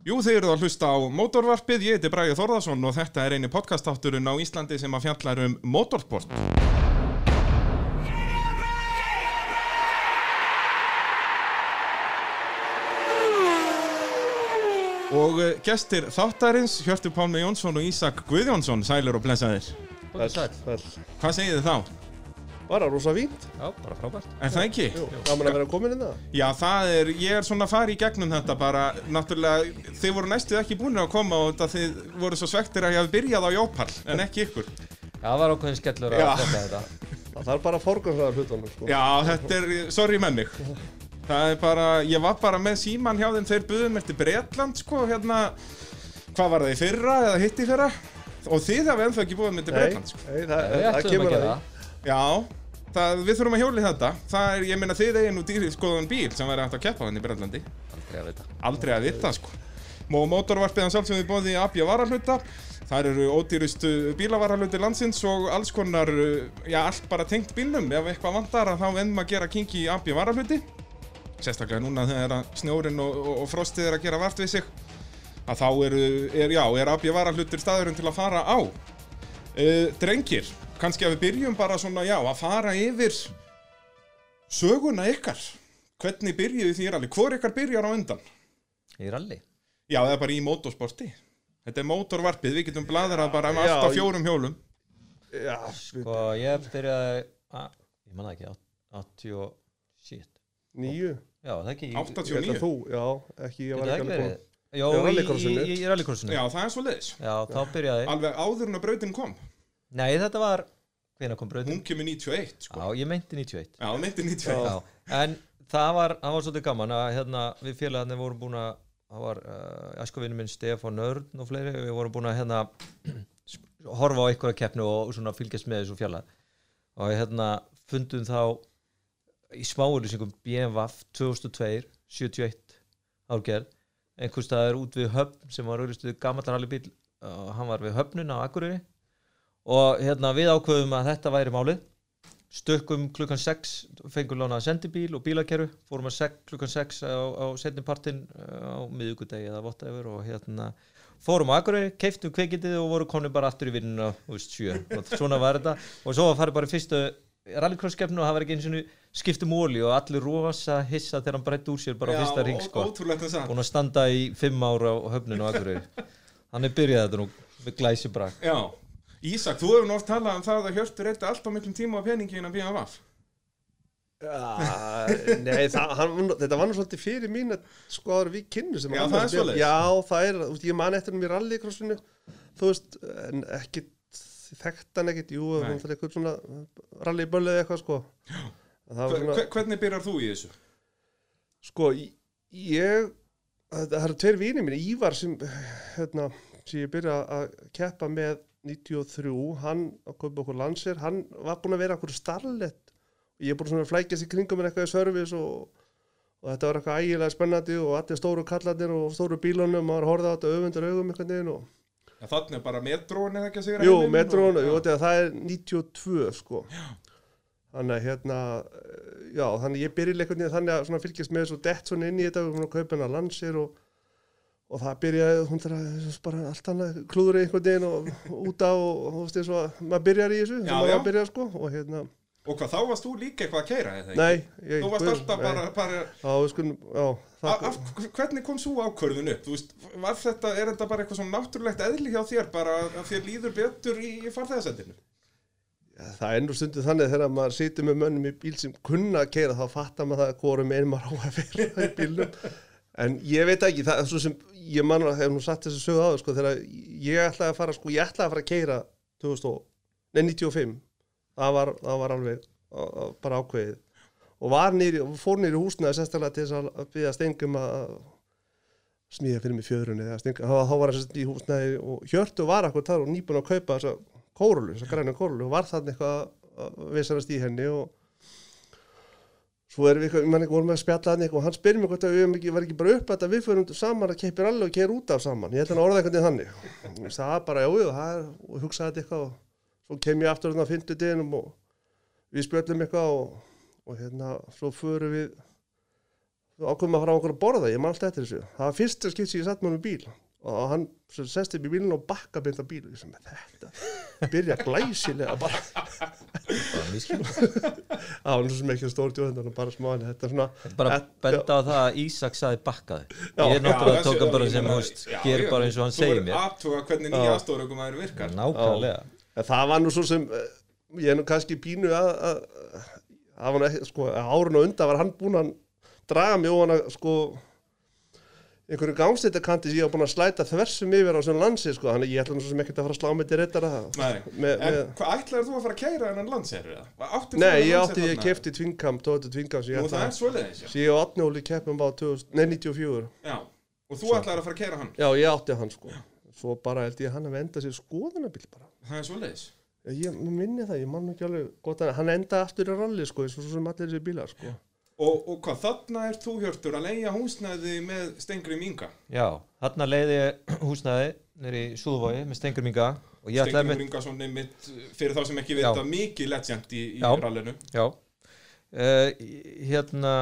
Jú, þeir eru að hlusta á mótorvarpið, ég heiti Bræði Þórðarsson og þetta er eini podcastátturinn á Íslandi sem að fjallar um motorsport. Og eh, gestir þáttarins, Hjörtur Pálmi Jónsson og Ísak Guðjónsson, sælir og blessaðir. Hvað segið þið þá? Bara rosa fínt. Já, bara frábært. Er það ekki? Jú, gaman að vera komin inn það. Já, það er, ég er svona að fara í gegnum þetta bara, náttúrulega, þið voru næstuð ekki búin að koma og þetta þið voru svo svektir að ég hafi byrjað á Jópall, en ekki ykkur. Já, það var ákveðin skellur að þetta þetta. Það þarf bara að forgansraða hlutunum, sko. Já, þetta er, sorry með mig. Það er bara, ég var bara með síman hjá þeim, þeir buðum eftir Bretland, sko, hérna, hvað var það í fyrra eða hitt í fyrra? Og þið hafa ennþá ekki búið með til Nei, Bretland, sko. nei, það, það ætlum kemur að því. það. Já, það, við þurfum að hjóli þetta. Það er, ég meina, þið eigin nú dýrið skoðan bíl sem væri hægt að keppa þannig í Bretlandi. Aldrei að vita. aldrei að vita sko og mótorvarpið hann sjálfsögði bóði abja varahluta þar eru ódýrustu bílavarahluti landsins og alls konar já, allt bara tengt bílnum ef eitthvað vantar að þá ennum að gera kinki í abja varahluti sérstaklega núna þegar snjórin og, og, og frostið er að gera vart við sig að þá eru, er, já, er abja varahlutir staðurinn til að fara á uh, drengir, kannski að við byrjum bara svona, já, að fara yfir söguna ykkar hvernig byrjuðu því rally, hvor ykkar byrjar á undan Í ralli. Já, það er bara í motorsporti Þetta er motorvarpið, við getum bladrað bara um alltaf fjórum hjólum Já, Sko, ég byrjaði, að, ég manna ekki, 80 og shit. nýju. Já, það er ekki. Ég held 89 að þú, já, ekki, ég var ekki alveg. Jó, Já, í, í, í rallycrossinu. Já, það er svo leiðis Já, þá byrjaði. Alveg áður en að brautin kom Nei, þetta var, hvenær kom brautin? Hún kemur 91, sko. Já, ég meinti 91. Já, það meinti 91 Já, en það var, það var svolítið gaman að hérna, við félagarnir vorum búin að það var uh, æskuvinnu minn Stefán Örn og fleiri, við vorum búin að hérna, horfa á einhverja keppni og svona fylgjast með þessu fjallar og hérna fundum þá í smáurlýsingum BMWF 2002 71 árgerð einhvers staðar út við höfn sem var auðvistuð gammallar hallibíl og hann var við höfnun á Akureyri og hérna við ákveðum að þetta væri málið. Stökkum klukkan 6 fengum lánað sendibíl og bílakerru fórum að sek, klukkan 6 á, á setnipartin á miðugudegi eða whatever og hérna fórum á Akureyri, keiftum kveikindið og voru konið bara aftur í vinnuna svona var þetta. Og svo farið bara fyrstu rallycross-keppnu og það var ekki eins og skiptum óli og allir rosa hissa þegar hann breytti úr sér bara á fyrsta ring sko. búin að standa í fimm ára á höfninu á Akureyri. Hann er byrjað þetta nú með glæsi brak Já, Ísak, þú hefur oft talað um það að Hjörtur reyndi alltaf miklum tíma á peningin að BMF Já, nei, það, hann, þetta var nú svolítið fyrir mín að sko áður við kynnu sem Já, það er svoleiðis. Já, það er, þú veist, ég man eftir hann í rallycrossinu, þú veist, en ekkit, þekkt hann ekkit, jú, Nei. hann fyrir eitthvað svona rallybölu eða eitthvað, sko. Já. Það var svona, Hvernig byrjar þú í þessu? sko, ég, það það eru tveir vinið mín, Ívar sem, hérna, sem ég byrja að keppa með 93, hann að kaupa okkur landsir, hann var búinn að vera okkur starlett og ég er búinn svona að flækjast í kringum með eitthvað í service og, og þetta var eitthvað ægilega spennandi og allir stóru kallarnir og stóru bílunum, maður horfði á þetta öfundur augum eitthvað neginn og, Já, þannig er bara metróin eða ekki að segja? Jú, metrónu, þetta, það er 92 sko. Þannig að hérna eh, já, þannig að ég byrja einhvern veginn þannig að fylgjast með þessu dett svona inn í þetta og kaupa hennar landsir og, og það byrjaði hún þarf að bara allt annað klúður einhvern veginn og, og út á og þú veist eins og að maður byrjar í þessu Já, þegar maður já. var að byrja sko og hérna, Og hvað, þá varst þú líka eitthvað að keira, eða ekki? nei ég, Þú varst guð, alltaf bara, bara já, við skulum, já, Af, það, af, hvernig kom svo ákvörðun upp? Þú veist, var þetta, er þetta bara eitthvað svona náttúrulegt eðli hjá þér, bara að þér líður betur í, í farþegarsendinu? Það er nú stundum þannig þegar maður situr með mönnum í bíl sem kunna að keira þá fattar maður það hvorum einn maður á að vera í bílnum en ég veit ekki, það er svo sem ég mann að hef nú satt þessu sögu á sko, þegar ég ætlaði að fara sko, ég ætlaði að fara að keira 2000, og- nei 95 það var, það var alveg á, á, bara ákveðið. Og var nýri, fór nýri húsnaði sérstaklega til þess að- að byggja stengum að smíða fyrir mig stinga, þá, var þess í húsnaði og Hjörtu var akkur þar og nýbúin að kaupa þessa kórulu, þessa græna kórulu og var þannig eitthvað að visarast í henni og svo erum við ég man ekki, vorum við að spjalla hann eitthvað og hann spyrir mig hvort að við ekki, var ekki bara upp að við fyrir saman að keipir alveg og keira út af saman. Ég held hann að orða eitthvað þannig. Sagði, það bara, jú, jú, það er, og hugsaði þetta eitthvað og svo kem ég aftur þarna á fimmtudeginum og við spjöllum eitthvað og, og hérna, svo förum við ákveðum að fara á okkur að borða, ég man alltaf eftir þessu. Það var fyrsta skipt sem ég satt honum í bíl og hann svo sest upp í bílinn og bakka beint á bíl. Og ég sem þetta byrja glæsilega bara. Bara það var sem ekki stór djóðan bara smá en þetta er svona bara Þetta- benda á það að Ísak saði bakkaði. Ég er náttúrulega Já, tók hann bara sem já, ger bara eins og hann þú segir verður mér. aðtuga hvernig nýja aðstofurökum aður virkar. Nákvæmlega. En það var nú svo sem eh, ég er nú kannski pínu að að- það var nú ekki, sko, að árun og undan var hann búinn að draga mig ofan að sko einhverju gangstættakanti sem ég var búinn að slæta þversum yfir á svona landsi sko, þannig að ég ætla nú svo sem ekkert að fara að slá mig til reytara Nei, með, en með, hvað ætlaður þú að fara að kæra hennan landserri? Áttu Nei, ég átti, ég kefti Tvinkam, Tóti Tvinkam sem ég Nú það er svoleiðis, já. sem ég og Atnóli keppum á 2000, nei, 94 já. Og þú ætlaður að fara að kæra hann? Já, ég átti hann sko. Svo bara held ég að hann að enda sér skoðunabíl bara. Það er svoleiðis. Ég minni það, ég man ekki alveg gott að hann enda aftur í ralli sko, eins og svo sem allir þessi bílar sko. Og, og hvað, þarna er þú hjörtur að leia húsnæði með Stengri Minga já, hann leiði húsnæði nýri í Súðvogi með Stengur Minga Stengri Minga svona mitt fyrir þá sem ekki Já. vita mikið legend í, í Já. rallinu já uh, hérna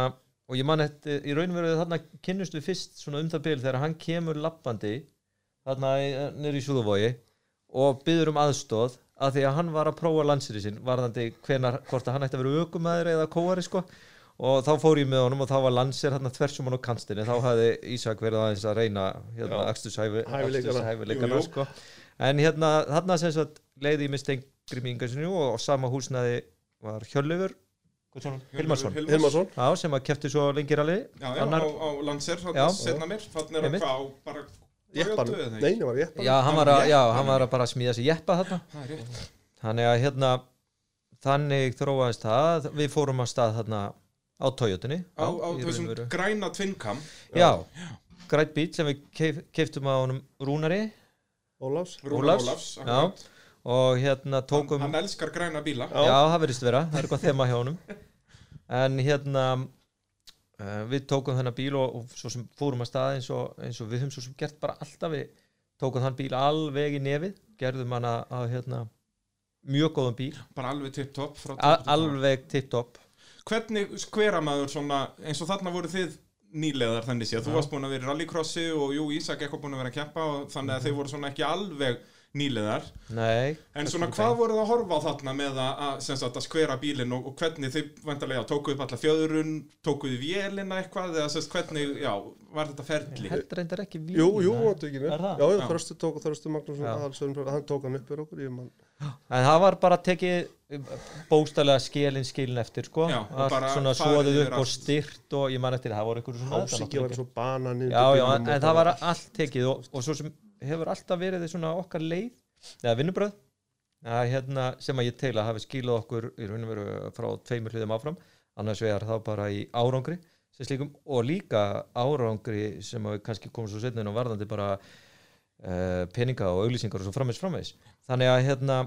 og ég man eftir, í raunveru þarna kynnust við fyrst svona um það bil þegar hann kemur lappandi þarna nýri í Súðvogi og byður um aðstóð að því að hann var að prófa landsýri sinn varðandi hvenar, hvort að hann ætti að vera aukumæður eða kóari sko og þá fór ég með honum og þá var landsir hann tversum hann á kantinni, þá hafði Ísak verið aðeins að reyna hérna Já. aksturshæfileikana Hæfileikana. Jú, jú. sko. en hérna þarna sem sagt leiði ég með stengri mingasinu og, og sama húsnaði var Hjörleifur Hilmarsson. Sem að kefti svo lengir alveg Já, já, Annar- á, á þarna setna mér. Þannig að hvað á bara Jeppan, Toyota eða ekki? nei, það var jeppan Já, hann var, að, já, hann var að bara smíða sér jeppa þarna. Það er rétt. Þannig að hérna þannig þróaðist það. Við fórum að stað þarna á Toyotunni Á, á í þessum veru. græna tvinkam Já, grætt bíl sem við keif, keiftum á honum Rúnari. Ólafs. Rúnar Ólafs, já. og hérna tókum hann, hann elskar græna bíla. Já. Já, það verðist vera, það er eitthvað þema hjá honum. En hérna uh, við tókum þennan bíl og, og svo sem fórum að stað eins og, eins og við höfum svo sem gert bara alltaf. Við tókum þann bíl alveg í nefið gerðum hann að, hérna, mjög góðum bíl, bara alveg tipp-topp alveg tipp-topp hvernig skvera maður svona eins og þarna voru þið nýleðar þannig séð, þú varst búin að vera í rallycrossi og jú, Ísak eitthvað búin að vera að keppa og þannig að þeir voru svona ekki alveg nýleðar Nei, en svona hvað voruð að horfa á þarna með að, að, að skvera bílinn og, og hvernig þið vantarlega tókuð upp alla fjöðrun tókuð í vélina eitthvað eða sem sagt, hvernig, já, var þetta ferli? Heldur reyndar ekki vín Jú, jú, tók ekki það? Já, já. Þröstu tók og Þröstu Magnússon hann tók hann upp fyrir okkur En það var bara tekið bóstalega skilin skilin eftir sko. Já, bara svona yfir upp og styrt og ég man eftir það voru ykkur svona Hásiki var svo banan já, já, en, en það var allt tekið og, og svo sem hefur alltaf verið svona okkar leið eða vinnubröð að, hérna, sem að ég teila hafi skilað okkur í raun og veru frá tveimur hliðum áfram annars vegar þá bara í árangri slíkum, og líka árangri sem að við kannski komum svo setna inn á varðandi bara uh, peninga og auglýsingar og svo framvegs framvegs þannig að hérna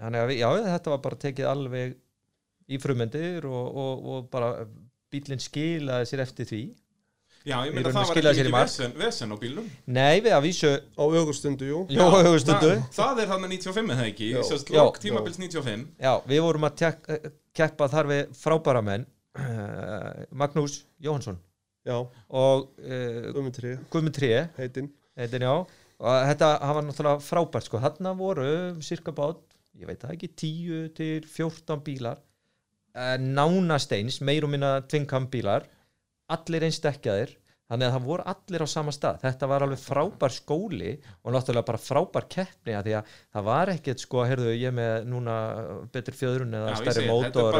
þannig að já, þetta var bara tekið alveg í frumendir og, og, og bara bílinn skilaði sér eftir því já, ég meina það var ekki mikið vesen, vesen á bílum Nei, við að vísu Á augustundu, jú. Jó, höfustundu það, það er þannig 95 eða ekki? Já. Sest, Já. lók tímabils 95 Já, við vorum að tek, keppa þar við frábæra menn Magnús Jóhansson Já, og uh, Guðmundri, Guðmund Tré. Heitinn. Heitin, já, og þetta hann var náttúrulega frábært sko, þarna voru cirka bát, ég veit það ekki 10 til 14 bílar uh, nánasteins, meir og minna tvinkam bílar, allir eins dekkjaðir, þannig að það voru allir á sama stað, þetta var alveg frábær skóli og náttúrulega bara frábær keppni að því að það var ekkert sko, heyrðu, ég með núna betri fjöðrun eða já, stærri segi, þetta er mótor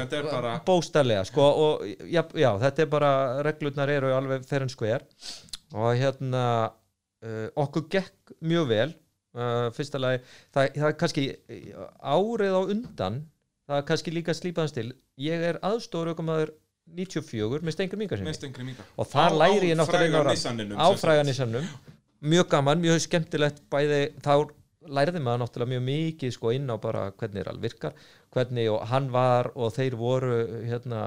þetta er bara bóstarlega sko og já, já, þetta er bara reglurnar eru alveg fer en skver og hérna uh, okkur gekk mjög vel uh, fyrsta lagi það, það er kannski árið á undan það er kannski líka slípaðans til ég er aðstóður aukumæður 94 með Mingarsinni stengri minga og þar læri ég náttúrulega á á fræga nissanum Nissanum mjög gaman, mjög skemmtilegt bæði þá lærði maður náttúrulega mjög mikið sko inn á bara hvernig er all virkar hvernig og hann var og þeir voru hérna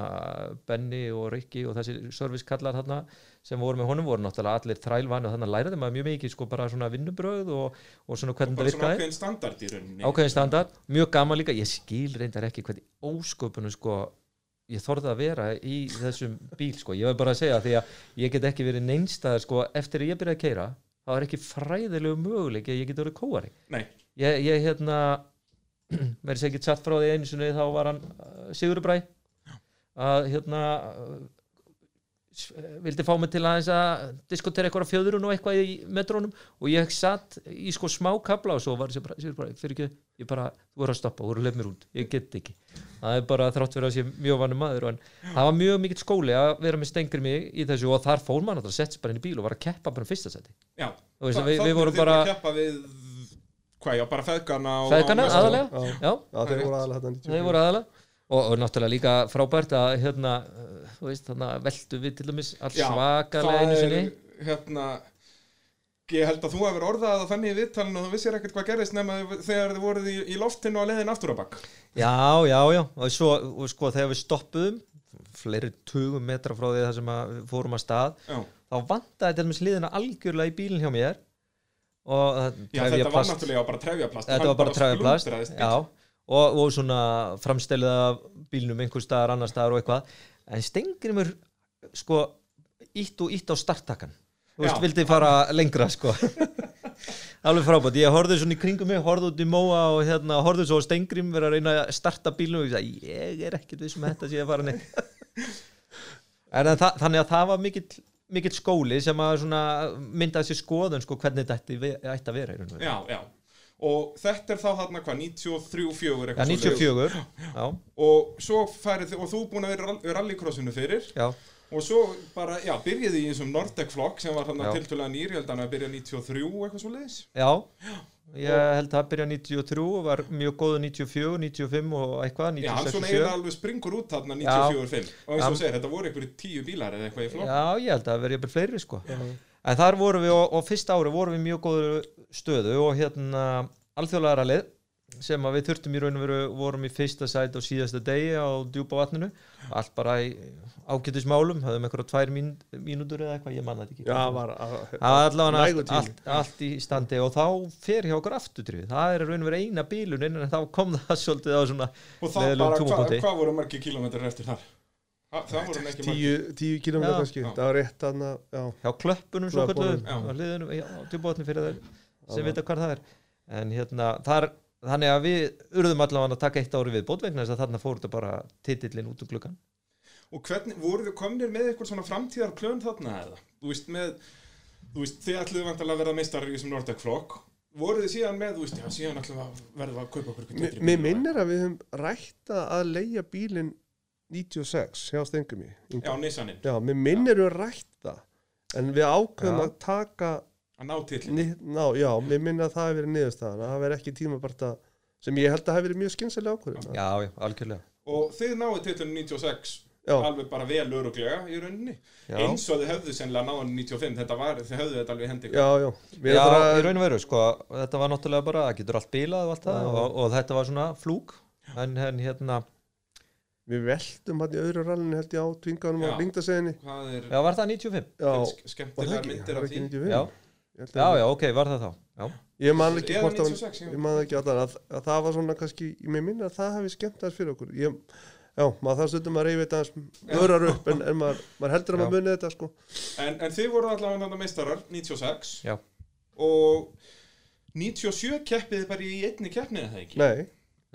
Benny og Ricky og þessi servicekallar hérna sem voru með honum voru náttúrulega allir þrælvani og þannig lærði maður mjög mikið sko bara svona vinnubröð og, og svona hvernig það virkaði. ákveðin standard í rauninni. Ákveðin standard, mjög gaman líka. Ég skil reyndar ekki hvernig ósköpunum sko ég þorði að vera í þessum bíl sko, ég var bara að segja því að ég get ekki verið neinstæðar sko, eftir að ég byrjaði að keira þá er ekki fræðilegu möguleik að ég get verið kóari. Ég, ég hérna verið ekki satt frá því einu sinni þá var hann uh, Sigurbræ. Að hérna vildi fá mig til aðeins að diskotera eitthvað fjöðrun og eitthvað í metrónum og ég satt í sko smá kabla og svo var Sigurbræ, Sigurbræ fyrir ekki ég bara, þú voru að stoppa, þú voru að leif mér út ég get ekki, það er bara þrátt fyrir að sé mjög vannum maður en það var mjög mikill skóli að vera með stengri mig í þessu og þar fór maður að setja bara inn í bíl og var að keppa bara um fyrsta seti já vorum eru þið bara- að keppa við Hvað, já, bara feðgana og feðgana aðalega, Já. já. Já, þeir voru aðalega þetta 94. þeir voru aðalega og, og náttúrulega líka frábært að hérna, uh, þú veist, þannig að veltu við til dæmis allt Já, svakalega einu það sinni. er hérna ég held að þú hefur orðað það þannig í viðtalinu og þú vissir ekkert hvað gerist nema þegar þið voruð í, í loftinu og leiðin aftur á bakk já, já, já, og svo og sko þegar við stoppuðum fleiri tugum metra frá því það sem að við fórum að stað Já, þá vantaði til dæmis liðina algjörlega í bílinn hjá mér. Og það- já þetta var trefjaplast- náttúrulega bara trefjaplast. Þetta var bara splundraðist já, og, og svona framstelið af bílnum einhver staðar annar staðar og eitthvað. En stengrimur sko ítt og ítt á starttakan. Þú veist, vildi fara lengra sko. Alveg frábært, ég horfði svona í kringum mig horfði út í móa og hérna horfði svo stengrim vera að reyna að starta bílnum og ég sagði, ég er ekkert við sem þetta sé að fara neitt. En það, þannig að það var mikill mikill skóli sem að myndaði sér skoðun sko hvernig þetta ætti, ætti að vera. Já, já Og þetta er þá þarna hvað, 93, 4 Já, 94, já, Og svo færið og þú búin að vera rallycrossinu fyrir. Já, Og svo bara, já, byrjaði í þessum Nordec flokk sem var þarna Já. tiltölulega nýr, ég held að hann að byrja 93 eitthvað svo leiðis. já, ég held að það byrja 93 og var mjög góðu 94, 95 og eitthvað, Já, hann 96 svona og 7 eiginlega alveg springur út þarna 94-5 og eins og Já. segir, þetta voru einhverju tíu bílar eða eitthvað í flokk. Já, ég held að það verði jafnvel fleiri sko En þar vorum við, og, og fyrsta ári vorum við mjög góðu stöðu og hérna alþjóðlega rallið sem að við þurftum í raun og veru vorum í fyrsta sæti á síðasta degi á djúpa vatninu. Allt bara í ágætismálum höfðum einhverja tvær mín, mínútur eða eitthvað, ég manna þetta ekki. Já, var að, allavega Nægur allt, allt, allt í standi og þá fer hjá okkur afturdrifið það er í raun og veru eina bílunin en þá kom það svolítið á svona Og leiðilegum bara, hvað hva voru margir kilómetrar eftir þar? Ha, það voru ekki margir. tíu, tíu kílómetra Já. kannski, Já. það var rétt aðna, já, hjá klöppunum svo á djúbóðinu fyrir þeir sem Já. vita hvað það er en hérna, þar, þannig að við urðum allavega að taka eitt ári við bót vegna þess að þarna fór þetta bara titillin út úr gluggan Og hvernig, voru þið komnir með eitthvað svona framtíðar klön þarna eða? Þú veist, með, þú veist, þið ætluðu vantarlega að verða meistar í þessum Nordec flokk. Voru þið síðan með, þú veist, já, síðan ætluðu að verða að kaupa okkur Mér minnir að við höfum rætta að leia bílinn 96 hjá Stengum í Já, Nissanin, Já, mér minnir við rætta en við ákveðum Já. að taka að ná til. ni, ná, já, mér minnir að það hefur verið niðurstaðan að það verið ekki tímabarta sem ég held að hefur verið mjög skynsilega ákvörðun já, já, algjörlega Og þið náðu titlunum 96 Já. alveg bara vel öruglega í rauninni. já, Eins og þið höfðu sennilega náðan 95, þetta var, þið höfðu þetta alveg í hendi. já, já, við já í að raun og veru, sko þetta var náttúrulega bara, það getur allt bílað og allt það Já. og, og þetta var svona flúk en, en hérna, við veltum hann í öðru rallinu held ég á tvinganum á lingdaseginni Hvað er já, var það 95? Já, sk- var það skemmtilegar ekki? myndir af ekki því? 95? Já, já, ok, var það þá já, Ég man ekki hvort að 96, já. ég man ekki að, að, að það var svona kannski, ég með minna að það hefði skemmt aðeins fyrir okkur ég, já, maður það stundum að reyfi þetta aðeins örar upp en, en maður, maður heldur að maður muni þetta sko En, en þið voru allavega þarna meistarar 96 Já. og 97 keppið þið bara í einni keppni eða það ekki? nei,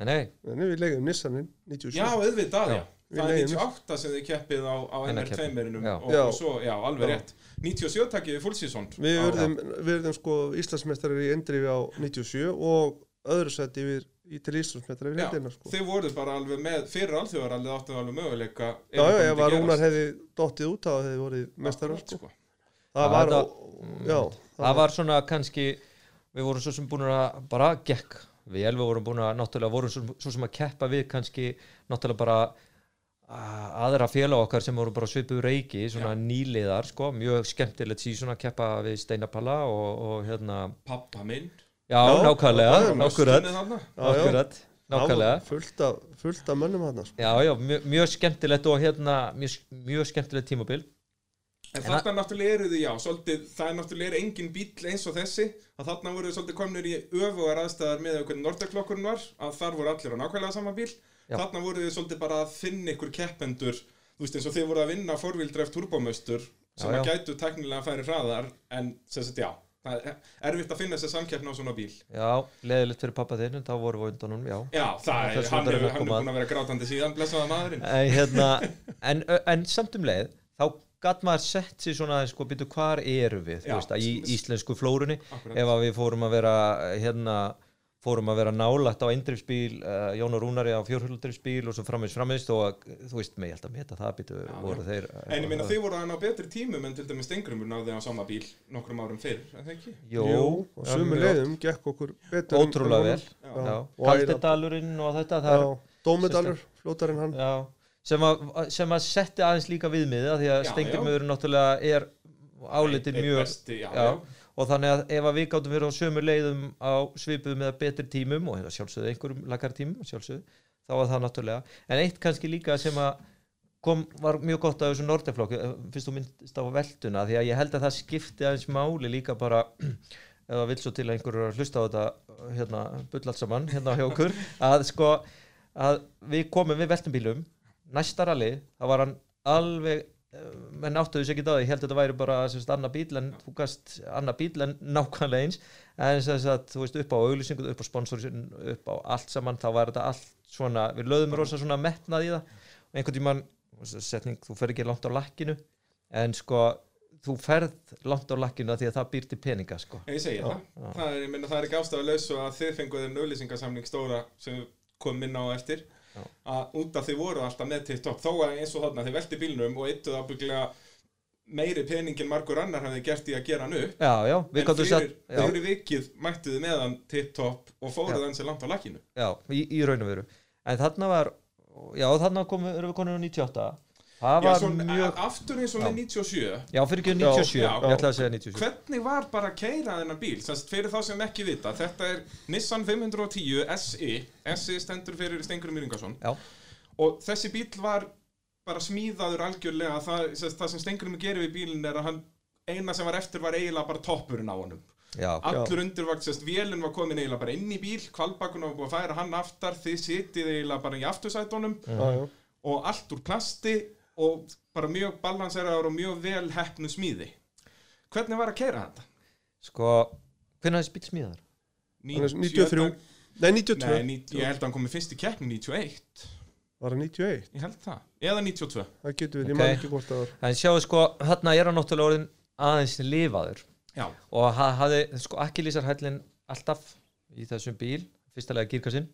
nei, nei, við legum Nissanin 97 Já, auðvitað, já. Já. Við Það er leigum 98 sem þið keppið á, á Hennar NR2-merinum Já. og, og svo, já, alveg Já. rétt 97 takkið við full season við á- verðum, við verðum sko Íslandsmeistarar í endrifi á 97 og öðru seti við í til Íslandsmeistarar í Já, hendina sko Þið voruð bara alveg með fyrir alþjóðarallið áttu alveg möguleika já, já, að gerast. Rúnar hefði dottið út á það hefði vorið meistarar Akkurat, sko sko. það Já, var, þetta- já, það var svona kannski við vorum svo sem búin að bara gekk við vorum búin að náttúrulega vorum svo, svo sem að keppa við kannski náttúrulega bara að- aðra félag okkar sem voru bara svipuð reiki svona nýliðar sko, mjög skemmtilegt síðan að keppa við Steinapalla og, og hérna, Pappa minn já, Já, nákvæmlega nákvæmlega. Já, já. nákvæmlega fullt af, fullt af mönnum hann sko. já, já, mjög, mjög skemmtilegt og hérna mjög, mjög skemmtilegt tímabil En þarna náttúrulega eru þið, já, svolítið, það er náttúrulega er engin bíl eins og þessi að þarna voru svolítið komnir í öfugar aðstæðar með hvernig Nordeklokkurinn var að þar voru allir á nákvæmlega sama bíl. Já. þarna voru þið svolítið bara að finna ykkur keppendur þú veist eins og þið voru að vinna forvildreft turbómöstur sem Já, að gætu teknilega að færi hraðar en sem sagt já, það er erfitt að finna sér samkeppna á svona bíl. Já, leðilegt fyrir pappa þinn, en þá vorum við undan honum, já. Já, það er, hann er búin að vera grátandi síðan, blessaða maðurinn. En, hérna, en, en samt um leið þá gatt maður sett sér svona sko, býtu, hvar eru við, Já, veist, í íslensku flórunni? Akkurat. ef að við fórum að vera hérna, fórum að vera nálægt á eindrifsbíl uh, Jón og Rúnari á fjórhjóldrifsbíl og svo framins framins og þú veist, mig held að meta það býtu, voru þeir En ég meina þið voru að ná betri tímum en til dæmis Stengrumur náði á sama bíl nokkrum árum fyrr, er það ekki? Jó, og já, sömu leiðum gekk okkur betur en- ótrúlega en vel. Já. Og og þetta Dómedalur, flótarinn hann. Já, sem að, sem að setti aðeins líka viðmiðið af því að Já, stengrimöður náttúrulega er álitin Einn mjög besti, já, já, já. og þannig að ef að við gáttum verið á sömu leiðum á svipuðum eða betri tímum og hérna sjálfsögðu einhverjum lakar tímum sjálfsögðu, þá var það náttúrulega en eitt kannski líka sem að kom, var mjög gott af þessu Nordeflokk fyrst þú myndist á velduna því að ég held að það skipti aðeins máli líka bara það vil svo til að einhverjur er að hlusta á þetta hérna, bull allt saman, hérna hjá okkur að sko, að við komum við veltumbílum, næsta rally það var hann alveg eh, menn áttuðu sér ekki á því, ég held að þetta væri bara annar bíl en þú gast annar bíl en nákvæmlega eins. En þess að þú veist upp á auglýsingu, upp á sponsorsin upp á allt saman, þá var þetta allt svona, við löðum rosa svona metnað í það. Og einhvern tímann, setning, þú fer ekki langt á lakkinu en sko þú ferð langt á lakkinu því að það býr til peninga sko. Ég segi það, það er, meina það er ekki ástæðulegs og að þið fenguð þeir nöðlýsingarsamling stóra sem kom inn á eftir. Að út af þið voru alltaf með til topp þó að eins og þarna þið velti bílnum og eittuð ábygglega meiri peningin margur annar hafði gert í að gera hann upp. Já, já, við en fyrir, sett já, fyrir vikið mættuð með hann til topp og fóruð hann sér langt á lakkinu já, í, í raun og veru. En þarna var, já þarna komum við konur á 98 það Já, var svo, mjög, aftur eins og með 97 já fyrir ekki 97 Já, ég ætlaði að segja 97 Hvernig var bara að keira þennan bíl? Sannst, fyrir þá sem ekki vita, þetta er Nissan 510 SE SE stendur fyrir Stengur Mýringarsson Já, og þessi bíl var bara smíðaður algjörlega. Það, sest, það sem Stengur gerir við bílinn er að hann eina sem var eftir var eiginlega bara toppurinn á honum. Já, allur undirvakt, sérst, vélinn var komin eiginlega bara inn í bíl, kvalbakun var búið að færa hann aftar, þið sitið eiginlega bara í aftursætunum. Já, já. og allt úr plasti og bara mjög balanseraður og mjög vel heppnu smíði. Hvernig var að keira þetta? sko hvernig er bíl smíðar? Hann er 93 Nei, 92 Nei, ní- ég held að hann komið fyrst í keppni 91 Var það 91? Ég held það, eða 92 Það getur við, ég man ekki hvort það var. En sjáu sko, þarna er hann náttúrulega orðin aðeins lifaður. Já, og hann hafði sko akkilísarhællin alltaf í þessum bíl fyrstulega gírkassinn.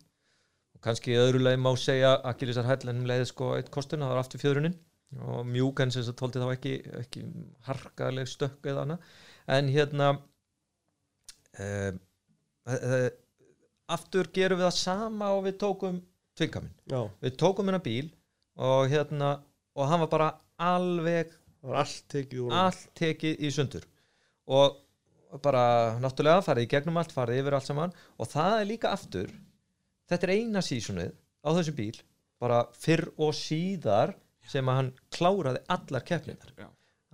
Og kannski í öðru leið má segja akkilísarhællin leiði sko eitt kostun, það var aftur fjöðrunin og mjúk en sem þess að tóldi þá ekki, ekki harkaleg stökk eða annað. En hérna um, uh, aftur gerum við það sama og við tókum tvingaminn, við tókum hennar bíl og hérna og hann var bara alveg það var allt tekið allt tekið í sundur. Og bara náttúrulega farið í gegnum allt, farið yfir allt saman. Og það er líka aftur þetta er eina sísunnið á þessum bíl bara fyrr og síðar sem að hann kláraði allar keppninar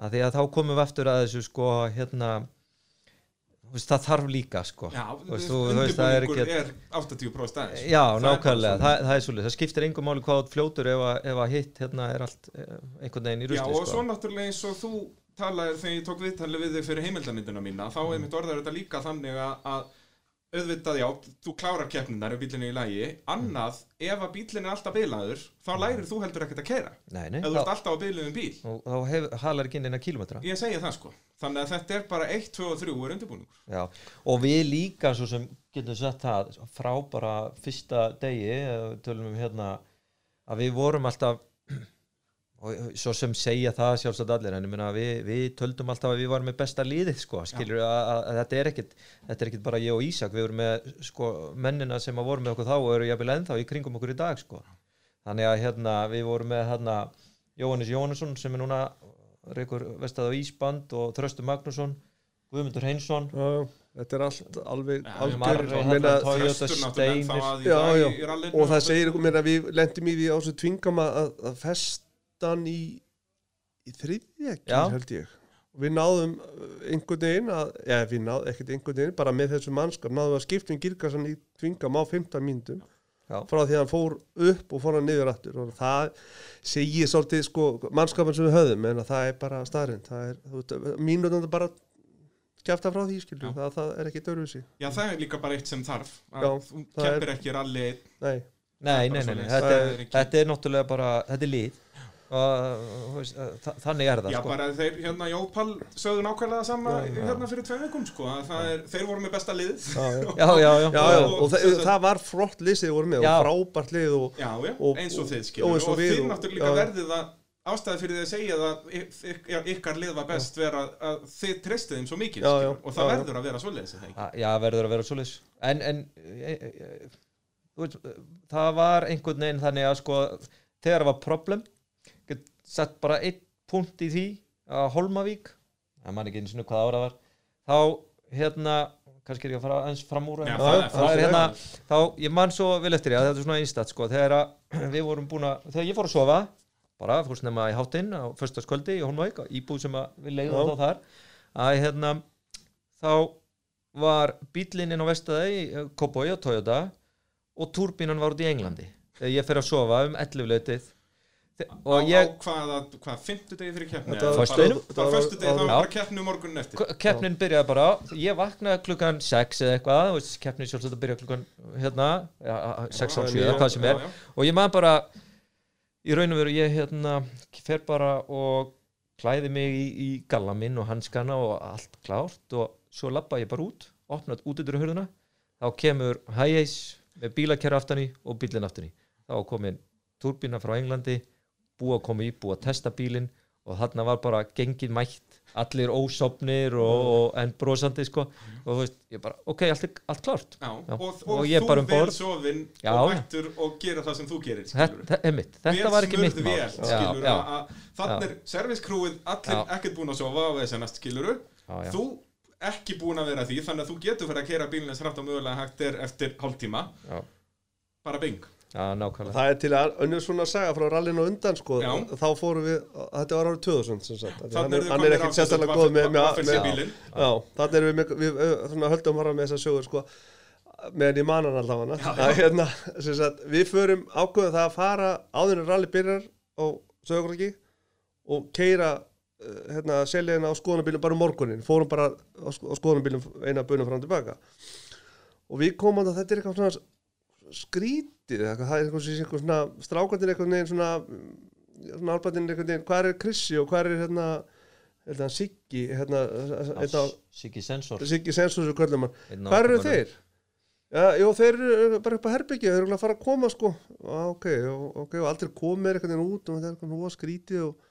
að því að þá komum við aftur að þessu sko hérna veist, það þarf líka sko Já, veist, þú- veist, það er ekki- er 80% staðins Já, Það er nákvæmlega, svona. það, það er svolítið það skiptir engum máli hvað fljótur ef að, ef að hitt hérna er allt eh, einhvern veginn í Já, rusli og sko. svo náttúrulega eins og þú talaðir þegar ég tók viðtalið við þig fyrir heimildarmyndina mína þá Mm. er mitt orðar þetta líka þannig að auðvitað, já, þú klárar keppninar ef bílinn er í lagi, annað ef að bílinn er alltaf bilaður, þá lærir þú heldur ekkert að keira, Nei, nei, ef þú ert alltaf á biluðum bíl. Og, þá halar ekki inn eina kílómetra. Ég segi það sko, þannig að þetta er bara 1, 2 og 3 er undirbúningur. Já, og við líka svo sem getum sett það frá bara fyrsta degi, við tölum um hérna að við vorum alltaf og svo sem segja það sjálfsagt allir, en ég meina við, við töldum alltaf að við varum með besta liðið sko, skilur að, að, að þetta er ekkit þetta er ekkit bara ég og Ísak, við vorum með sko mennina sem að voru með okkur þá og eru jafnvel ennþá í kringum okkur í dag sko. Þannig að hérna við vorum með hérna Jóhannes Jóhannesson sem er núna reykur vestað á Ísband og Þröstur Magnússon Guðmundur Hreinsson. Já, já, þetta er allt alveg Toyota Þröstur náttúrulega ennþá Steinir. að í Já, dag og það segir ykkur mér að við lendum í því á þessu tvingam að, að festan í, í kýr held ég. Og við náðum uh, einhvern veginn að, já við náðum ekkert einhvern veginn bara með þessu mannskap náðum við að skiptum girkassan í tvingam á 15 mínútum Já. frá því að hann fór upp og fór hann niður aftur. Og það segir svolítið sko mannskapin sem við höfðum en að það er bara staðrind það er, þú veist, mínútan bara kæfta frá því skilju, það, það er ekki dörfisi Já, það er líka bara eitt sem þarf. Að Já, þú það keppir ekki ralli nei, Nei, nei, bara nei, nei. Þetta, er, er er náttúrulega bara, þetta er lið þannig er það Já, sko. bara þeir, hérna, Jópal sögðu nákvæmlega sama Já, já. hérna fyrir tveim vikum, sko, að það er, þeir voru með besta lið. já, já. Já, Og- og það, það var flott lið sem þið voru með Já. og frábært lið og Já, já, Og- eins og þið skilur og þið náttúrulega verðið að ástæði fyrir því að segja að ykkar lið var best vera að þið treystið þeim svo mikið Já, skilur, já, og það verður að vera svoleiðis er það ekki? A- Já, verður að vera svoleiðis En, en e, e, e, það var einhvern veginn þannig að sko þegar það var problem sett bara einn punkt í því að Holmavík það man ekki einu sinni hvað ára var þá hérna kannski er ég að fara eins fram úr Já, en- það það er hérna þá, ég man svo vel eftir ég að þetta er svona einstat sko, þegar við vorum búin að þegar ég fór að sofa bara fórst nema í háttinn á föstaskvöldi í Holmavík íbúð sem að við leiðum þá þar að hérna þá var bílinn inn á vestæði Kópói og Toyota og túrbínan var út í Englandi. Þegar ég fer að sofa um 11 leitið og á, ég á hvaða, hvað, fimmtudegi fyrir keppni? Eða var- föstudegi, það var bara keppni morgunin eftir. Keppnin byrjaði bara ég vaknaði klukkan 6 eða eitthvað þú veist, keppnin sjálfsagt að byrja klukkan hérna, ja, 6 á Já, 7 eða hvað sem er. Já, já. og ég man bara í raun og veru ég hérna fer bara og klæði mig í, í galla minn og hanskana og allt klárt og svo lappa ég bara út opnað út yfir hurðuna þá kemur Hi-Ace með bílakerra aftan í og bílinn aftan í. Þá var komin turbína frá Englandi búið að koma í, búið að testa bílinn og þarna var bara gengið mætt allir ósopnir og, og en brosandi sko. Og þú veist, ég bara, ok, allt, allt klárt. Já, Já. og, og, Og ég þú bara um borð. sofinn Já. og mættur og gera það sem þú gerir þetta, einmitt, þetta var ekki mitt mál. þannig er serviskrúið allir ekkert búin að sofa og þessanast skiluru þú ekki búin að vera því þannig að þú getur fyrir að kera bílinn eins hrætt og mögulega hægt er eftir hálftíma. Já. bara bing já, nákvæmlega. Það er til að önnur svona saga frá rallinu undan sko, Já. þá fórum við, þetta var árið 2000 sem sagt, þannig er, hann er ekkert sérstaklega góð með, með, með, með, bílinn. Já, þannig erum við, við við, svona, höldum fara með þessa sögur sko, meðan ég man hann allavega. Að hérna, sem sagt, við förum ákveðum það að fara áður en rally byrjar á sögurkraki og keira hérna, seljaðina á skoðanabílum bara um morgunin fórum bara á, sko- skoðanabílum eina bunum fram og tilbaka. Og við komum að þetta er eitthvað svona skrítið eitthvað, það er eitthvað, eitthvað svona strákandinn eitthvað neginn svona svona álbættin eitthvað neginn, hvað er Krissi og hvað er hérna hérna Siggi hérna, Siggi Sensor. Siggi Sensor sem köllum hann. Hvað eru þeir? Já, jú, þeir eru bara upp á herbyggja, þeir eru að fara að koma sko. Á, ok, ok, og aldrei einhvern veginn út og þetta er eitthvað að skrítið og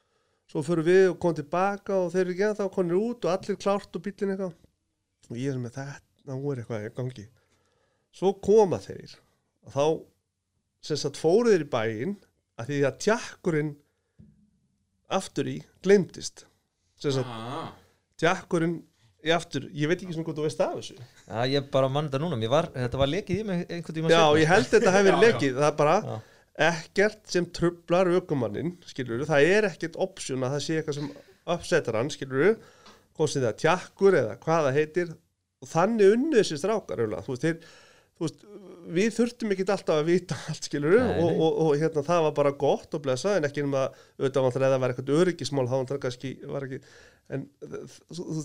svo fyrir við og komum tilbaka og þeir eru ekki ennþá konir út og allir klárt og bíllinn eitthvað. Og ég er sem með þetta, nú er eitthvað í gangi. Svo koma þeir og þá sem sagt fóru þeir í bæinn að því að tjakkurinn aftur í glemdist sem sagt ah, tjakkurinn í aftur, ég veit ekki sem hvað þú veist af þessu. Já, ég bara mann þetta núna, var, þetta var lekið í mig einhvern tíma Já, seinna, ég held þetta hefur lekið það er bara Já. ekkert sem trublar aukumannin, skilur það er ekkert option að það sé eitthvað sem uppsetar hann, skilur hvort sem það er tjakkur eða hvað það heitir. Og þannig unnu þessi strákar þú veist, þeir, veist við þurftum ekki alltaf að vita allt skilur Nei, og, nei. og, og, hérna það var bara gott og blessa en ekki um að auðvitað vantar eða var eitthvað öryggismál þá vantar kannski var ekki en það,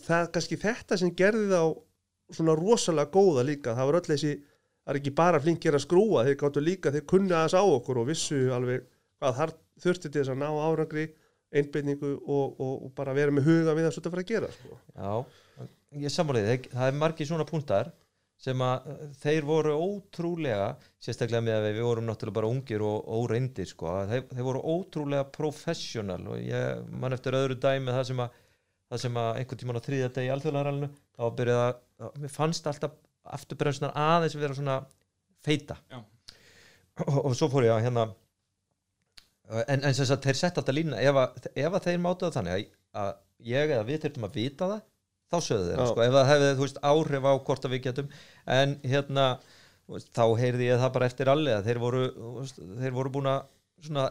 það er kannski þetta sem gerði þá svona rosalega góða líka það var öll þessi það er ekki bara flinkir að skrúa þeir gáttu líka, þeir kunni aðeins á okkur og vissu alveg hvað þar þurfti til þess að ná árangri einbeiningu og, og, og bara vera með huga við það svo þetta fara að gera sko. Já, ég sammáliði, það er margir svona punktar sem að uh, þeir voru ótrúlega, sérstaklega með að við vorum náttúrulega bara ungir og óreindir sko, þeir, þeir voru ótrúlega professional og ég mann eftir öðru dæmi það sem að, það sem að einhvern tímann á þriðja degi í alþjóðlarallinu, þá byrjaði að, mér fannst alltaf afturbremsnar aðeins vera svona feita. Og, og svo fór ég að hérna en, en sem sagt þeir sett alltaf lína ef að, ef að þeir mátuðu þannig að, að ég eða við þurftum að vita það þá sögðu þeir Já. sko, ef það hefði þú veist, áhrif á hvort að við getum en hérna þú veist, þá heyrði ég það bara eftir allir að þeir voru, þú veist, þeir voru búin að svona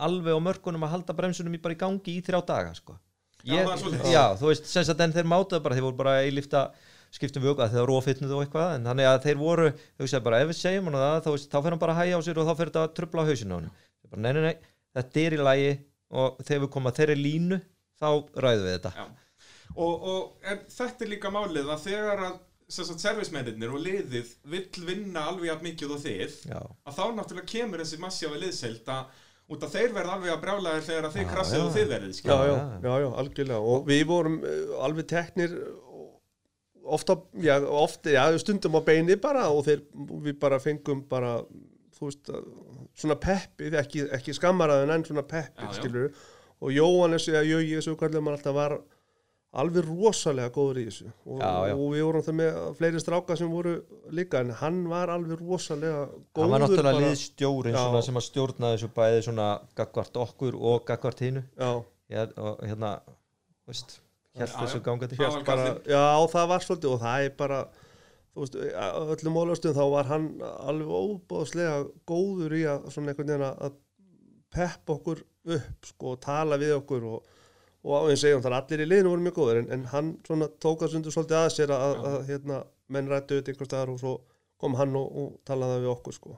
alveg á mörkunum að halda bremsunum í bara í gangi í þrjá daga sko. Já, svoleiðis. já, þú veist, sem sagt en þeir mátuðu bara þeir voru bara í lifta skiptum við okkur að þeir eru ofitnuð og eitthvað en þannig að þeir voru, þau segja bara ef við segjum hann það, þá, veist, þá fer hann bara að hæja á sér og þá fer þetta að trubla á hausinu hann bara, nei, nei, nei, þetta er í lagi og þegar við komum að þeirri línu þá ræðum við þetta Já. Og, og þetta er líka málið að þegar að servismennir og liðið vill vinna alveg að mikið og þið Já, að þá náttúrulega kemur þessi massífa liðseild að út að þeir verða alveg að brjála þér þegar Já, krassið og já. þið verðið já, já, já. já, já, algjörlega og við vorum uh, alveg teknir ofta, já, ofta, já, stundum á beini bara og þeir, við bara fengum bara, þú veist, svona peppið, ekki, ekki skammaraðin en svona peppið, Já, já. skilur og Jóhannes, eða Jögi, þessu kallum alltaf var alveg rosalega góður í þessu. Og, Já, já. og við vorum það með fleiri stráka sem voru líka en hann var alveg rosalega góður hann var náttúrulega liðstjórin sem að stjórna þessu bæði svona gagvart okkur og gagvart Já, og hérna, veist hér þessu gangandi. Já. Já, það var svolítið og það er bara þú veist, á öllum ólastum þá var hann alveg óbáðslega góður í að svona einhvern veginn að peppa okkur upp sko, og tala við okkur og, og eins og segjum þar allir í liðinu voru mjög góður en, en hann svona tók að sundur svolítið að sér að, að, hérna, menn rættu auðvitað einhver staðar og svo kom hann og, og talaði við okkur sko.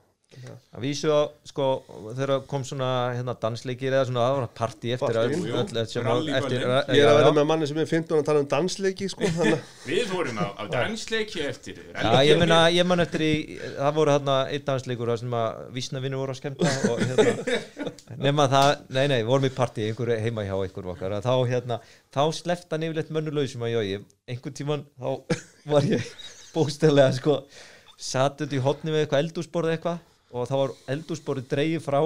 að vísu á, sko, þegar kom svona hérna dansleikir eða svona það var partí eftir öll, öll, öll eftir, ég er að vera með manni sem er 15 að tala um dansleiki sko, þannig að Við vorum á, á dansleiki eftir. Já, ég meina, ég man eftir í, það voru hérna einn dansleikur þar sem að vísnavinnu voru að skemmta og hérna, nema það, nei, nei, vorum í partí, einhver heima hjá einhver okkar, þá hérna, þá slefta hann yfirleitt mönnulausum að ég, einhvern tíman, þá var ég bóstæðlega, sko, satt út í hotni við eitthvað eldúsborð eitthvað og þá var eldúsborðið dreigið frá.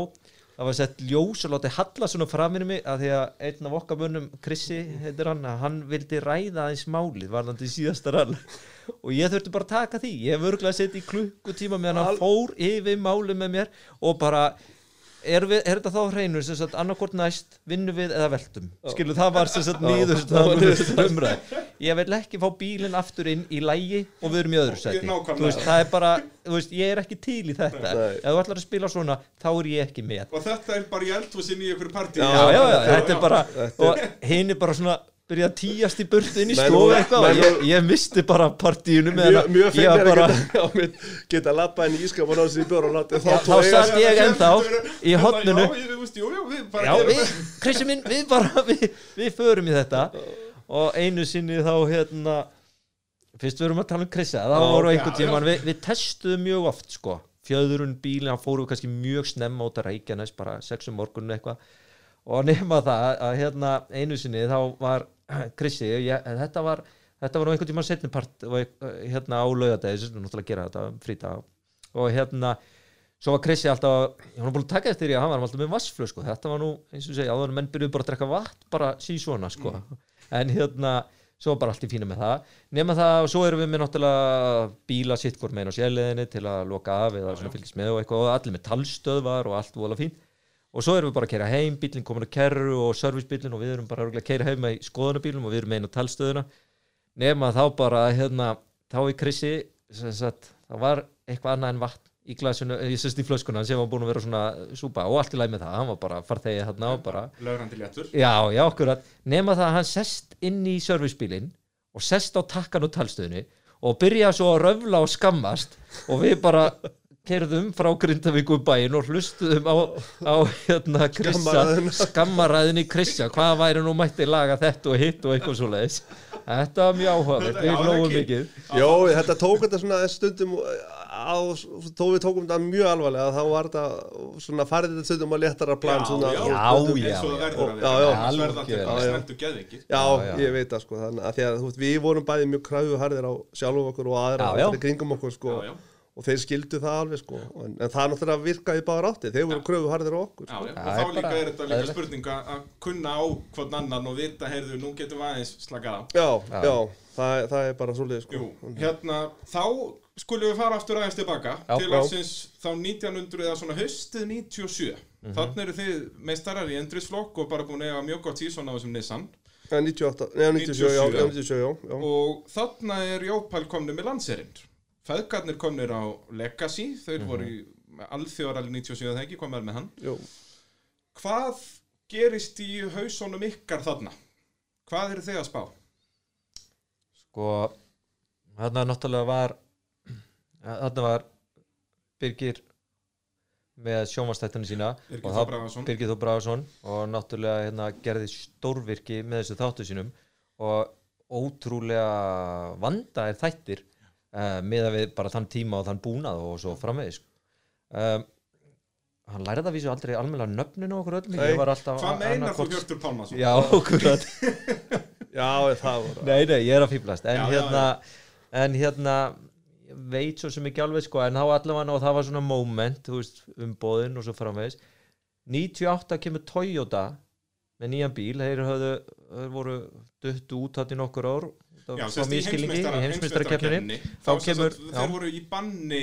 Það var sett ljós og látið halla svona framinu mig að því að einn af okkar mönnum Krissi heitir hann, hann vildi ræða aðeins málið varðandi síðasta rann. Og ég þurfti bara að taka því. Ég hef örgulega sett í klukkutíma meðan hann fór yfir málið með mér og bara er, við, er þetta þá hreinu sem sagt annarkort næst vinnum við eða veltum? Skilu það var sem sagt nýður umræð ég vil ekki fá bílinn aftur inn í lægi og við erum í öðru seti veist, það er bara, þú veist, ég er ekki til í þetta. Ef þú ætlar að spila svona þá er ég ekki með. Og þetta er bara í eldhúsin í einhverju partí Já, já, já, já, þetta er bara Þetta og hinn er bara svona byrja að tíjast í burtu inn í stofu eitthvað og ég, ég misti bara partíinu með mjög, mjög ég var fyrir bara að geta, geta lappa inn í ískap og náðu sér í bjór og láta þá satt ég ennþá í hotninu. Já, ég, jú, jú, við bara Já, gerum við, Krissi minn, við bara við, við förum í þetta. Og einu sinni þá hérna fyrst við erum að tala um Krissa þá voru einhvern tímann, við, við testuðum mjög oft sko, fjöðurinn bílinn hann fóru kannski mjög snemma út að Reykjanes bara sexum morgunum eitthvað. Og nema það að hérna einu sinni þá var Krissi, ég, þetta var þetta var einhvern tímann setni part og, eh, hérna á laugadegi, sem er náttúrulega að gera þetta frýta og hérna svo var Krissi alltaf, ég var búin að taka eftir því að hann var alltaf með vassflöð sko, þetta var nú eins og segja, áður en menn byrjuðu bara að drekka vatn bara sí svona sko, en hérna svo var bara allt í fínu með það. Nema það, og svo erum við með náttúrulega bíla sitt hvort meginn á sérleðinni til að loka af eða svona fylgist með og eitthvað. Og allir með talstöðvar og allt vola fín og svo erum við bara að keira heim, bílinn komin að kerru og servicebílinn og við erum bara að keira heim með skoðanabílum og við erum einu talstöðuna nema þá bara hérna, þá í krissi sem sagt, það var eitthvað annað en vatn í glasinu, ég sérst í flöskuna sem var búin að vera svona súpa og allt í læg með það, hann var bara farþegi hérna og bara Lögrandi léttur. Já, já, akkurat. Nema það að hann sest inn í servicebílinn og sest á takkan og talstöðinu og byrja svo að röfla og skammast og við bara kerðum frá Grindavíku bæinn og hlustuðum á, á hérna Skammaræðina. skammaræðinni Krissa, hvað væri nú mætti laga þetta og hitt og eitthvað svo leiðis. Þetta var mjög áhugavert, Já, við hlóðum mikið. Jó, þetta tók þetta svona stundum á, þó við tókum þetta mjög alvarlega þá var þetta svona farið þetta stundum á léttara plan Já, svona, já. og Já, já. að Já, já. ég veit það sko þannig að því að þú veist, við vorum bæði mjög kræfuharðir á sjálfum okkur og aðra kringum okkur sko Já, já. Og þeir skildu það alveg sko en, en það náttúrulega virkaði báðar átti þeir voru kröfuharðir á okkur sko. já, og Já, þá er líka bara er þetta líka eðlilegt. spurning að að kunna á hvern annan og vita, heyrðu, nú getum við aðeins slakað á. já, Já. já, það, er- það er bara svolítið sko Jú, hérna, þá skulum við fara aftur aðeins tilbaka Já. til Já. ásins þá 1900 eða svona höstið 97. Mhm. Þannig eru þið meistarar í endrisflokk og bara búin að eiga mjög gott tísson á þessum Nissan. Ja, 98, neða 97, já, 97, já, 97, já, já. Og þarna er Jópal komni með landserind. Feðgarnir komnir á Legacy, þeir Mhm. voru í alþjóðaralli 97 þegar ekki komið með hann. Jú. Hvað gerist í hausónum ykkar þarna? Hvað eru þið að spá? Sko, þarna náttúrulega var þarna var Birgir með sjónvastættinu sína Birgir það- Bragason. Birgir Þór Bragason og náttúrulega hérna, gerði stórvirki með þessu þáttu sínum og ótrúlega vanda er þættir uh, með að við bara þann tíma og þann búnað og svo framvegis. Um, hann lærði að vísu aldrei almennilega nöfninu okkur öllum. Hvað meinar þú Hjörtur Pálmarsson? Já, okkur Já, það voru Nei, nei, ég er að fýblast en, Já, já, hérna, en hérna veit svo sem ekki alveg sko en þá allavega og það var svona moment veist, um bóðin og svo framvegis. 98 kemur Toyota með nýjan bíl. Þeir, höfðu, þeir voru duttu út hatt í nokkur ár Já, sérst í heimsmeistarakeppninni þá kemur, þeir voru í banni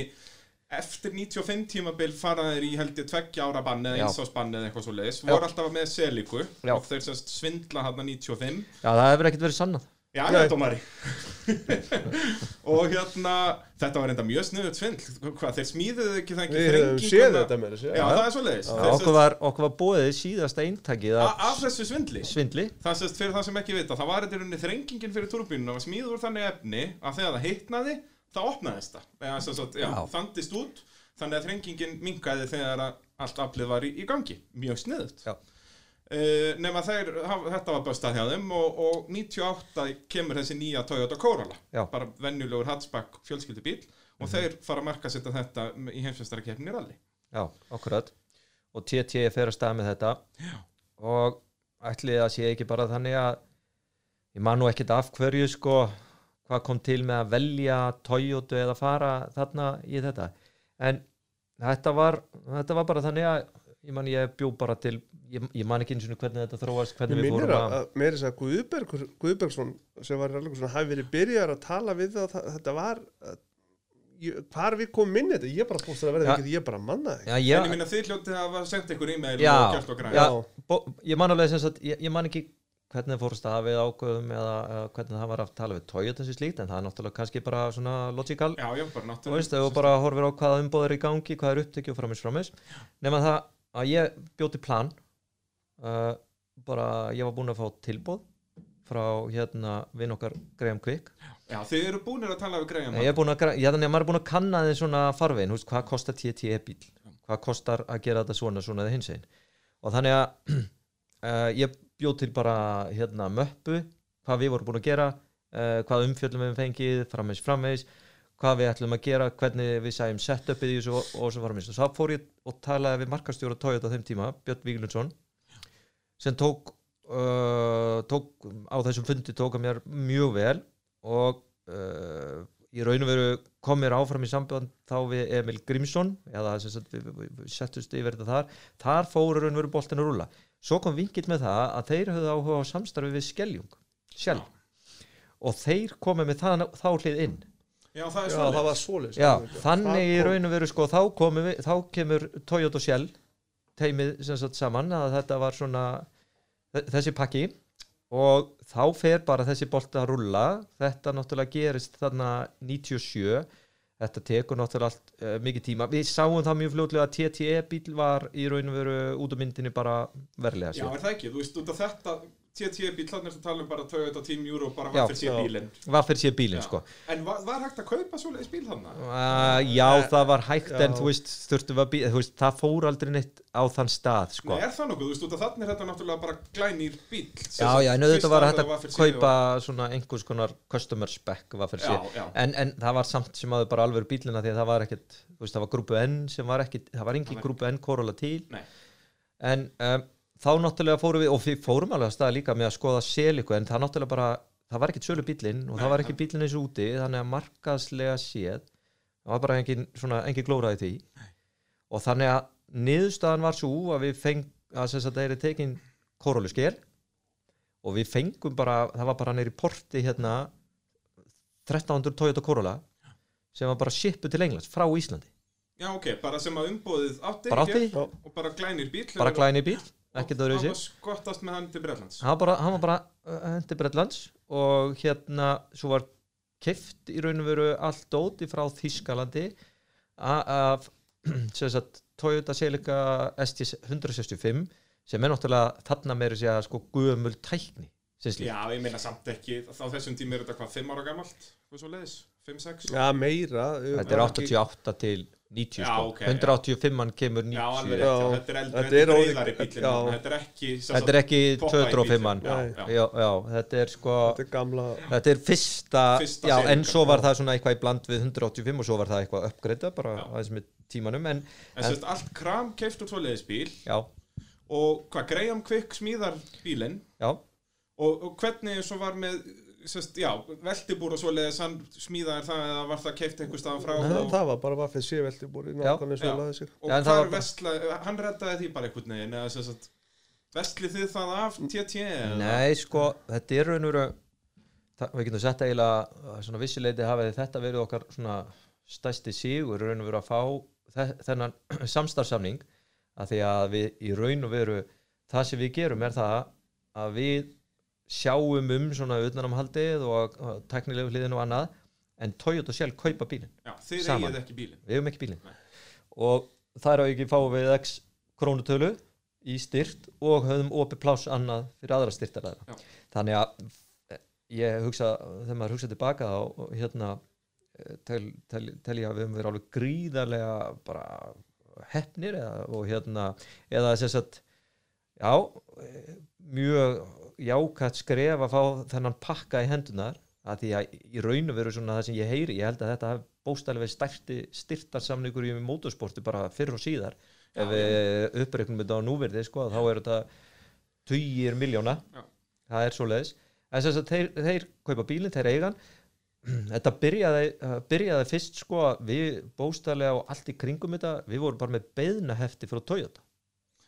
eftir 95 tímabil fara þeir í held ég tveggja ára banni eða Já. eins ás banni eða eitthvað svo leiðis voru alltaf með seliku og þeir svindla hann 95 Já, það hefur ekkert verið sannað Já, Nei. já, dómari og hérna þetta var enda mjög sniðut svindl hvað, þeir smíðuðu ekki það ekki Við höfum séð þetta með þessu Já, það er svo leiðis okkur var, okkur var bóðið síðasta eintakið af þessu svindli svindli Það sést fyrir það sem ekki vita, það var þetta í rauninni þrengingin fyrir turbínuna og smíður úr þannig efni að þegar það heitnaði, þá opnaðist það. Eða, sem sagt, já, Já. þandist út, þannig að þrengingin minkaði þegar að allt aflið var í, í gangi. Mjög sniðut. Já. Uh, nema þeir, haf- þetta var böstað hjá þeim og, og 98 kemur þessi nýja Toyota Corolla. Já. Bara venjulegur hatchback fjölskyldubíl og þeir fara að marka setja þetta í heimsveistarakeppninni rally. Já, akkurat og TT fer að stað með þetta Já. og ætli að sé ekki bara þannig að ég man nú ekkert af hverju sko hvað kom til með að velja Toyota eða fara þarna í þetta en þetta var, þetta var bara þannig að ég man ég bjó bara til ég, ég man ekki eins og hvernig þetta þróast Ég hvernig við minnir fórum að, að að meiri þess að Guðberg, Guðbergsson sem var hafi verið byrjar að tala við það, það þetta var ég, hvar við komum inn þetta ég bara búst að verða Já. ekki ég bara manna það Já, En ég minna þið hljótið að hafa sendt ykkur e-mail Já. og gert og græn. já, Já. bó, ég man alveg sem sagt, ég, ég man ekki hvernig það fórst að við ákveðum eða, eða hvernig það var að tala við Toyota sem slíkt en það er náttúrulega kannski bara svona logical Já, já, bara Þú náttúrulega. veist, þú bara horfir á hvaða umbóð er í gangi, hvað er upptekið og framis framis nema það að ég bjóti plan uh, bara ég var búinn að fá tilbóð frá hérna vinn okkar Graham Quick. Já, þið eru búinir að tala við Graham ég er búinn að, ég, þannig að maður er búinn að kanna þið svona farvegin, þú veist, hvað kostar TTE bíl hvað kostar að gera þetta svona svona eða hins einn og þannig að uh, ég bjóð til bara hérna möppu, hvað við vorum búin að gera uh, hvað umfjöllum við fengið framvegs framvegs hvað við ætlum að gera, hvernig við sæjum setupið í þessu og, og svo framvegs og þá fór ég og talaði við markastjóra Toyota þeim tíma, Björn Víglundsson sem tók uh, tók á þessum fundi tók að mér mjög vel og uh, í raun og veru kom mér áfram í samband þá við Emil Grímsson eða sem sagt, við, við, við settust yfir þetta þar. Þar fóru raun og veru boltin að rúla svo kom vingill með það að þeir höfðu áhuga á samstarfi við Skeljung sjálf. Og þeir komið með það, þá hlið inn. Já, það er Já, það var Já, Það þannig í raun og veru sko þá, komum við, þá kemur Toyota og Shell teimið sem sagt saman að þetta var svona þessi pakki og þá fer bara þessi bolta að rulla þetta náttúrulega gerist þarna 97 þetta tekur náttúrulega allt uh, mikið tíma. Við sáum það mjög fljótlega að TTE bíl var í raun og veru út á myndinni bara verlega Já, sér er það ekki? Þú veist, þetta TT bíl, þannig að tala um bara Toyota Team Euro bara var fyrir Já. bílinn. hvað fyrir sér bílinn sko En var, var hægt að kaupa svoleiðis bíl þannig? Uh, já, það var hægt Já. en þú veist, að býða, þú veist, það fór aldrei neitt á þann stað, sko. Nei, er það nokkuð? Þú veist, út af þannig er þetta náttúrulega bara glænýr bíl. Já, já, en þetta var hægt að sig kaupa svona einhvers konar customer spec en, en það var samt sem aður bara alveg bílina því að það var ekkit, þú veist, það var grúpu N sem var ekkit, það var engin Það grúpu N Corolla til, Nei. en um, þá náttúrulega fórum við, og við fórum alveg að staða líka með að skoða seliku, en það náttúrulega bara, það var ekkit sölu bílinn og Nei, það var ekki bílinn eins úti, þannig að markaðslega séð, það var bara engin, svona, engin glóraði því, og þannig að niðurstaðan var svo að við feng, að þess að það er tekin Corollu skél og við fengum bara, það var bara neyri porti hérna 1300 Toyota Corolla sem var bara shipu til Englands frá Íslandi. Já, ok, bara sem að umbóðið átti bara átti, og bara glænýr bíl. bara glæni bíl ekkert öðru Það þessi var skottast með hann til Breitlands. hann bara, hann var bara uh, hendi Bretlands og hérna svo var keft í raun og veru allt dóti frá Þískalandi af Toyota Celica ST 165 sem er náttúrulega þarna meiri segja sko gömul tækni Já, ég meina samt ekki, á þessum tími er þetta hvað, 5 ára gamalt? Hvað svo leiðis? 5-6? Já, meira þetta er 88 til 90 Já, sko. ok, 185 hann kemur 90 Já, alveg Já. þetta er eldri, reyðari bílinn, já. þetta er ekki er ekki poppa í 205 bílinn. hann Já, Nei. já. já, já, þetta er sko Þetta er gamla þetta er fyrsta, Fyrsta en svo var það svona eitthvað í bland við 185 og svo var það eitthvað uppgreita bara aðeins með tímanum en, En sérst, allt kram keift úr svoleiðis bíl já, og hvað, Graham Quick smíðar bílinn já, og, og hvernig svo var með sérst, já, veltibúr og svoleiðis hann smíðaði það eða var það keift einhver staðan frá Nei, og, það var bara vaffið eins og Já. og Já, en það hvað var er vestla hann reddaði því bara einhvern veginn eða sérst, vestlið þið það af TT eða? nei sko þetta er raun og veru við getum sett eiginlega að svona vissileiti hafið þetta verið okkar svona stæsti sigur raun og veru að fá þe- þennan samstarfsamning að því að við í raun og veru það sem við gerum er það að við sjáum um svona utanamhaldið og teknilegu hliðin og annað en Toyota sjálf kaupa bílinn. Já, Saman. eigið ekki bílinn. Við hefum ekki bílinn. Og þar á ekki fáum við x krónutölu í styrt og höfum opið pláss annað fyrir aðra Já. styrtaræðra þannig að eh, ég hugsa þegar maður hugsa tilbaka á hérna eh, tel, tel, tel ég að við höfum verið alveg gríðarlega bara hefnir eða, og hérna eða þess að já, eh, mjög jákvæmt skref að fá þennan pakka í hendunar að því að í raun og veru svona það sem ég heyri ég held að þetta stærsti styrtarsamningur í motorsporti bara fyrr og síðar. Já, ef við uppreiknum þetta á núverði sko, þá er þetta tugir miljóna Já. það er svo leiðis en þess að þeir, þeir kaupa bílinn, þeir eigan þetta byrjaði, uh, byrjaði fyrst sko við bóstælega og allt í kringum þetta, við vorum bara með beðnahefti frá Toyota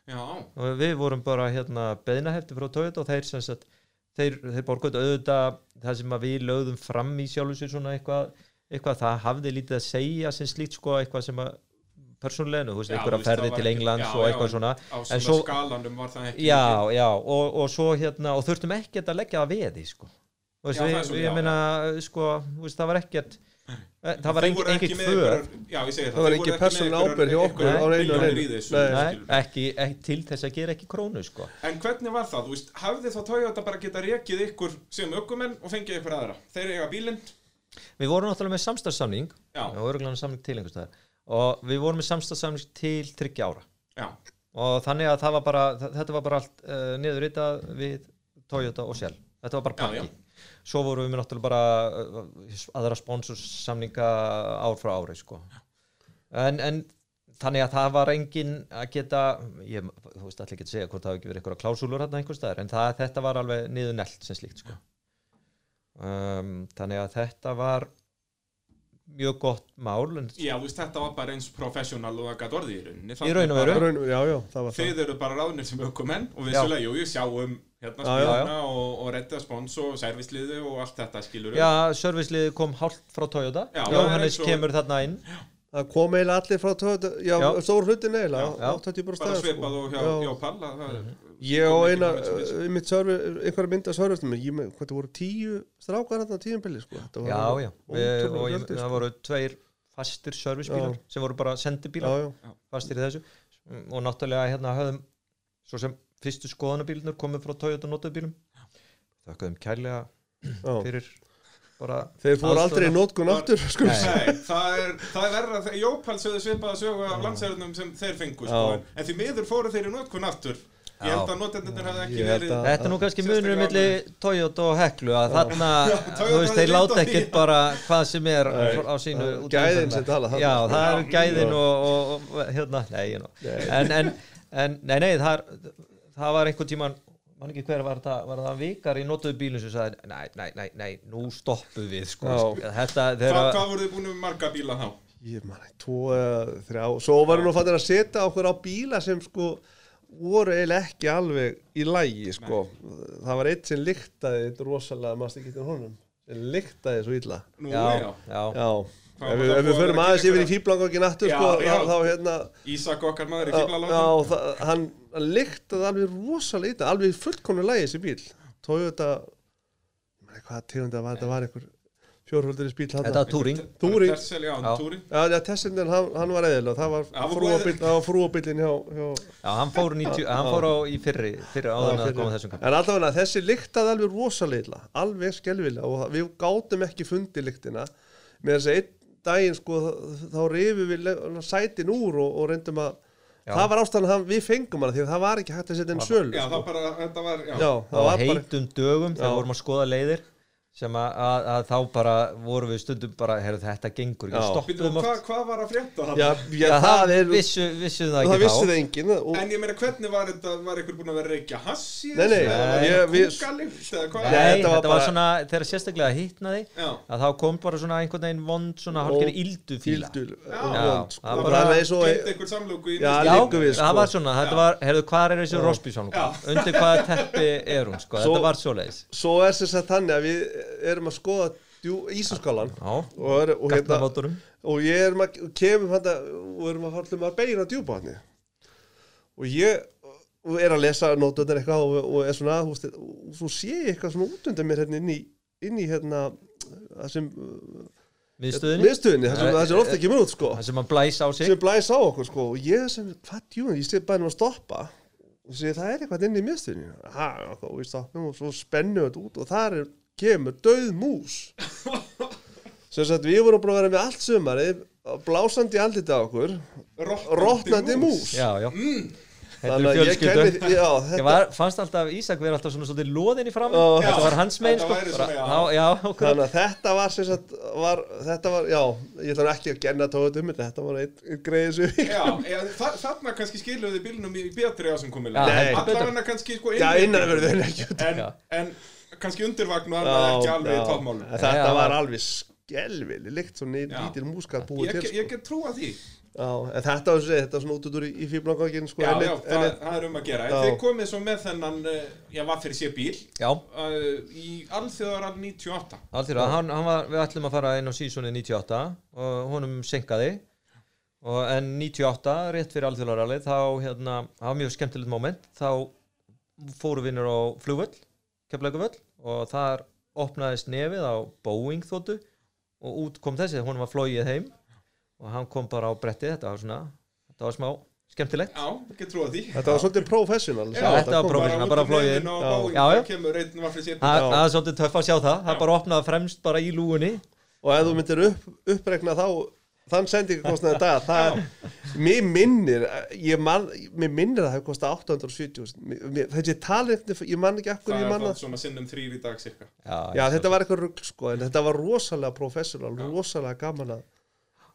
Já, og við vorum bara hérna beðnahefti frá Toyota og þeir sagt þeir, þeir borguðu auðvitað það sem við lögðum fram í sjálfu sér svona eitthvað, eitthvað það hafði lítið að segja sem slíkt sko eitthvað sem að persónuleginu, þú veist, Já, einhverja ferði til Englands já, og já, eitthvað en- svona. á svona svo- skalanum var það ekki já, já, og, og svo hérna og þurftum ekkert að leggja það veði sko. Þú veist, Já, við, svo- ég já, meina sko, þú veist, það var ekkert það var engin, engin segi það var persónuleg einhverjar- ábyrgð hjá okkur á neinu og ekki til þess að gera ekki krónu sko. En hvernig var það? Þú veist, hafði þá Toyota bara geta rekið ykkur sem ökumenn og fengið ykkur aðra? Þeir eiga bílinn? við vorum náttúrulega með samstarfsamning Já. og örgulega samning til einhvers staðar og við vorum með samstarfsamning til 30 ára Já, og þannig að það var bara þetta var bara allt uh, niðurritað við Toyota og Shell þetta var bara Já, pakki já. svo vorum við náttúrulega bara uh, aðra sponsorsamninga ár frá ári sko. en, en þannig að það var engin að geta ég, þú veist allir ekki að segja hvort það hafi ekki verið einhverja klásúlur hérna einhvers staðar en það, þetta var alveg niður nelt sem slíkt sko. um, þannig að þetta var mjög gott mál en já, þú veist, þetta var bara eins professional og það gæti orðið í rauninni Í raun og veru. Já, já, Þið eru bara ráðnir sem ökumenn og ég sjáum hérna Já, já. spilna og, og redda spons og servisliði og allt þetta skilur Já, serviceliði kom hálft frá Toyota Já, Jóhannes og- kemur þarna inn Það kom eiginlega allir frá Toyota Já, Já. stór hlutin eiginlega Já. 80% bara sko. svipað og hjá, Já. hjá Palla það er- Ég eina, og servi, einhverja mynd ég með, hvað það voru tíu strákar hérna tíum billi, sko Þetta var Já, já, það sko. voru tveir fastir servicebílar Já. sem voru bara Já, sendibílar já, fastir í þessu og náttúrulega hérna höfum svo sem fyrstu skoðanabílnur komið frá Toyota notaðbílum þakkaðum kærlega já. fyrir bara Þeir fóru aldrei nótkun aftur, sko. Nei. Það er, það er verra þegar Jópal sögðu svipaða sögu af landsherrnum sem þeir fengu sko, en, því miður fóru þeir í notkun aftur. Ég held að notendurnir hefði ekki verið að- Þetta er nú kannski munurinn milli Toyota og Heklu að þarna, þú veist, þeir láta ekkert bara hvað sem er á sínu er gæðin sem tala Já, það Já. gæðin og, hérna, nei, en, nei, nei, það, er, það var einhvern tíman man ekki hver var það, var það vikar í notuðu bílum sem sagði, nei, nei, nei, nei, nú stoppuð við, sko, þetta, þeirra, Hvað voru þið búin með marga bíla þá? Ég man ekki, tvo eða þrjá. Svo varum nú fannir að setja okkur á bíla sem sko voru eiginlega ekki alveg í lægi sko. það var eitt sem lyktaði rosalega, maður ekki til honum? Sem lyktaði svo illa. Nú, já, já, já, Já, Hvað ef við, við förum aðeins yfir í fýblangokkin aftur sko, já. þá, hérna Ísak okkar maður í það, hann, hann lyktaði alveg rosalega illa, alveg í fullkomnu lægi þessi bíl Toyota Nei, hvað tegunda var? Þetta var einhver spíl hann Þetta var túring Touring. Tercel, já, Já. túring Já, já, Tessin, hann, hann var var frúabíl- það var frúabílinn hjá, hjá Já, hann fór, 90, hann fór á í fyrri, en að koma þessum En allavega þessi lyktaði alveg rosalega við skelvilega og við gátum ekki fundið lyktina. Með þess að einn daginn sko þá rifum við sætin úr og, og reyndum að Já. það var ástæðan að við fengum hana því að það var ekki hægt að setja inn sölu Já, sko. það bara, þetta var, já, það var bara heitum dögum þegar vorum að skoða leiðir sem að, að, að þá bara vorum við stundum bara, heyrðu þetta gengur ekki, stoppuðum hvað, hvað var að frétta það? Já, já, Já, það er vissu, vissu það það ekki þá það enginn og, En ég meina, hvernig var þetta, var ykkur búin að vera að reykja hass í Nei, nei, var þetta við- kúkalikt, eða hvað? Nei, Nei, þetta var, bara- svona, þegar sérstaklega hittnaði að þá kom bara svona einhvern veginn vond svona hálfgerði íldu fíla sko. það það bara- er eins og geitt einhver samlóku í Já, sko. það var svona, þetta var, heyrðu, hvað er þessi Rosbísson Já. undir hvaða teppi er hún, sko, Svo- þetta var svo er að við erum að skoða ísaskálan Já, og, er, og, hérna, og ég erum að kemum hann og erum að fara að beina djúbáðni og ég og er að lesa nótunar eitthvað og, og er svona, veist, og svo sé ég eitthvað svona út undan mér hérna inn í, inn í hérna það sem miðstöðinni, það sem, það sem ofta ekki mjög út sko. það sem að blæs á sig. Sem blæs á okkur sko. Og ég sem, hvað djúin, ég sé bara um að stoppa. Og sé það er eitthvað inn í miðstöðinni. Ha, og við stoppum og svo spennum þetta út og þar er, kemur döð mús sem sagt við vorum búin að vera með allt sumarið blásandi andliti á okkur rotnandi mús Já, já, Mm, þetta er ég fjölskyldu já, Ég þetta, var, fannst alltaf Ísak vera alltaf svona svolítið loðin í fram Já. Þetta var hans megin sko bara, já. já, já, þannig að þetta var sagt var, þetta var, já, ég ætla ekki að genna tóðið um þetta, þetta var einn ein greið sem Já, já þa þarna kannski skiluðu bílnum í betri á sem komið Já, heldur betur. Allavega kannski sko já, innrétting. innan verður þeir ekki en, Já. en kannski undirvagn og annað ekki alveg í toppmálum En þetta var alveg skelvili líkt svona Já. lítil múskat búið Ég, til sko. ég get trúa því. Já, en þetta var svo- þetta var svona út út úr í, í fíblankakinn sko, Já, en já, eitt- það, en það er um að gera. Já. En þið komið svo með þennan uh, Já, var fyrir sé bíl Já, uh, Í alþjóðaral 98 alltaf, hann, hann var, við ætlum að fara inn á sísoni 98 og honum senkaði og en 98, rétt fyrir alþjóðlaralið þá, hérna, það var mjög skemmtilegt moment. Þá fóru vinnur á flugvöll, keflækuvöll og þar opnaðist nefið á Boeing þóttu og út kom þessi, honum var flóið heim og hann kom bara á brettið, þetta var svona þetta var smá skemmtilegt. Já, get trúa því. Þetta var svolítið professional. Já, þetta var professional. bara- flogið. inn það kemur einn var fyrir sé Það Já. það er svolítið töff að sjá það, það bara opnaði fremst bara í lúgunni. Og ef þú myndir upp, uppregna þá þann sendingakostnaði dag það, mér minnir ég man, mér minnir að það hefur kostað 870 mér- mér- þessi talið, ég man ekki akkur Það ég er svona sinnum þrýr í dag cirka. Já, já, þetta var eitthvað rugg sko, en þetta var rosalega professional, rosalega gaman að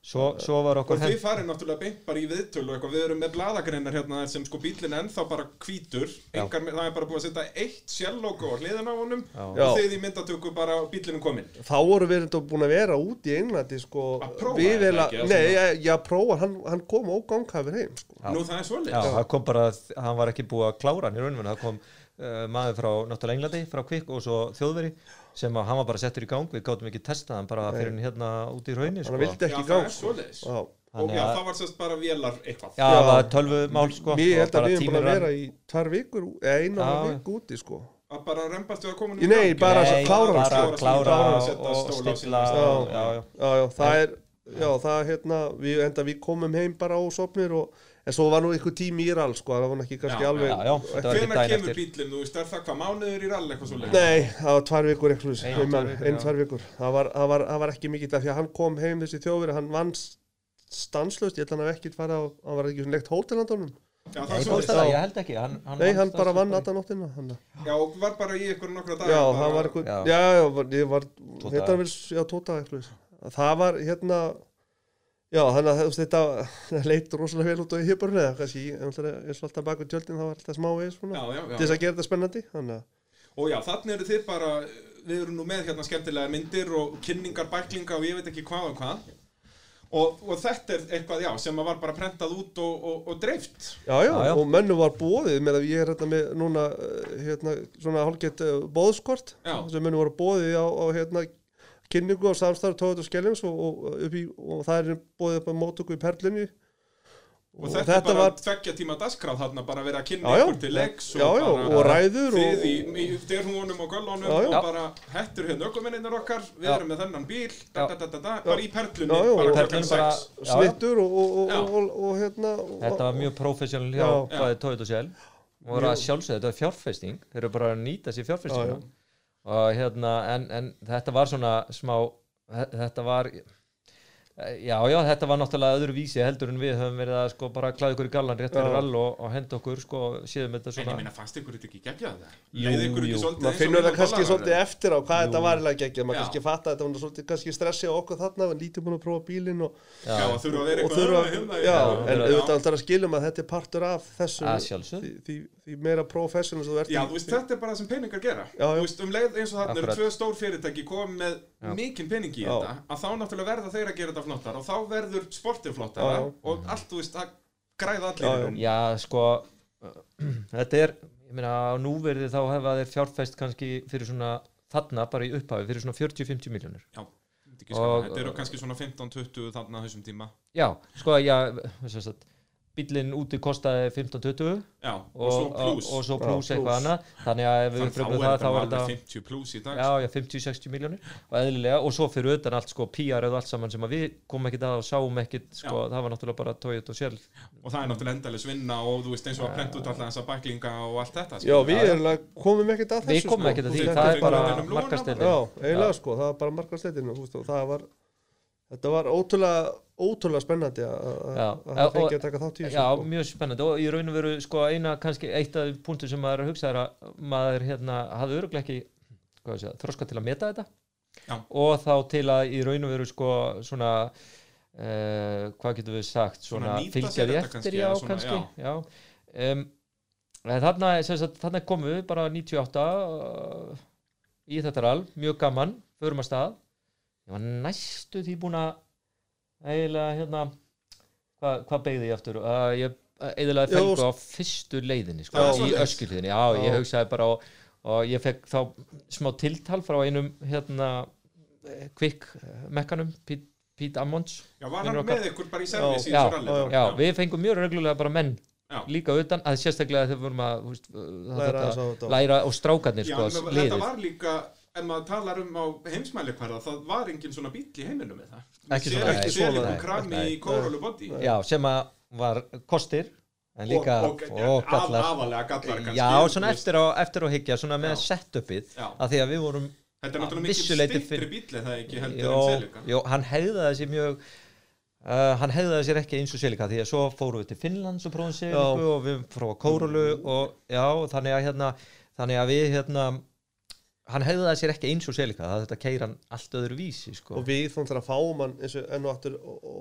Svo, svo var Og okkur þið hent farið náttúrulega beint bara í viðtölu og eitthvað, við erum með bladagreinar hérna sem sko bílinn er ennþá bara hvítur, engar, það er bara búið að setja eitt sjálflogo á hliðina á honum Já. og Já. þið í myndatöku bara bílinnum kominn. þá voru við enda búin að vera út í Englandi sko, Að prófa við þetta ekki, nei, svona? já, já, prófa hann, hann kom ógangkafir heim sko. Nú það er svolítið. það kom bara, hann var ekki búið að klára hann í rauninu, það kom uh, maður frá náttúrulega Englandi, frá Kvikk og svo þjóðveri sem að hann var bara settur í gang, við gátum ekki testað hann bara fyrir hann hérna út í rauninu hann sko. vildi Já, ekki í það gang sko. Og Þannig já, að- það var sérst bara vélar eitthvað. Já, það var tölvumál sko Mér og held að bara við erum tíminn að vera í tvær vikur, eða einu og já. viku úti sko. Að bara rembast við að koma Í- nei, bara að klára hann, bara sko. að klára og, stilla já, já. Já, já, það er já, það er hérna, við, enda við komum heim bara á sopnir og, en svo var nú einhver tími í rall, sko, það var ekki kannski Já, alveg já, já, þetta var ekki Hvenær daginn kemur bílinn, þú veist, er það hvað mánuður í rall eitthvað svolítið? Nei, það var tvær vikur eitthvað, Ein, ein, tvær vikur, það var, það, var, það var ekki mikið því að hann kom heim þessi þjófur, hann vann stanslöst, ég held að hann ekkert farið á hann var ekki svona leikt hótelhandunum Já, það Nei, það, ég held ekki hann, hann Nei, hann bara svo vann allan nóttina hann, Já, og var bara í ykkur nokkra daga. Já, það var eitthvað Já. Já, já, var- ég var vil, já, tóta eitthvað. Það var hérna Já, þannig að þetta leit rosalega vel út á hýpurinn eða kannski, eins og alltaf baku tjöldin þá var alltaf smá við svona, Já, já, já. til þess að gera þetta spennandi þannig að Og já, þannig eru þið bara, við erum nú með hérna skemmtilega myndir og kynningar, bæklinga og ég veit ekki hvað og hvað. Og, og þetta er eitthvað, já, sem var bara prentað út og, og, og dreift. Já, já, Já, og mönnu var bóðið með að ég er hérna með núna eh, hérna, svona hálfgett uh, bóðskort Já. sem mönnu var bóðið á, á hérna, kynningu og samstarf tóðut og skellins og, og, og það er bóðið upp á mótöku í Perlunni. Og þetta, er bara tveggja tíma dagskráð þarna bara verið að kynna Já, ykkur til leiks Já, já, og ræður og, Þið í, í dyrhúnum og já. og bara hættur hérna ökuminninir okkar, við Já. erum með þennan bíl, da, da, da, da, da, bara í perlunni, Já, já, bara og klokkan perlunni bara- 6. Já, já. snittur og, og, og, og, og, hérna og, Þetta var mjög professional hjá Toyota og Shell. Og var að sjálfsögðu, þetta var fjárfesting. Þeir eru bara að nýta sér fjárfestinguna. Já, og hérna, en, en þetta var svona smá, þe- þetta var já, já, þetta var náttúrulega öðru vísi heldur en við höfum verið að sko bara klæða ykkur í gallan rétt fyrir all og, og henda okkur sko, séðum þetta En svona ég meina, fannst ykkur þetta ekki geggjað það? Jú, jú. maður og finnur það kannski dollarar, svolítið eða? eftir á hvað þetta Jú. var eiginlega ekki maður kannski fatta þetta var svolítið kannski stressi á okkur þarna við lítið búin að prófa bílinn og, Já, að þurfa að vera og eitthvað öðru já, já, en auðvitað alltaf að skiljum að þetta er partur af þessu því, því, meira professional sem þú ert Já, í- þú veist, þetta er bara það sem peningar gera Já, já. Þú veist, um leið eins og þarna eru tvö stór fyrirtæki komið með Já. mikinn pening í Já. þetta að þá náttúrulega verða þeir að gera þetta flottar og þá verður sportið já. og allt, þú veist, að græða allir Já, sko þetta er, ég meina á núverði þá hefa þeir fjárfest kannski fyrir svona þarna bara í upphafi fyrir svona 40-50 miljónur Já, þetta eru kannski svona 15-20 þarna á þessum tíma Já, sko, já, sem sagt bílinn úti kostaði 15-20 Já, og, og, svo og, plus og svo Já, plus eitthvað annað. Þannig að ef við er það þá var alveg þetta 50 plus í dag. Já, já, 50-60 miljónir og eðlilega og svo fyrir utan allt sko PR og allt saman sem að við komum ekkert að og sáum ekkert sko, það var náttúrulega bara Toyota og Shell. Og það er náttúrulega endalis vinna og þú veist eins og að prenta út alltaf þessa bæklinga og allt þetta já, við erum komum ekkert að þessu Við komum sko. ekkert að því, það þetta er bara markastildin Já, eiginlega sko, það var bara markasteytinu og það var þetta var ótrúlega, ótrúlega spennandi að að- Já. að það fengi að taka þátt í þessu Já, sko. mjög spennandi og í raun og veru sko eina kannski eitt af punktum sem maður er að hugsa er að maður hérna hafði öruglega ekki segja, þroska til að meta þetta Já. og þá til að í raun og veru sko svona uh, hvað getum við sagt Svona svona, nýta fylgja sér því þetta eftir já, svona, kannski já. Um, þarna, sem sagt, þarna komum við bara 98 uh, í þetta rall, mjög gaman förum að stað ég var næstu því búin að eiginlega hérna hvað hva beigði ég aftur? Uh, ég eiginlega Já, fengu á fyrstu leiðinni sko, Já, í öskilíðinni, já, ég Já. hugsaði bara og, og ég fekk þá smá tiltal frá einum hérna kvikk mekkanum Pete, Pete Ammons. Já, var hann okkar. með ykkur bara í servis í Já, já, við fengum mjög reglulega bara menn Já. líka utan, að sérstaklega þegar við vorum að uh, Læra þetta, læra og strákarnir sko, þetta var líka ef maður talar um á heimsmæli hverða það var engin svona bíl í heiminum með það. Ekki Sér svona, ekki sér svona, krami í kórólu body. Já, sem að var kostir en líka og, og, og gallar. afalega gallar kannski já, svona eftir á, eftir á higgja svona með Já. setupið Já. að því að við vorum Þetta er náttúrulega mikið fyrir- bíl eða ekki heldur en selika jó, hann hegðaði sér mjög uh, hann hegðaði sér ekki eins og Selika því að svo fórum við til Finnlands og prófum Seliku og við fórum á Kórulu og já, þannig að hérna þannig að við hérna hann hegðaði sér ekki eins og Selika það þetta keir hann allt öðru vísi sko. og við þóttum að fáum hann eins og enn og aftur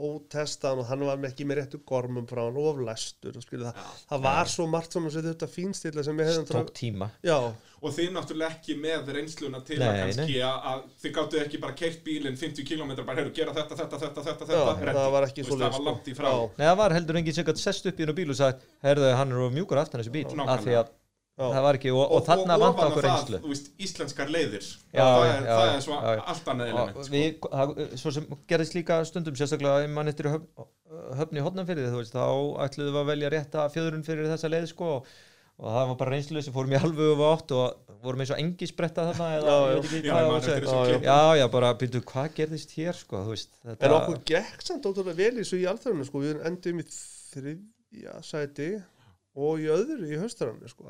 ótestaðan og hann var með ekki með réttu gormum frá hann oflæstur og skilja það, það var svo margt svona sem þetta fínstilla sem við hefðum tók tíma. Já, og þið náttúrulega ekki með reynsluna til Nei, að kannski að, þið gáttu ekki bara keirt bílinn 50 km bara heyrðu gera þetta, þetta, þetta, þetta, já þetta það var ekki svo það var já, Nei, það var heldur enginn sem gætt sest upp í hennu bíl og sagt, herðu, hann er mjúkur aftan þessu bíl Það var ekki, og, og, þarna og vant ofan á okkur það, reynslu. þú veist, íslenskar leiðir. Já, það, er, já, það er svo já, allt annað element sko. við, það, svo sem gerðist líka stundum sérstaklega ef mann eftir höfn, höfn í hotnanfyrði þú veist, þá ætluðum við að velja rétta fjöðrun fyrir þessa leið sko. Og, og það var bara reynslu sem fórum í alveg og átt og vorum eins og engi spretta þarna eða Já, ég veit ekki Já, bara byrju, hvað gerðist hér sko, þú veist en þetta, okkur gekk samt ótrúlega vel í þessu í alþjóðinu sko, við endum í þriðja sæti og í öðru í höstaranu sko,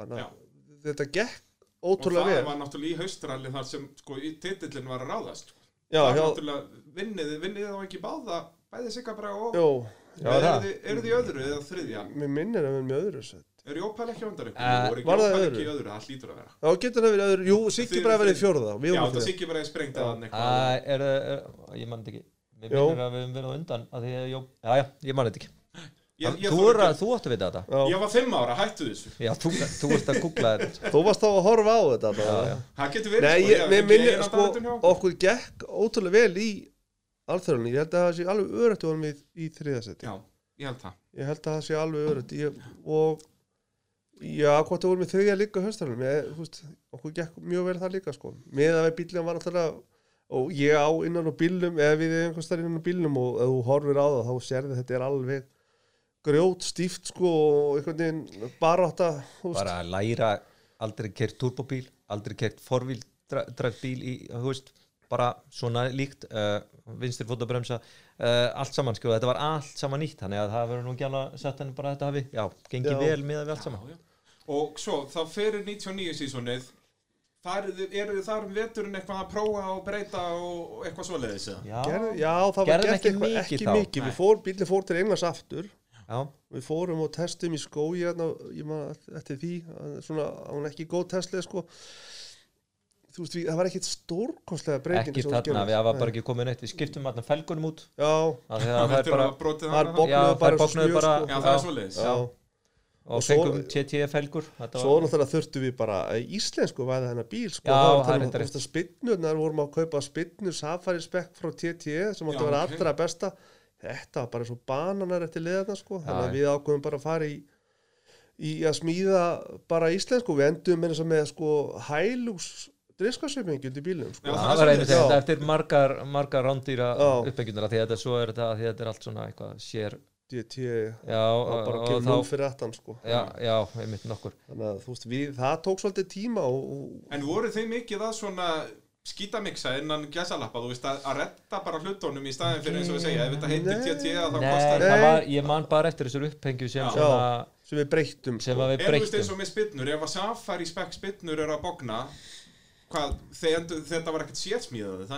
þetta gekk og ótrúlega það vel. var náttúrulega í haustralli þar sem sko, í titillin var að ráðast sko. já, það var náttúrulega vinnið, vinnið þá ekki báða bæði Sigabra og jó, Já, eru það. þið, eru þið í öðru eða þriðja? Mér minnir að við erum með öðru sæti er Jópæl ekki á undan ykkur? Eh, er var það í öðru, það hlýtur að vera. Já, getur það verið öðru, jú, Siggi Þið- bara verið við já, það Siggi bara sprengt að hann er, er, ég man þetta ekki. Mér minnir að við höfum verið á undan að því að, jó, já, já, ég man þetta ekki ég, ég, þú, er, þú átti að vita þetta. Já, ég var fimm ára, hættu þessu. Já, þú, þú ert að googla þetta. Þú varst þá að horfa á þetta Já, já. það getur verið Nei, sko, ég, eina sko, okkur. gekk ótrúlega vel í alþjóðunni, ég held að það sé alveg örutt vorum við í þriðasetti já, ég held það. Ég held að það sé alveg ég, og já, hvort það vorum við þriðja líka veist okkur gekk mjög vel það líka, sko. Með að við bílum var náttúrulega og ég á innan á bílum, eða við einhvers grjót stíft sko og einhvern veginn veist. bara að læra aldrei kert turbóbíl aldrei kert forvíldrætt bíl í, veist, bara svona líkt uh, vinstri fótabremsa uh, allt saman, sko, þetta var allt saman nýtt þannig að það verður nú ekki að setja henni bara þetta hafi, já, gengið vel með við allt saman Já, já. Og svo, þá fyrir 99 sísonið eru þið þar um veturinn eitthvað að prófa og breyta og eitthvað svoleiðis já, Gerð, já, það var gert ekki eitthvað mikið ekki þá. mikið, Nei. við fór, bílinn fór til Englands aftur já, við fórum og testum í skói hérna, ég maður eftir því að svona, hún ekki góð testlið sko. Þú veist, við, það var ekkit stórkostlega breyting ekki þarna, við hafa bara ekki komið neitt við skiptum allan felgunum út. Já, af því að það er bara, það er Já, bara sko. Já, það er já. og fengum TT felgur þetta Svo náttúrulega þurftum við bara í íslensku væða hennar bíl sko, Já, það var er að spinnurnar vorum að kaupa spinnu safari spekk frá TTE sem átti að vera allra besta þetta var bara svo bananar eftir liðarna sko, þannig Já, að við ákveðum bara að fara í, í að smíða bara íslensku, við endum með, með sko hælús driskasöfingjöld í bílum sko. Já, það það var einmitt þetta Já. eftir margar, margar rándýra Já. uppbyggjundar því að þetta, svo er þetta, því að þetta er allt svona eitthvað sér, TTE já, var og, bara að og gefa þá fyrir aftan sko. já, já, einmitt nokkur þannig að þú veist, við, það tók svolítið tíma og, og En voru þið mikið að svona skítamiksa innan gæsalappa, þú veist, að, að retta bara hlutunum í staðin fyrir eins og við segja, ef þetta heitir. TT þá kostar það ég man bara eftir þessar upphengju sem svona, sem við breyttum sem sko. að við veist eins breyttum og með spinnur, ef að Safari spek spinnur er að bogna hvað, þetta var ekkert sérsmíðað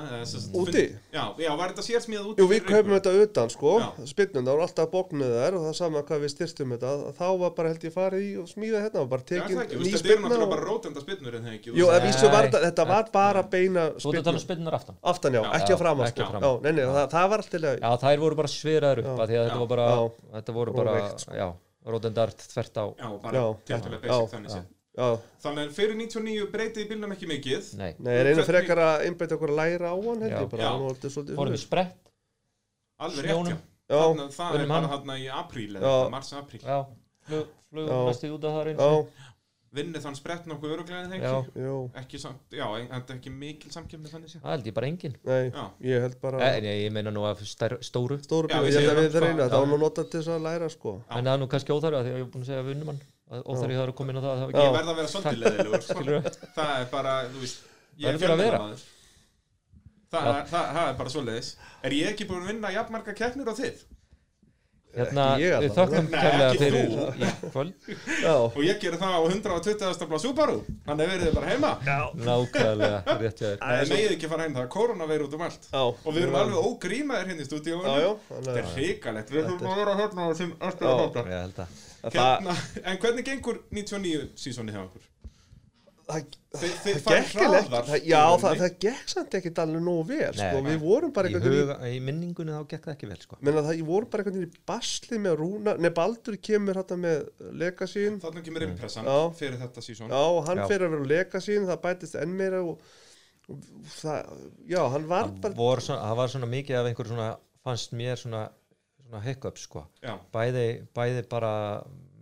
Úti? Já, já, var þetta sérsmíðað úti Jú, við kaupum þetta utan, sko, spinnum, það voru alltaf bóknuð þær og það sama hvað við styrstum þetta, þá var bara held ég farið í og smíða hérna, var bara er tekin það ekki, þú ný veist, þetta spinna náttúrulega og... bara rótenda spinnur en það ekki, Jú, þetta, þetta var bara beina Þú ert að tala um spinnu, spinnunar aftan? Aftan já, Já, ekki já, að framan, ekki sko, að framan. já, nei, nei, það, það var alltaf Já, þær voru bara sviraður upp Já. af því að þetta Já. var bara, Já. þetta voru bara, sko. já, rótendar þvert á, já, bara Já, þannig að fyrir 99 breytið bílnum ekki mikið. Nei, nei, Hvernig- frekar að einbeita okkur að læra á hann, fórum við sprett. Alveg rétt, já. Já, Þannig að það er bara hann. hann í apríl eða mars-apríl Já, flug, flug Já. næstu út af það já, eins Vinnið þann sprett nokkuð öruglega ekki já, Ekki samt, já, en þetta er ekki mikil samkjöfni þannig Það held ég bara engin. Nei, Já. ég held bara En ég, ég meina nú að stær, stóru. Stóru Já, bíl, við ég held að við það, reyna, það var nú notað til þess að læra, sko. En það er nú kannski óþarfa því að ég er búin að segja hann Óþarfi það er að koma inn á það, það Ég verð að vera svolítið sko. Skilurðu? Það er bara, þú veist Ég er að fjölmiðlamaður. Það er- það- það er bara svoleiðis. Er ég ekki búin að vinna jafnmarga keppnir á þið? Hérna, ég við kærlega ekki fyrir í kvöld. Já, Og ég gerir það á 120. blá Subaru. Þannig verið þið bara heima. Nákvæmlega, rétt hjá þér. Það er megið ekki fara heim, það er koronaveir út um allt. Já. Og við erum alveg ógrímaðir hérna í já, Þetta er að hrikalegt, við þurfum að vera hérna á þessum eftir Já. Hérna, en hvernig gengur 99 sísoni hjá okkur? það, Þið, þið það gekk ekki, hraðar það, í já, það, það gekk samt ekkert alveg nógu vel, Nei, sko, nei. við vorum bara í, veginn í huga, í minningunni þá gekk það ekki vel sko. menna það, ég voru bara veginn í basli með rúna, nei, Baldur kemur þetta með legasín, Þannig kemur impressan Já. fyrir þetta sísón já, og hann Já. fyrir að vera legasín, það bætist enn meira og, og það, já, hann var það, bara, það var svona mikið af einhver svona fannst mér svona, svona hiccups sko. Bæði, bæði bara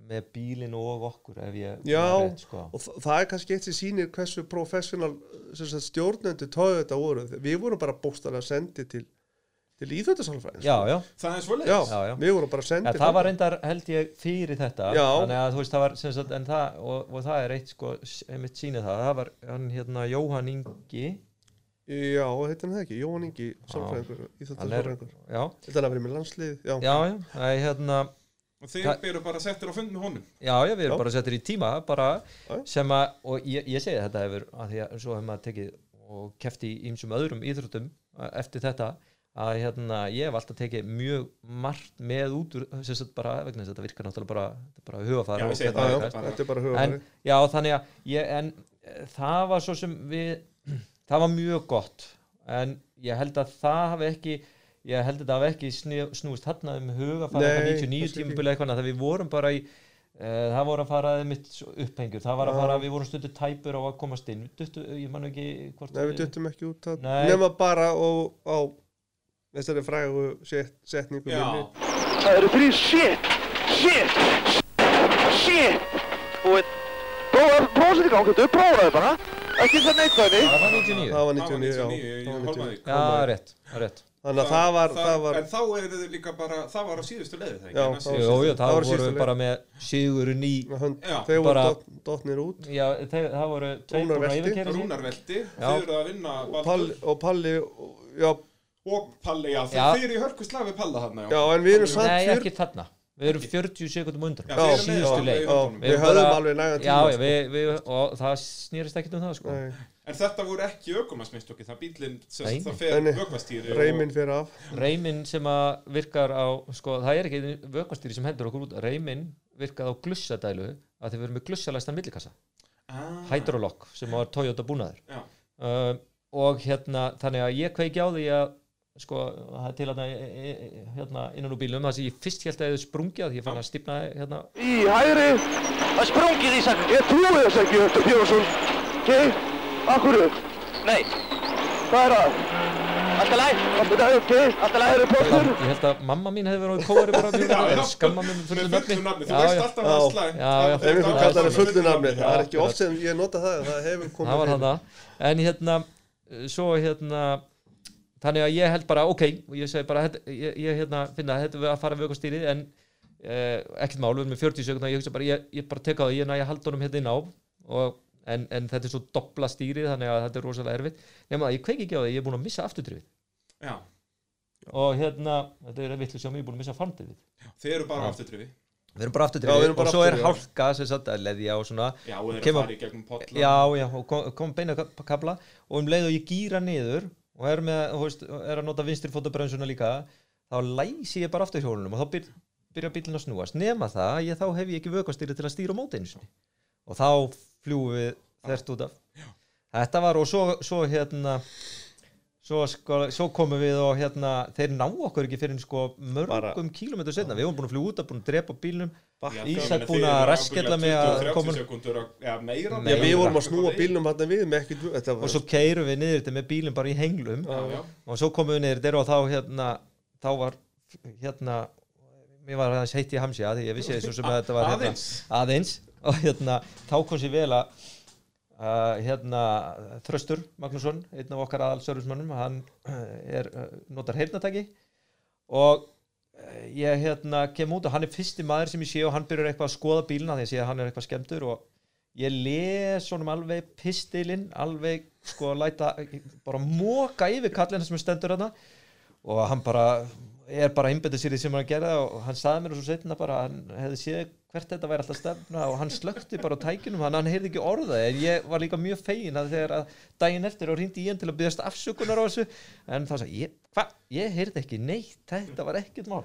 með bílinn og okkur ef ég Já. rétt, sko. og þa- það er kannski eitt sem sýnir hversu professional stjórnendur tóðu þetta voru, við vorum bara bóstalega sendið til, til íþjóttasálfræðins já, já, það er svoleiðis Já, já. við vorum bara ja, sendið það var reyndar held ég fyrir þetta Já. þannig að þú veist það var sagt, en það, og, og það er eitt sko, einmitt sýnið það, það var hann hérna Jóhann Ingi já, heitir hann það ekki, Jóhann Ingi íþjóttasálfræðingur já, þetta er að vera með landslið, já, já, já, hérna Og þið Það- eru bara settir á fund með honum? Já, já, við erum bara settir í tíma bara sem að, og ég, ég segi þetta hefur að því að svo hefur maður tekið og keft í ýmsum öðrum íþróttum að- eftir þetta að hérna, ég hef alltaf tekið mjög margt með út úr sem sagt bara, vegna þess að þetta virkar náttúrulega bara, þetta er bara hugafæra Já, það, já, þetta er bara en, hugafæri já, þannig að ég, en það var svo sem við það var mjög gott en ég held að það hafi ekki ég held að það hafi ekki snú- snúist þarna um hugafæra Nei, 99 kannski ekki. tímabili eitthvað það við vorum bara í uh, það voru að fara mitt upphengjur það var að fara, við vorum stundu tæpur á að komast inn. Duttu, ég man ekki hvort Nei, við duttum ekki út að Nei. nema bara og á þessari frægu set, setningu Það eru þrý shit, shit, shit. Búið, sér í gang, þú prófaðu bara Ekki það neikvæðni. það var 99 það var Það var 99, já, 99 í það var 99. Hólmavík. já, rétt, rétt þannig að það var, það var En þá eru þið líka bara, það var á síðustu leiði það Já, ekki? það var Jú, jú, Það það var voru síðustu við leik. bara með sigurinn í hönd, Já, þeir voru bara- dott, dottnir út Já, þeir, það voru tveir Rúnar búin að velti. yfirkeyra sig. Rúnar veldi, þið eru að vinna og Baldur Palli, og Palli já, og Palli, já, Já. þið eru í hörku slafi Palla þarna, já, en við erum samt Nei, fjör ekki þarna Við erum 40 sekundum undan. Með síðustu leik. við bara- alveg Já, tíma já, sko. við, við, og það snýrist ekkert um það sko. Nei, En þetta voru ekki ökumarsmistokki, það bílinn sem það fer vökvastýri Reyminn fyrir af. Reyminn sem að virkar á sko, það er ekki vökkastýri sem hendur okkur út. Reyminn virkað á glussadælu að þið verum með glussalæstan millikassa. Ah, Hydrolock sem var Toyota búnaður. Já. uh, og hérna þannig að ég kveiki á því að sko, það er til hérna, e- e- hérna innan úr bílum það sem ég fyrst held að þið sprungið að því ég fann að stífna hérna Í hægri. Það er sprungið í sakk. Ég trúi þess ekki, Öttur Björnsson. Ok, akkur. Nei. Hvað er það? Alltaf læg. Alltaf læg, ok. Alltaf læg eru ég postur. ég held að mamma mín hefði verið á kóari bara mjög en skamma mér með fullu nafni þú veist alltaf að slæm Já, já. ef einhver kallar það fullu nafni það er ekki oft sem ég nota það það þannig að ég held bara ok og ég segi bara þetta- ég, ég hérna finna að þetta við að fara við okkur stýrið en eh, ekkert mál, við erum með 40 sekundar ég hugsa bara, ég, ég bara teka á það, ég næja haldunum hérna inn á og, en, en þetta er svo doppla stýrið þannig að þetta er rosalega erfitt. Nema að ég kveiki ekki á því, ég er búin að missa afturtrifið Já, og hérna, þetta er vitlu sem ég er búin að missa framdrifið þið eru bara Já. afturtrifi við erum bara Já, við afturtrifið erum bara og svo er afturtrifið, hálka sem sagt að leðja og svona. Já, og þeir eru Kemur- að fara í gegnum potla já, já, og kom, kom beina ka- kabla og um leið og ég gýra niður og er, með, veist, er að nota vinstri fótabrönsuna líka þá læsi ég bara aftur hjólunum og þá byr, byrja bílinn að snúast. Nema það, að ég, þá hef ég ekki vökkastýri til að stýra á móti einu sinni. Og þá fljúum við þert út af. Þetta var og svo, svo hérna svo, sko, svo komum við og hérna þeir ná okkur ekki fyrir sko mörgum kílómetru setna, við vorum búin að fljúa út af búin að drepa bílnum. Ísak eru að raskella mig að 20-30 koma- að- við vorum að snúa bílnum hann við með ekkert þetta og svo keirum við niður þetta með bílinn bara í henglum. Já, já. og svo komum við niður þetta og þá hérna þá var hérna mér var aðeins heitt í hamsi að því ég vissi þessu sem að þetta var hérna, Aðeins? aðeins. Og hérna þá kom sér vel að uh, hérna Þröstur Magnússon, einn af okkar aðalsörfismönnum hann uh, er, uh, notar heyrnatæki og ég hérna kem út og hann er fyrsti maður sem ég sé og hann byrjar eitthvað að skoða bílina því að að hann er eitthvað skemmtur og ég les honum alveg pistilinn alveg sko læta bara móka yfir kallina sem er stendur hana og hann bara er bara einbetið sér í sem hann að gera og hann saði mér svo setna bara að hann hefði séð hvert þetta væri alltaf stefna og hann slökti bara á tækinum hann, hann heyrði ekki orða en ég var líka mjög fegin að þegar að daginn eftir og reyndi í hann til að byggast afsökunar á þessu en þá sagði ég, hvað, ég heyrði ekki neitt, þetta var ekkert mál.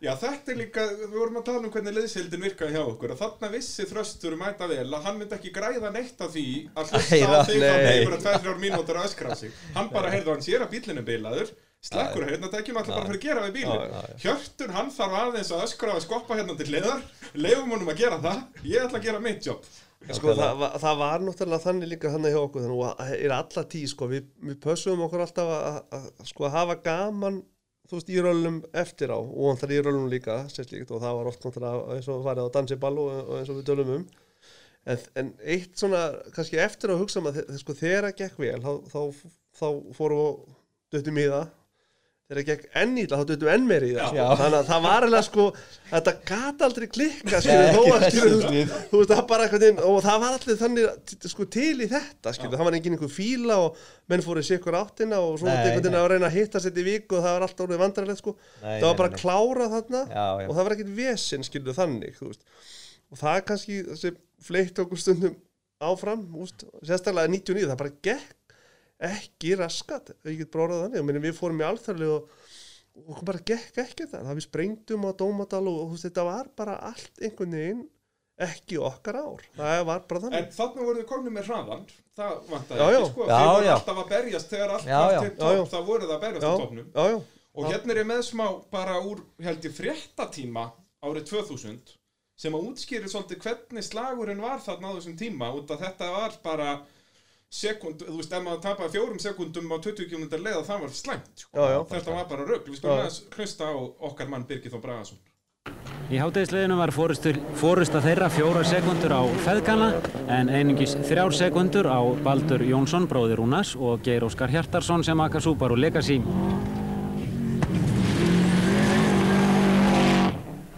Já, þetta er líka, við vorum að tala um hvernig liðsildin virkaði hjá okkur og þarna vissi þröstur mæta vel að hann myndi ekki græða neitt af því að hlusta á þig þá nei. nefnir að 2-3 mínútur að öskra sig. Hann bara heyrði að hann sér að bílinn er slekkur hérna tækjum alltaf bara fyrir að gera við bílinn. Hjörtur hann þarf aðeins að öskra og skoppa hérna til hliðar. Leifum honum að gera það. Ég ætla að gera mitt jobb sko, það, það var náttúrulega þannig líka þannig hjá okkur þannig að er alla tíð sko, við, við pössum okkur alltaf að, að, að sko, hafa gaman þú veist, í rölum eftir á. Og það í rölum líka sérslíkt, og það var oft náttúrulega eins og farið á dansiball og, og eins og við tölum um. En, en eitt svona kannski eftir að hugsa maður þe- sko, þegar það gekk vel þá, þá, þá fórum við döttum í það þegar það gekk enn í það þá döttum enn meir í það Já. þannig að það var alveg sko þetta gat aldrei klikka skilur, þó að skilur, við. þú veist það bara eitthvað inn, og það var allir þannig t- sko, til í þetta skilur, það var engin einhver fíla og menn fóru í sikkur áttina og svo Nei, einhvern veginn nei. að reyna að hitta sér í viku og það var alltaf orðið vandrarlegt sko. Nei, það var nei, bara nei, nei. klára þarna Já, já. og það var ekkit vesinn skilur þannig þú veist. og það er kannski þessi fleitt okkur stundum áfram úst, sérstaklega 99, það bara gekk ekki raskat ef ég get bróðað þannig, ég meina við fórum í alþarli og og okkur bara gekk ekki það. Það við sprengdum á Dómadal og, og þetta var bara allt einhvern veginn ekki okkar ár, það var bara En þannig voru þið komin með hraðan Það já. ekki sko. Þið voru já. alltaf að berjast þegar allt var til topp. Þá voru það að berjast já, á toppnum. já, Og hérna er ég með smá bara úr, held ég, fréttatíma árið 2000 sem að útskýri svolítið hvernig slagurinn var þarna á þessum tíma út að þetta var bara sekund, þú veist, ef maður tapaði fjórum sekundum á 20 km leið það var slæmt, sko. Já, já. þetta var bara rögl, við skulum aðeins hlusta á okkar mann Birgir Þó Bragason Í hátegisleginu var fórusta þeirra fjóra sekundur á feðgana en einungis þrjár sekundur á Baldur Jónsson, bróðir Rúnas og Geir Óskar Hjartarsson sem akka Subaru Legacy.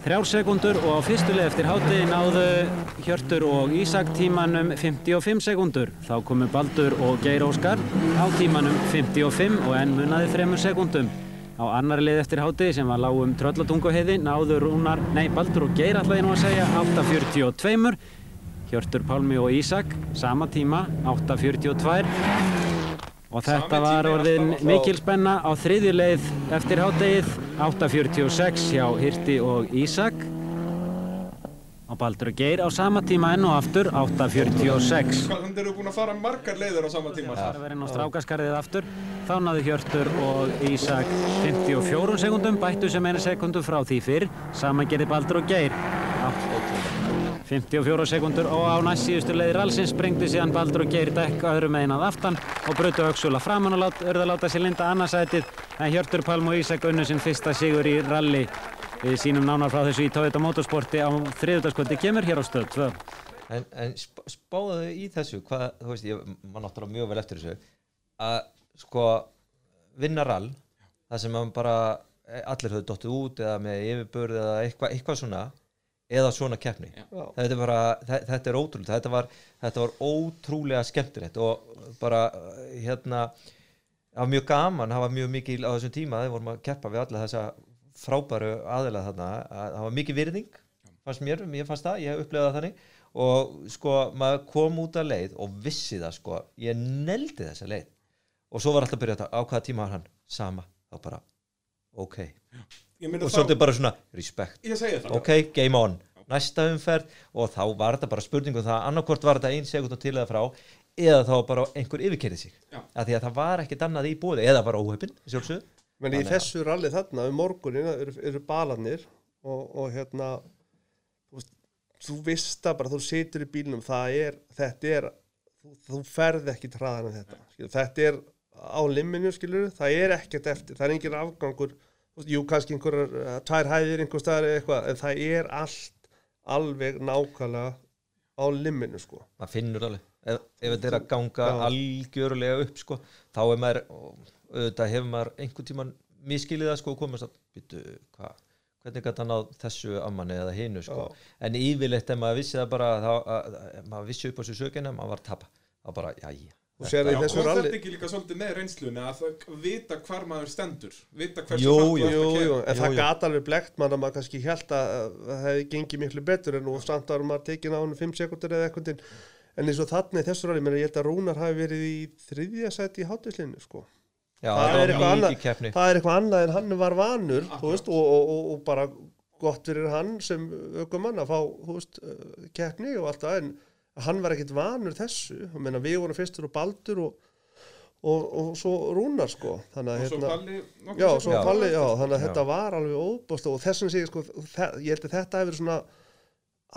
Þrjár sekundur og á fyrstuleg eftir hátegi náðu Hjörtur og Ísak tímanum 55 sekundur. Þá komu Baldur og Geir Óskar á tímanum 55 og enn munaði 3 sekundum. Á annar lið eftir hátegi sem var lág um Tröllatunguheiði náður Rúnar, nei Baldur og Geir ætlaði nú að segja 8.42 Hjörtur Pálmi og Ísak sama tíma 8.42 og þetta var orðin mikil spenna á þriðju leið eftir háttegið 8.46 hjá Hirti og Ísak og Baldur og Geir á sama tíma enn og aftur 8.46 Hvað þannig eru búin að fara margar leiður á sama tíma Það er verið inn á strákaskarðið aftur þá náðu Hjörtur og Ísak 54 sekundum bættu sem einu sekundu frá því fyrr saman gerði Baldur og Geir 54 sekundur og á næst síðustu leiði rallsins sprengdi síðan Baldur og Geir dekk öðrum megin að aftan og brutu auksula framann og örða láta sér linda annarsætið en Hjörtur Palm og Ísak unnu sinn fyrsta sigur í ralli Við sínum nánar frá þessu í Toyota Motorsporti á þriðutaskvöldi kemur hér á stöð 2. En, en sp spáðu þau í þessu, hvað, þú veist, ég man náttúrulega mjög vel eftir þessu, að sko vinna rall, það sem maður bara, e, allir höfðu dóttið út eða með yfirbörð eða eitthvað eitthva svona, eða svona keppni. Þetta er bara, þetta er ótrúlega, þetta var, þetta var ótrúlega skemmtilegt og bara, hérna, það var mjög gaman, það var mjög mikil á þessum tíma, þegar vorum að keppa við alla þessa frábæru aðeila þarna að það var mikið virðing fannst mér, mér fannst það, ég hef upplegað það þannig. Og sko maður kom út að leið og vissi það sko ég neldi þessa leið. Og svo var alltaf að á hvaða tíma var hann? Sama, þá bara ok og svo er bara svona respect. Ok, game on, næsta umferð og þá var þetta bara spurningum það annarkort var þetta ein sekund og til eða frá eða þá bara einhver yfirkerði sig. Að því að það var ekkit annað í búið eða bara óhefinn, sjálfsögðu. Menn í þessu ralli þarna um morgunin eru, eru balanir og, og hérna þú, þú vist að bara þú situr í bílnum það er, þetta er þú, þú ferð ekki træðan en þetta skilur, þetta er á limminu skilur það er ekkert eftir, það er engin afgangur jú kannski einhverjar uh, tvær hæðir einhver staðar eða eitthvað, en það er allt alveg nákvæmlega á limminu sko. Það finnur alveg, ef, ef þetta er að ganga Já. algjörlega upp sko, þá er maður auðvitað hefur maður einhvern tíman miskilið að sko komast að byttu hvað hvernig gæti hann á þessu ammanni eða hinu? sko. en yfirleitt ef maður vissi það bara þá, að, að, maður vissi upp á þessu sökina maður var tapa, þá bara, já, já og þetta er ekki líka svolítið með reynslunni að það vita hvar maður stendur vita hversu jú, jú, jú, en það gata alveg blekt mann að maður kannski held að það hefði gengið miklu betur en nú samt að maður tekið á hann 5 sekundur eða eitthvað en eins og þannig þessu ræði, ég held að Rúnar hafi verið í þriðja seti í hátuslinu sko. Já, það, er annað, það er eitthvað annað en hann var vanur veist, og, og, og, og bara gott fyrir hann sem aukumann að fá veist, keppni og allt það en hann var ekkit vanur þessu. Meina, við vorum fyrstur og baldur og svo rúnar sko. Þannig að, hérna, já, já, palli, já, þannig að þetta var alveg óbúst og þessum sé sko, ég held að þetta hefur svona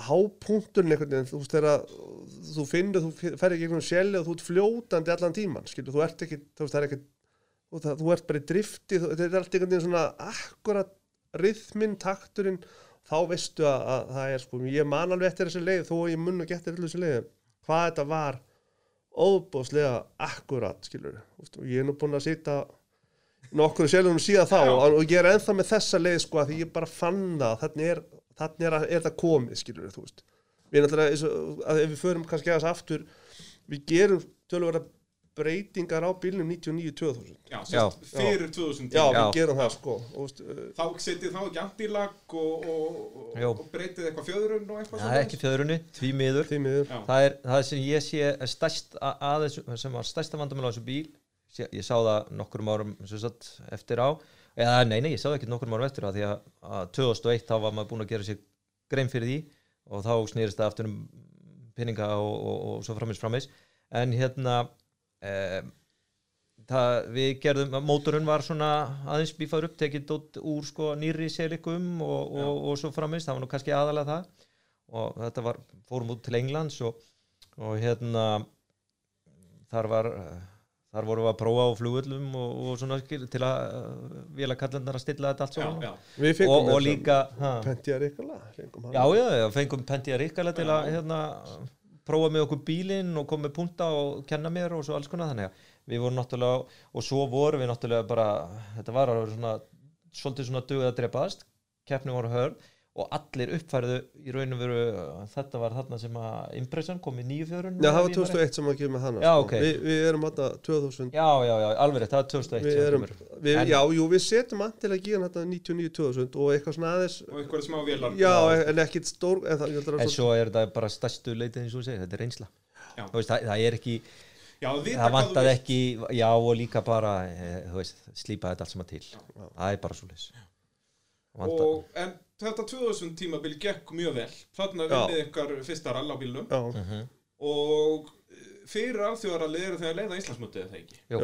hápunkturinn einhvern veginn. Þú þú finnur, þú fer ekki einhvern sjæli og þú ert fljótandi allan tíman skilur, þú ert ekki, þú veist það er ekki og það, þú ert bara í drifti þetta er allt einhvern veginn svona akkurat rithminn, takturinn þá veistu að, að það er sko ég man alveg eftir þessi leið þó ég mun ekki eftir þessi leið hvað þetta var óbúslega akkurat skilur og ég er nú búin að sýta nokkur sjálfum síðan þá og, ég er enþá með þessa leið sko að ég bara fann það þannig er, er, er það komið skilur þú veist. Við erum alltaf að ef við förum kannski að þess aftur við gerum tölur að breytingar á bílnum 99-2000 Já, sérst, fyrir 2000 Já, við gerum það sko. Og, uh, Þá setið þá ekki andilag og, og, og breytið eitthvað fjöðrun og eitthvað Það er ekki fjöðrunni, því miður. Það er það sem ég sé stærst aðeins, sem var stærsta vandamál á þessu bíl ég sá það nokkur árum sagt, eftir á, eða nei, nei, ég sá það ekki nokkur árum eftir á því að, að 2001 þá var maður búin að gera sér grein fyrir því og þá snýrist það aftur um pinninga og svo framins framins en hérna um, það, við gerðum mótorun var svona aðeins bífaður upp tekið úr sko nýri selikum og, og, og svo framist, það var nú kannski aðalega það. Og þetta var, fórum út til Englands og, og hérna þar var þar vorum við að prófa á flugvöllum og, og svona til að vila kallandar að stilla þetta allt Já, svona já. Við og, fengum og líka ha, Pentja Ríkala fengum hann. já, já, já, fengum Pentía Ríkala til að hérna, prófa með okkur bílinn og koma með punta og kenna mér og svo alls konar. Þannig að við vorum náttúrulega og svo vorum við náttúrulega bara þetta var alveg svona svolítið svona dugið að drepaðast keppni voru hörð og allir uppfærðu í raun og veru þetta var þarna sem að Impression kom í nýju fjörun Já, það var 2001 sem að með þannig Já, ok. við, við erum þetta 2000 já, já, já, alveg rétt, það var 2001 við sem erum, kemur. við, En- Já, jú, við setjum andilega gíðan þetta 99-2000 og eitthvað svona aðeins Og einhverja smá vélar. Já, en ekkit stór en það, að en svo er þetta bara stærstu leitið eins og segir, þetta er reynsla. Já. Þú veist, það, það er ekki Já, það vantaði ekki, já og líka bara eh, þú veist, slípa þetta allt saman til. Það er bara svo og, En þetta 2000 tímabil gekk mjög vel. Þarna vinnið ykkar fyrsta rall á bílnum. Já, Mhm. Og eh, fyrir alþjóðarallið eru þegar leiða Íslandsmótið eða ekki? Já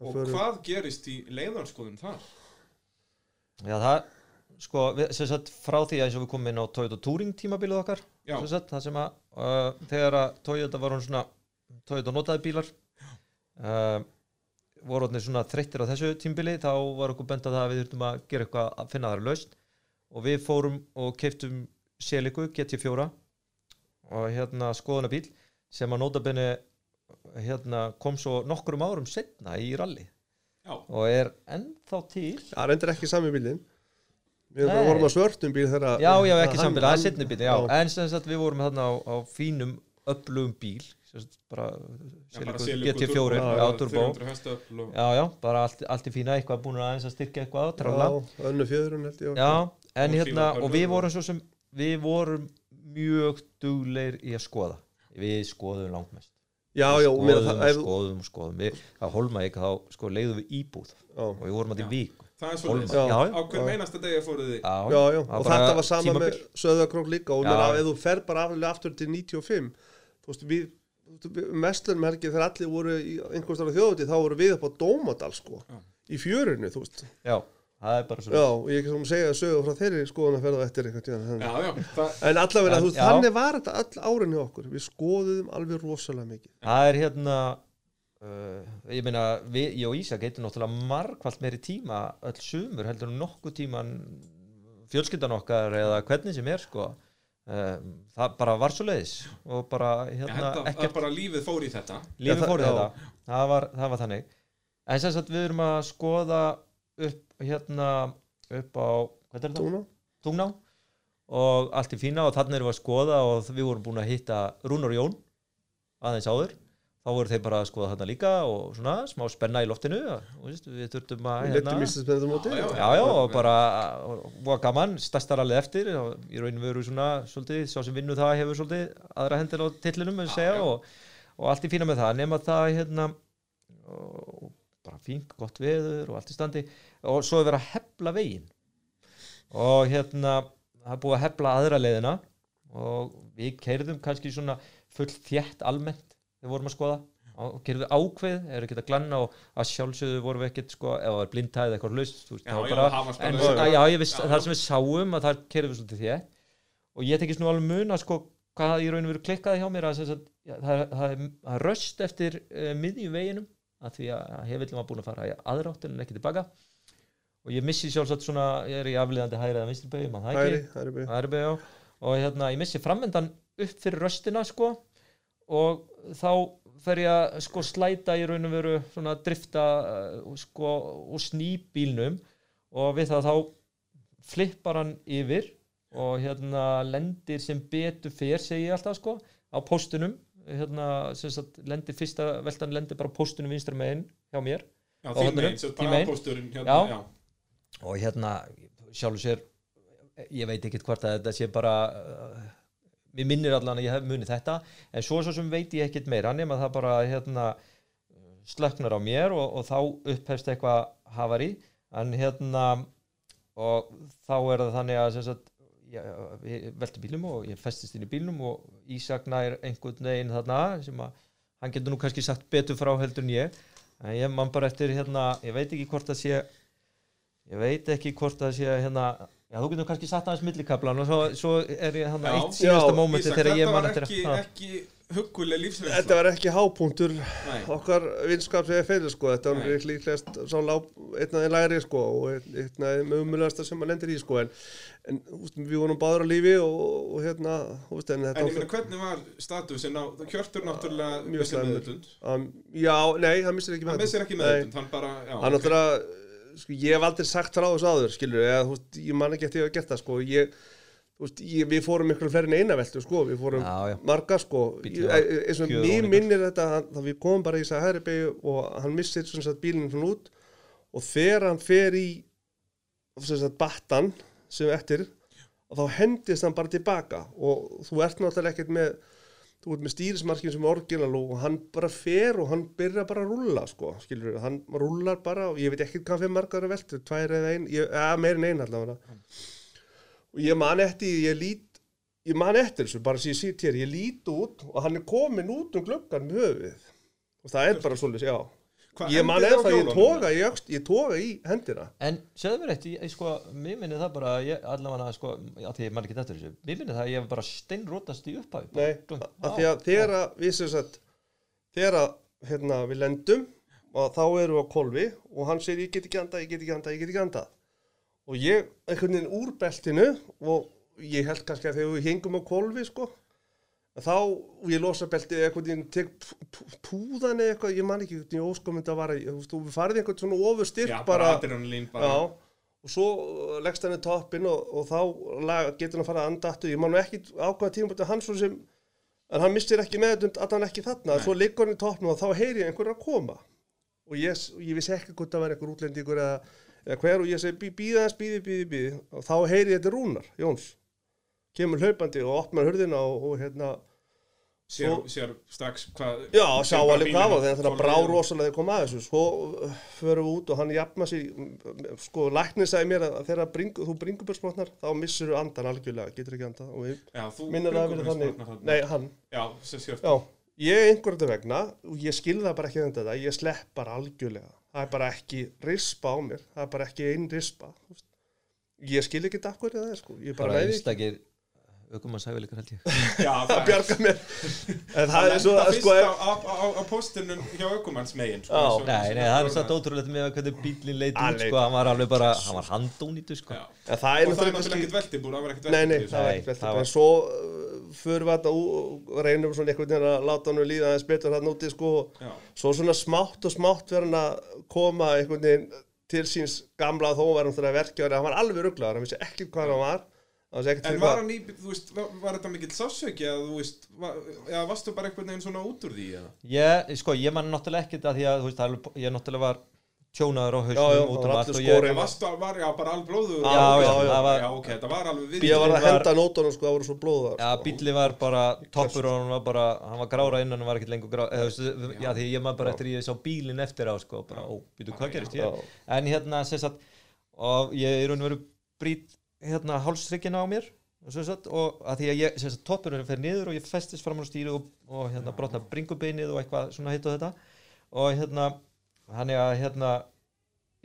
Og förum- hvað gerist í leiðarskoðun þar? já það, sko, við, sem sagt frá því að eins og við komum inn á Toyota Touring tímabilið okkar sem sagt, það sem að uh, þegar að Toyota var hún svona Toyota notaði bílar uh, voru orðnir svona þreyttir á þessu tímbili þá var okkur bent að það að við þurftum að gera eitthvað að finna þar lausn og við fórum og keiftum Seliku GT4 og hérna skoðunabíl sem að notabenni hérna, kom svo nokkrum árum setna í rally Já, og er ennþá til. Það reyndir ekki sami bílinn Við Nei. vorum að svörtum bíl þegar já, já, ekki hann- sambil, það er setni bíl já. en sem sagt við vorum þarna á, á fínum öflugum bíl sem sagt, bara, Já, Seliku Seliku GT4 turbo, já, turbo. 300 hestöfl og- já, já, bara allt, allt í fína eitthvað búin aðeins að styrkja eitthvað tralla. Já, önnu fjöðurinn held ég já, en hérna og við vorum svo sem við vorum mjög dugleir í að skoða. Við skoðum langmest Já, já, skoðum, og skoðum og skoðum við, það holma ekki, þá sko leiðum við íbúð. Já, og við vorum að í vík. Það er svolítið Á hverjum einasta degi fóruð þið? Já, já, og þetta var sama tímabil. með Söðakrók líka og ef þú fer bara aftur til 95 þú veist, við mestlunmerki þegar allir voru í einhvers þar á þjóðuti þá voru við upp á Dómadal sko Já. í fjörinu, þú veist. Já, það er bara svo Já, og ég ekki svona segja sögu frá þeirri skoðun að ferða eftir eitthvað tíðan Já, já, það, En allavega, En- þú veist, þannig var þetta all árin hjá okkur. Við skoðuðum alveg rosalega mikið. Það er hérna uh, ég meina, við, ég og Ísak heitum náttúrulega margfald meiri tíma öll sumur heldur nokkuð tíman fjölskyldan okkar eða hvernig sem er sko. Um, það bara var svo leiðis og bara hérna ekkert bara lífið fór í þetta. Lífið fór í þetta. Það var, það var þannig. En sem sagt við erum að skoða upp hérna upp á, er? Tungná og allt í fína og þannig erum við að skoða og við vorum búin að hitta Rúnar Jón aðeins áður. Þá voru þeir bara að skoða þarna líka og svona smá spenna í loftinu. Og veist, við þurftum að Við letum íslensmennum móti. Já, já, já, og bara var gaman, stærstar alveg eftir. Og í rauninu veru svona svolítið, sá sem vinnu það hefur svolítið aðra hendur á tillinum og, og allt í fína með það. Nema það hérna og bara fínt, gott veður og allt í standi og svo er verið að hefla veginn. Og hérna það er búið að hefla aðra leiðina og við keirðum kannski svona full þjætt almennt þegar vorum að skoða. Og keirðum ákveð, er ekkert að glanna og að sjálfsögðu vorum við ekkert sko, það var blindtæð eitthvað það það Já, já. það sem við sáum að það keirðum við svolítið þétt. Og ég tekist nú alveg mun að sko hvað það í raun og veru klikkaði hjá mér að, það, það er það er röst eftir uh, miðjum veginum að því að hefillin var búin að fara í aðráttin en ekki tilbaka og ég missi sjálfsagt svona, ég er í afliðandi hægri eða vinstri beigum, það Hæri, hæri hægri beig, og hérna, ég missi framvendan upp fyrir röstina sko. Og þá fer ég að sko slæta í raun og veru svona drifta uh, sko og sný bílnum og við það þá flippar hann yfir og hérna lendir sem betur fer segi ég alltaf sko á póstunum hérna sem sagt lendir fyrsta veltan lendir bara á póstunum vinstra megin hjá mér. Já, Á megin. aðpósturinn hérna, Já. já. Og hérna sjálfur sér ég veit ekkert hvort að þetta sé bara uh, mér minnir allan að ég hef munið þetta en svo svo sem veit ég ekkert meira nema það bara hérna slöknar á mér og, og þá upphefst eitthvað hafari en hérna og þá er það þannig að sagt, ég, ég velti bílum og ég festist inn í bílnum og Ísak nær einhvern veginn þarna sem að hann getur nú kannski sagt betur frá heldur en ég. En ég man bara eftir hérna ég veit ekki hvort það sé ég veit ekki hvort það sé hérna já þú getur kannski satt aðeins millikablan og svo, svo er ég hérna Já. eitt síðasta mómenti þegar ég þetta man var eftir ekki, ha. ekki hugguleg lífsreynsla Þetta var ekki hápunktur Nei. okkar vinskap sem er fyrir sko, þetta var Nei. líklegast sá lá, einn af þeim læri sko og einn einn af þeim umulasta sem maður lendir í sko en, en úst, við vorum báður á lífi og, og hérna, úst, en En þetta ég meina, hvernig var statusin á, Hjörtur náttúrulega Mjög slæmur. meðutund um, Já, nei, hann missir ekki Hann meðvitund. missir ekki meðutund, hann bara, já hann sko, ég hef aldrei sagt frá þessu áður skilur, eða, þú veist, ég man ekki eftir að ég hef gert það sko, ég, veist, ég, við fórum miklu fleiri en eina veltu sko, við fórum Já, já. marga sko Bíllinn Ég- var e- eins og mér minnir þetta þá við komum bara í þess að hægri beigju og hann missir svona satt bílinn svona út og þegar hann fer í svona satt battan sem eftir og þá hendist hann bara tilbaka og þú ert náttúrulega ekkert með þú ert með stýrismarkin sem orginal og hann bara fer og hann byrja bara að rúlla sko, skilur við, hann rúllar bara og ég veit ekki hvað fyrir margar að veltu, tvær eða ein, ég, eða meir en ein allavega. Og ég man eftir, ég lít ég man eftir þessu, bara sem ég sýt hér ég lít út og hann er komin út um gluggan með höfuð og það er bara svolítið, já Hvað, ég man á eftir, ég í, öxt, ég toga í hendina. En segðu mér eitt, ég, sko, mér minni það bara, ég, allavega, sko, að því ég man ekki þetta þessu, mér minni það að ég hef bara steinrótast í upphæfi. Nei, af því að þegar að við sem sagt þegar að hérna, við lendum og þá erum við á kolvi og hann segir ég get ekki andað, ég get ekki andað, ég get ekki andað. Og ég einhvern veginn úr beltinu og ég held kannski að þegar við hengum á kolvi sko að þá og ég losa beltið einhvern veginn tek pú- pú- púðan eða eitthvað, ég man ekki ég óskomund að vara, þú veist, við farið einhvern svona ofurstyrk Já, bara bara Já, og svo uh, leggst hann í toppin og, og þá lag, getur hann að fara að anda aftur. Ég man ekki ákvæða tímabæti hann svo sem, en hann mistir ekki með að hann ekki þarna. Svo liggur hann í toppin og þá heyri ég einhver að koma. Og ég, ég vissi ekki hvort það var einhver útlendingur eða, eða hver og ég segi bí, býða hans, býði, býði, býði. Og þá heyri ég þetta Rúnar, Jóns. Kemur hlaupandi og opnar hurðina og, og hérna, sér, Svo- sér strax hvað Já, sér sá bara alveg hvað var og þegar það brá og- rosalega þegar kom að þessu. Svo uh, förum við út og hann jafna sig mm, sko, læknir sagði mér að þegar bringu, þú bringubörsbrotnar þá missur þú andan algjörlega, getur ekki andað. Og við Já, þú minnir það að vera þannig bringubjörnsbrotnar þarna. Nei, hann, Já, já Ég einhver þetta vegna og ég skil það bara ekki þetta ég slepp bara algjörlega. Það er bara ekki rispa á mér það er bara ekki einn rispa ég skil ekki þetta akkur það er sko. Ég bara Bara veit ekki einstakir, aukum að sæfa líka held ég. Já, að það bjarga mér en það er svo að sko á, á, á, á postinum hjá aukumanns megin sko, Nei, nei, það er satt með- ótrúlega með hvernig bílinn leit Hann út, sko, hann var alveg bara, hann var handónýtu, sko. Já. en það er Og það er náttúrulega ekkert veltibúr, það var ekkert Nei, nei, veltibúr það var Nei, ekkert var- En svo uh, förum við þetta og reynum svona einhvern veginn að láta hann líða aðeins betur hann úti sko Já. Svo svona smátt og smátt verður hann að koma einhvern veginn til síns gamla þó var hann þurfa að verkja hann var alveg rugglaður, hann vissi ekki hvað hann var En var hann í, þú veist, var, var þetta mikill sásauki eða þú veist, var, eða varstu bara einhvern veginn svona út úr því eða? Ég, sko, ég man náttúrulega ekkert að því að, þú veist, alveg- ég náttúrulega var tjónaður á Já, já, hausnum út var um allt og En ég, skórinn. varstu, var, já, bara alblóðu Já, já, það var- Já, ok, þetta var alveg við Ég var að henda nótunum sko, það voru svo blóðar Já, sko. bíli var bara, toppur og hann var bara, hann var grára innan, hann var ekkert lengur grára, já, því ég maður bara eftir ég sá bílinn eftir á, sko, bara, ó, býtu, hvað gerist Já. ég? En hérna, sem sagt, og ég er raun og veru brýt, hérna, hálsryggina á mér, sagt, og að því að ég, sem sagt, toppurinn fer niður og ég festist fram á stýru og, og hérna, brotna bringubeinið og eitthvað svona og þetta, og hérna, hann er að, hérna,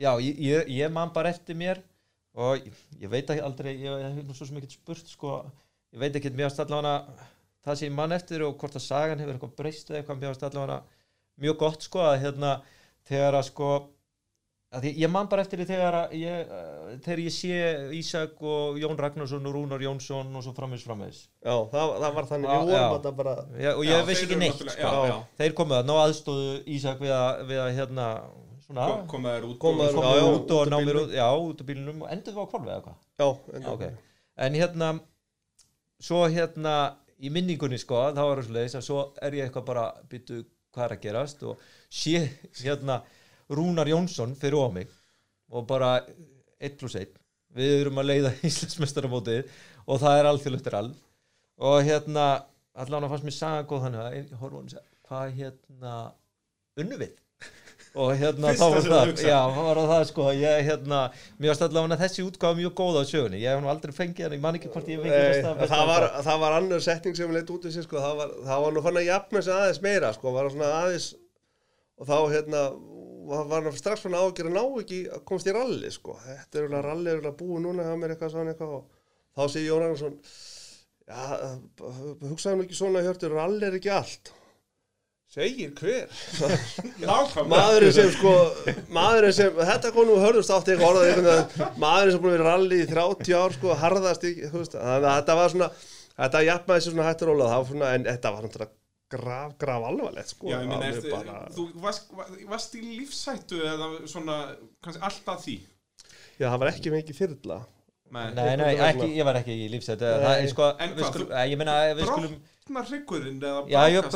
já, ég, ég, ég man bara eftir mér og ég, ég veit ekki aldrei, ég hef nú svo sem ekkert spurt, sko, ég veit ekki mjög allavega það sem ég man eftir og hvort að sagan hefur eitthvað breyst eða eitthvað mjög allavega mjög gott sko að hérna þegar að sko að ég man bara eftir því þegar að ég, uh, þegar ég sé Ísak og Jón Ragnarsson og Rúnar Jónsson og svo framvegs framvegs Já, það, það var þannig, Já, við vorum já. þetta bara já, og ég vissi ekki neitt Já, sko. já, þeir komuð að ná aðstóðu Ísak við að, við að hérna svona Kom- koma út Koma já, út og út úr ná mér bílnum. út já, út úr bílunum og endur við á kvolfi eða hvað Já, en, Já, ok. en hérna svo hérna í minningunni sko þá er það svolítið að svo er ég eitthvað bara byttu hvað er að gerast og sé hérna Rúnar Jónsson fyrir á mig og bara 1 plus 1 við erum að leiða Íslandsmestaramótið og það er alþjóðlegt rall. Og hérna allan að fannst mér saga góð hann hvað hérna unnu við? Og hérna þá var það já, var það sko ég hérna, mér varst allavega þessi útgáfa mjög góð á sögunni, ég hef nú aldrei fengið hann ég man ekki hvort ég hef fengið besta það, var, það var annar setning sem leitt út í sig sko, það, var, það var nú fann að jafna sig aðeins meira sko, var svona aðeins og þá hérna var var hann strax svona ágjör að ná ekki að komast í ralli sko, þetta er alveg ralli er alveg búið núna það er eitthvað svona eitthvað og þá segir Jón Ragnarsson Já, hugsaðu nú ekki svona hjörtur, rall er ekki allt. Segir hver? Maðurinn sem sko, maðurinn sem, þetta kom nú hörðust átt eitthvað orðað veginn, maðurinn sem vera í rally í 30 ár sko, harðast í, þú veist, þannig að þetta var svona, þetta jafnaði sér svona hættur ólega, það var svona, en þetta var svona graf, graf alvarlegt sko. Já, ég meina, alveg eftir, bara, þú varst, varst í lífsættu eða svona, kannski alltaf því? já, það var ekki mikið þyrla. Nei. Nei, nei, ekki, ég var ekki í lífsætt Það er sko, En við hvað, skulum, þú- ég meina, við skulum Brotnar hryggurinn eða Já, ég eða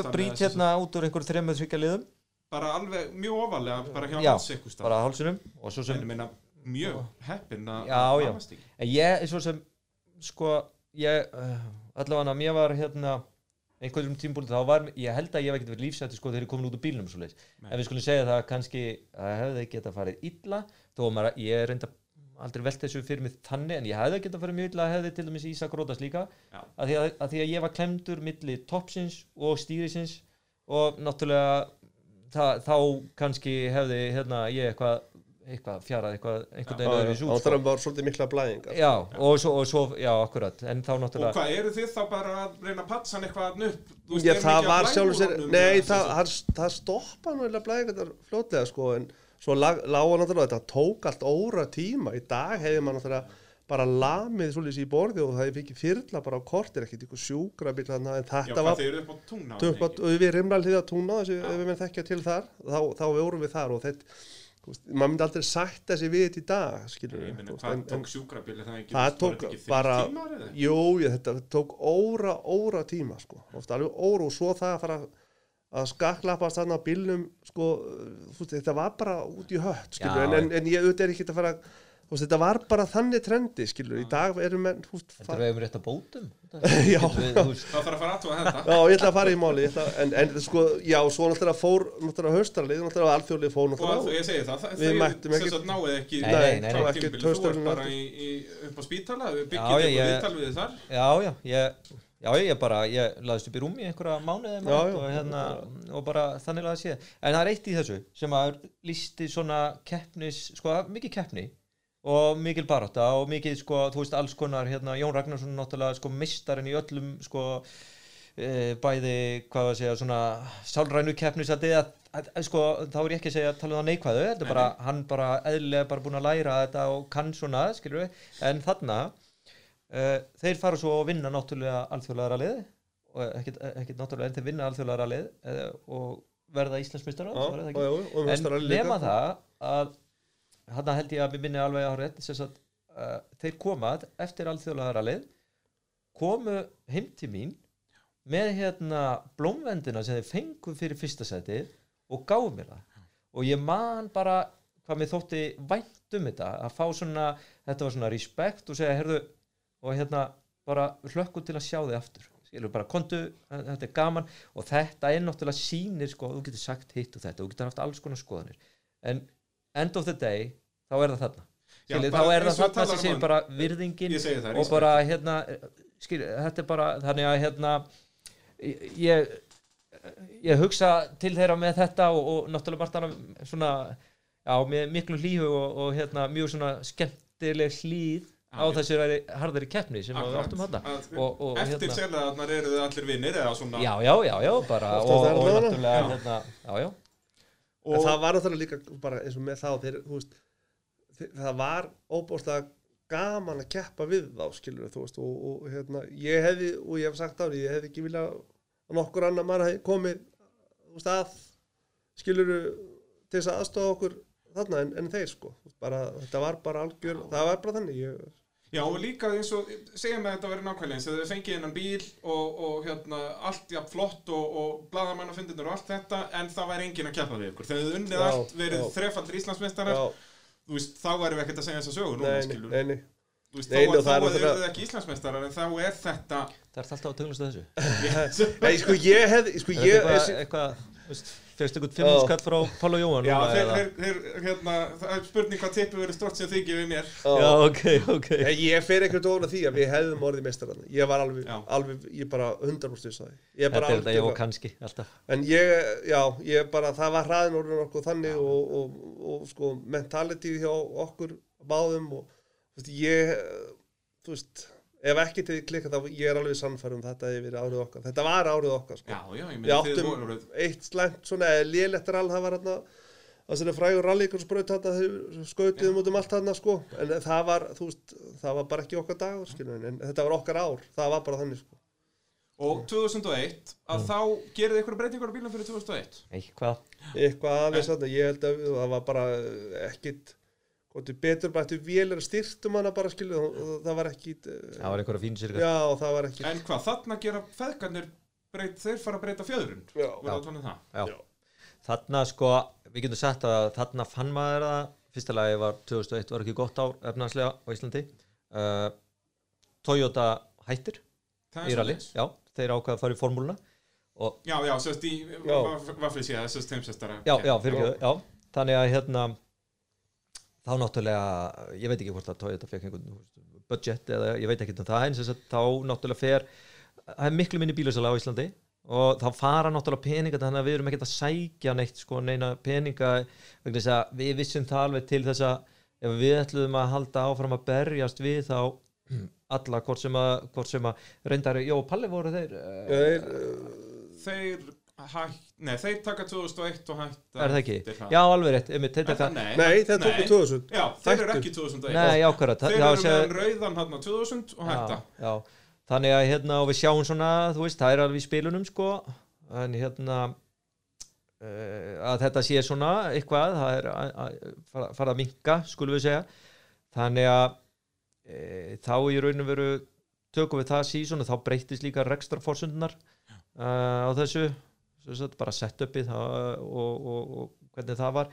hérna út úr einhverjum þreymur þryggja liðum Bara alveg mjög ofalega, bara hjá Já, hans eitthvað stað. bara á hálsunum og svo En sem, ég meina, mjög heppin að Já, já. ég, svo sem sko, ég uh, allavega mér var hérna einhverjum tímbúli þá var, ég held að ég hef ekkert verið lífsætti sko þegar ég komin út úr bílnum svo leiðis en við skulum segja það að kannski að hefði geta farið illa þó að ég reynda aldrei velt þessu fyrir mig þannig en ég hefði geta farið mjög illa hefði til dæmis Ísak Rótas líka að því að, að því að ég var klemdur milli toppsins og stýrisins og náttúrulega það, þá kannski hefði hérna ég eitthvað eitthvað fjarað eitthvað einhvern veginn öðruvísi út Það sko. var bara svolítið mikla blæðingar. Já, og svo, og svo, já, akkurat en þá Og náttúrulega hvað, eru þið þá bara að reyna að patsa hann eitthvað upp? Þú veist, Já, er það mikið var sér, blæðingum nei, það, það, það stoppa nú eða blæðingar fljótlega, sko, en svo lag- lága náttúrulega, þetta tók allt óra tíma, í dag hefði maður náttúrulega bara lamið svolítið í borði og það fikið þyrla bara á kortir, ekkert ykkur sjúkra bíl þarna, en þetta var og við rimla hlýða túna, þessi, ef við menn þekkja til þar, þá, þá vorum við þar og þetta, veist, maður myndi aldrei sætta sig við þetta í dag, skilur Ég við, hvað en- tók sjúkrabíli það ekki? Það tók ekki bara, tímar eða? jú, ég, þetta tók óra, óra tíma, sko, ofta alveg óra og svo það að fara að skaklappast þarna á bílnum, sko, þetta var bara út í hött, skilur, Já, en, en, en ég auðvitað er ekki að fara, þú veist, þetta var bara þannig trendi, skilur, í dag erum veist, Þetta er við um rétt að bótum. Já, Við- Það þarf að fara aðtúa þetta. Já, ég ætla að fara í máli, ég ætla, en, en sko, já, svo náttúrulega fór, náttúrulega haustarlið, náttúrulega alþjóðlið fór náttúrulega, ég segi það, það Við þið mættum sem ekki- Nei, nei, nei, Þú ert bara í, í, upp á spítala, við Já, byggjum ég- viðtal við þar. Já, já, ég Já, ég bara, ég laðist upp í rúmi í einhverja mánuði Já, já, og, hérna, og bara þannig laði sé en það er eitt í þessu sem að lísti svona keppnis, sko, mikið keppni og mikil barátta og mikið, sko, þú veist, alls konar hérna, Jón Ragnarsson náttúrulega, sko, mistarinn í öllum, sko e, bæði, hvað að segja, svona sálrænu keppnisaldi að, að, að, sko, þá er ég ekki að segja að tala um það neikvæðu, þetta er bara, hann bara eðlilega bara búin að læra þetta og kann svona, skilur við, en þarna Uh, þeir fara svo að vinna náttúrulega alþjóðlega rallið og ekkert, ekkert náttúrulega en þeir vinna alþjóðlega rallið uh, og verða er já, og en meistararallið líka. nema það að hann held ég að við minni alveg á rétt sem sagt, uh, þeir koma eftir alþjóðlega rallið komu heim til mín með hérna blómvendina sem þeir fengu fyrir fyrsta seti og gáðu mér það. Og ég man bara hvað mér þótti vænt um þetta að fá svona, þetta var svona respekt og segja, herðu, og hérna bara hlökkum til að sjá þig aftur. Skilur bara, kontu, þetta er gaman. Og þetta er náttúrulega sýnir sko, þú getur sagt hitt og þetta, þú getur haft alls konar skoðanir. En end of the day þá er það þarna. Já, skilur, bara þá er það þarna sem um segir hann. bara virðingin það, og bara hérna skilur, þetta er bara, þannig að hérna ég ég hugsa til þeirra með þetta og, og náttúrulega margt annað svona já, með miklu hlýhu og, og hérna mjög svona skemmtileg hlýð á Já, þessu harðari keppni sem við áttum hana Að- og, Eftir hérna. sérlegaðarnar eru þið allir vinnir eða svona já, já, já, já, bara og, og það náttúrulega Já. hérna, já, já. Og það var náttúrulega líka bara eins og með þá þeir, þú veist, það var óbúslega gaman að keppa við þá skilur þú veist og, og hérna ég hefði, og ég hef sagt á því, ég hefði ekki viljað að nokkur annar maður hefði komið þú veist að skilur til þess að aðstofa okkur þarna en, en þeir sko. Bara, þetta var bara algjör, það var bara þannig ég, Já, og líka eins og, segjum að þetta verið nákvæmlega eins, þegar þið fengið innan bíl og, og hérna, allt jafn flott og, og blaðamannafundirnir og allt þetta, en það væri enginn að keppa við ykkur. Þegar þið unnið Já, allt, verið þrefaldir Íslandsmeistarar, þú veist, þá væri við ekkert að segja þessa sögur núna, skilur. nei, nei. Þú veist, Nei, að- er þó að þið náttúrulega- ekki Íslandsmeistarar, en þá er þetta... það er alltaf að tunglast þessu nei sko ég hefði, sko er ég eitthvað, eitthvað veist, fegst ykkur fimm skatt frá Pála Jóhann Já, þeir, þeir, þeir, hérna, það er spurning hvað tippi verið stort sem þið gefið mér. já, ok, ok. Nei, ég fer ekkert ofan að því að við hefðum orðið meistararna ég var alveg, Já. alveg ég bara 100% viss á því. Ég er þetta bara er þetta, já, kannski, alltaf. En ég, já, ég bara það var hraðin orðin okkur þannig og, og, og, sko, mentality hjá okkur báðum og þú veist, ég þú veist, ef ekki til því klikka þá ég er alveg sannfærum þetta verið árið okkar. Þetta var árið okkar sko. Já, já, ég við meina þið áttum voruð eitt slæmt svona lélætt rall það var hérna það sem er frægur rallíkursbraut þarna þeir skautuðum út um allt þarna sko. En það var, þú veist, það var bara ekki okkar dagur skilur, en þetta var okkar ár, það var bara þannig sko. Og 2001, að þá gerið ykkur breytingar á bílum fyrir 2001 eitthvað. Eitthvað aðeins ég held að það var bara ekkit Góttu betur bættu vélir styrtum hana bara skilu og það var ekki það var einhverja fín sirka. Já það var ekki. En hvað, þarna gera feðgarnir breyt, þeir fara að breyta það Já. Þarna sko, við getum sagt að þarna fann maður það, fyrsta lagi var 2001 var ekki gott ár efnaðslega á Íslandi. Uh, Toyota hættir í svoleiðis. já, þeir ákvaða að fara í formúluna og Já, já, sérst í sé það, sérst heimsestara já, já, fyrir ekki, já, þannig að hérna þá náttúrulega, ég veit ekki hvort að Toyota fekk einhvern budget eða ég veit ekki um það, en sem sagt, þá náttúrulega fer, það er miklu minni bílasala á Íslandi og þá fara náttúrulega peninga þannig að við erum ekkert að sækja neitt sko neina peninga vegna þess að við vissum það alveg til þess að ef við ætluðum að halda áfram að berjast við þá alla hvort sem að, hvort sem að reyndar, jó, Palli voru þeir uh, Þeir, uh, Þeir hætt, nei, þeir taka 2001 og hætta er það ekki? Já, alveg rétt, einmitt, þeir Er það, taka nei, nei þeir tóku 2000 Já, þeir eru ekki 2001 Nei, ákvæða Þeir eru með rauðan hann 2000 og hætta. já, já. þannig að hérna og við sjáum svona þú veist, það er alveg í spilunum sko. En hérna uh, að þetta sé svona eitthvað það er að, að fara, fara að minka skulum við segja. Þannig að uh, þá í raun og veru tökum við það síðan og þá breytist líka rekstra fórsundunar uh, á þessu sagt, bara setupið og, og, og hvernig það var.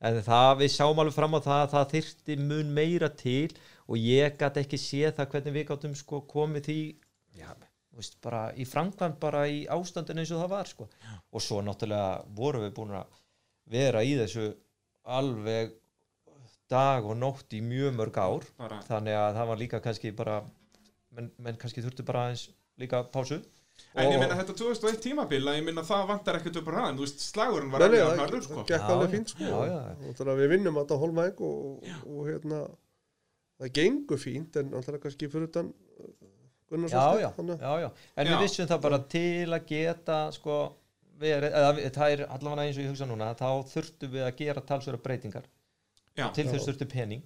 En það við sjáum alveg fram á það að það þyrfti mun meira til og ég gæti ekki séð það hvernig við gáttum sko komið því já, veist, bara í framkvæmt bara í ástandinu eins og það var sko. og svo náttúrulega vorum við búin að vera í þessu alveg dag og nótt í mjög mörg ár. bara, þannig að það var líka kannski bara menn, menn kannski þurftu bara aðeins líka pásu En ég Og- meina þetta 2001 tímabil að ég meina það vantar ekkert upp á hraðan Þú veist, slagurinn var alveg það harður sko. það gekk alveg fínt sko. Já, já. og þannig að við vinnum þetta á Holmæk og, og hérna það gengur fínt en alltaf kannski fyrir utan uh, Gunnar já, já, að- já, já. en við vissum það bara til að geta sko, verið, eða, við- það er allavega eins og ég hugsa núna þá þurftum við að gera talsverða breytingar. Já. til þess þurftu pening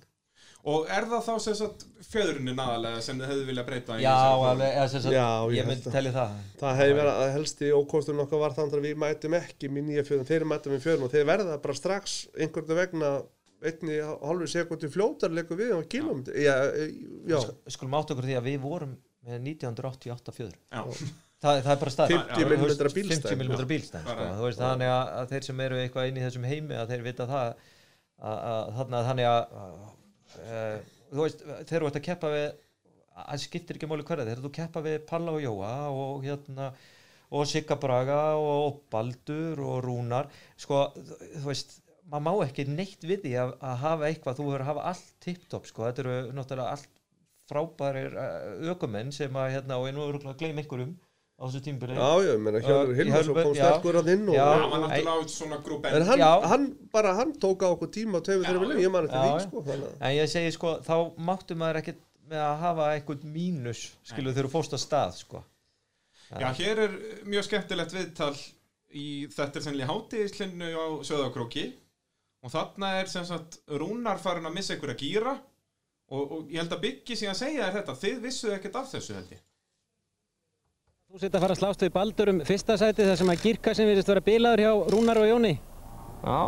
Og er það þá sem sagt fjöðrunin aðalega sem þið hefðu viljað breyta í já, alveg, eða, sem sagt, Já, ég ég myndi það. telli það. Það hefði verið að helsti ókosturinn okkar var þannig að við mætum ekki með nýja fjöðun, þeir mætum með fjöðun og þeir verða bara strax einhvern vegna einni og hálfu sekundi fljótar leikur við já, já, Sk- skulum átt okkur því að við vorum með 1988 fjöður Já, það, það er bara stað 50 millimetra bílstæð. 50 mm bílstæð sko. Bara- Þú veist, þannig að, að þeir sem eru eitthvað inn í þessum heimi að þeir vita það að, að, þarna, þannig að, að þú veist, þeir eru að keppa við að skiptir ekki máli hverja eru að keppa við Palla og Jóa og hérna og Sigga Braga og Baldur og Rúnar sko, þú þú veist maður má ekki neitt við því að, að hafa eitthvað þú verður að hafa allt tipptopp sko. þetta eru náttúrulega allt frábærir uh, ökumenn sem að hérna, og ég nú eru að gleyma einhverjum á þessu tímbili já, já, menna Hjörður Uh, Hilmarsson kom sterkur að inn og, Já. það var náttúrulega á svona grúp en hann, hann bara, hann tók á okkur tíma og Já, þeirra viljum, ég man eftir Já, því sko, þannig að en ég segi sko, þá máttu maður ekkert með að hafa einhvern mínus skilu þegar þú fórst að stað sko. Já, hér er mjög skemmtilegt viðtal í þetta sennilega hátíðislinu á Söðakróki og þarna er sem sagt Rúnar farin að missa einhverja gýra og, og ég held að Byggi síðan segja þér þetta þið vissuðu ekkert af þessu held ég Þú sitt að fara að slást við Baldur um fyrsta sæti þar sem að Girka sem virðist vera bilaður hjá Rúnar og Jóni. Já,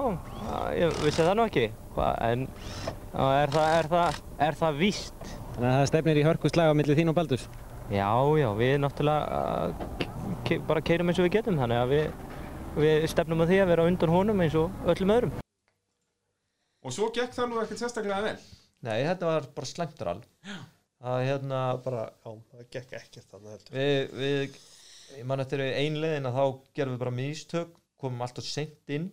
já, ég vissi það nú ekki. Hva, en já, er, það, er, það, er það víst? Þannig að það stefnir í hörku slag á milli þín og Baldurs. Já, já, við náttúrulega uh, ke bara keirum eins og við getum, þannig að við, við stefnum að því að vera undan honum eins og öllum öðrum. og svo gekk það nú ekkert sérstaklega vel nei, þetta var bara slæmtur all að hérna bara, já, það gekk ekkert þannig heldur. Við, við ég man eftir einlegin að þá gerum við bara mistök komum alltaf seint inn.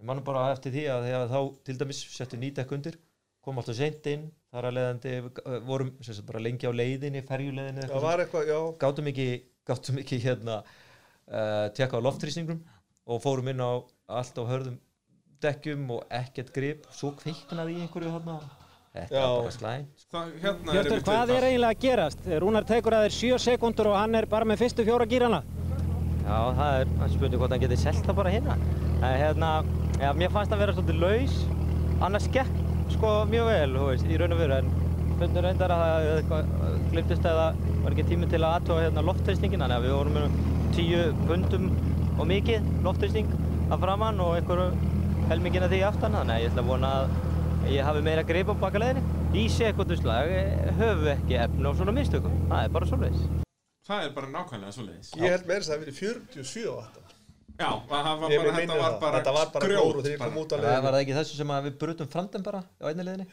Ég man bara eftir því að þegar þá til dæmis settu nýdekk undir komum alltaf seint inn. Þar að leiðandi uh, vorum sagt, bara lengi á leiðinni, ferjuleiðinni það var eitthvað, já, gátum ekki, gátum ekki hérna uh, tekka á loftrýsningum og fórum inn á allt á hörðum dekkjum og ekkert grip. Svo kveiknaði í einhverju hérna þetta Já. er bara slæm Það, hérna Hjörtur, einmitt hvað þetta. er eiginlega að gerast? Rúnar tekur að þeir 7 sekundur og hann er bara með fyrstu fjóra gýrana. Já, það er það er spurning hvort hann geti selt það bara hérna. En hérna, já, mér fannst það vera svolítið laus. Annars gekk sko mjög vel, þú veist, í raun og veru. En fundur reyndar að það eitthvað glimtist eða var ekki tími til að aðtóa hérna loftþrýstingin. Þannig að við vorum með tíu pundum og mikið loftþrýsting að framann og einhverju helmingina því aftan. Þannig að ég ætla að vona að ég hafi meira grip á bakaleiðinni. Í sekunduslag höfum við ekki efni á svona mistökum. Það er bara svoleiðis. Það er bara nákvæmlega svo leiðis. Ég held meira þess að það hefði verið 47 á þetta. Já, það var Ég bara, þetta var það. bara Þetta var bara grjót góru þegar ég kom bara. út á það var það ekki þessu sem að við brutum framdæm bara á einni liðinni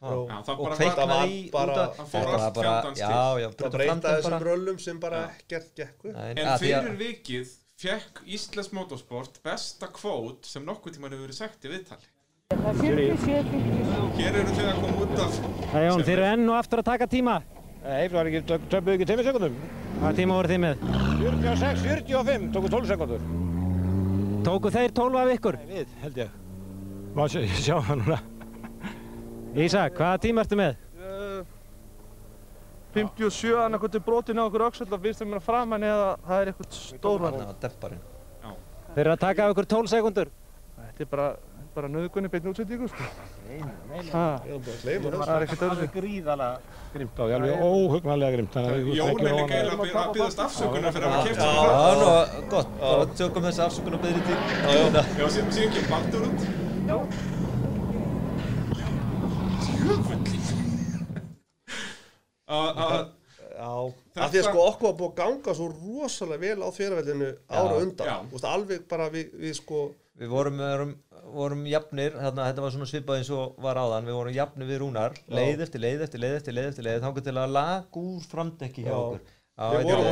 Jó. Já, það og bara Það kveiknaði var í bara- út af það var bara, já, já, Það brutum breyta framdæm þessum bara röllum sem bara ekkert gekk upp. Nei, En fyrir vikið fekk Íslands Motorsport besta kvót sem nokkuð tíman hefur verið sagt í viðtali. Hér eru þið að koma út af... Það Jón, þeir eru enn og aftur að taka tíma. Nei, það var ekki, töfbuðu ekki 2 sekundum. Hvað tíma voru þið með? 46, 45, tóku 12 sekundur. Tóku þeir 12 af ykkur? Nei, við, held ég. Má sjá, sjá það núna. Ísak, hvaða tíma ertu með? 57 annarkot er brotin á okkur öxull og finnst þeim að framann eða það er eitthvað demparinn Þeir eru að taka af ykkur 12 sekundur. Þetta er bara, bara nöðgunni beinn útsendingu sko. Er að gleyma þessu. Það er ekkert öðru. gríðalega grimt á, því alveg óhugnanlega grimt. Að Jón er líka eiginlega að byggðast afsökunar fyrir að hafa keft Já. Já, nú, gott, bara tökum þessi afsökun og byrði til Já, síðan kemur Baldur út. Að- Já, Þetta- af því að sko okkur var búið að ganga svo rosalega vel á þjóraveldinu ára undan. Já. Þú veist, alveg bara við, við sko, Við vorum, vorum, vorum jafnir, þarna, þetta var svona svipað eins og var áðan, við vorum jafnir við rúnar, leið eftir leið eftir leið eftir leið eftir leið, þangar til að lag úr framdekki hjá Já. okkur. Já,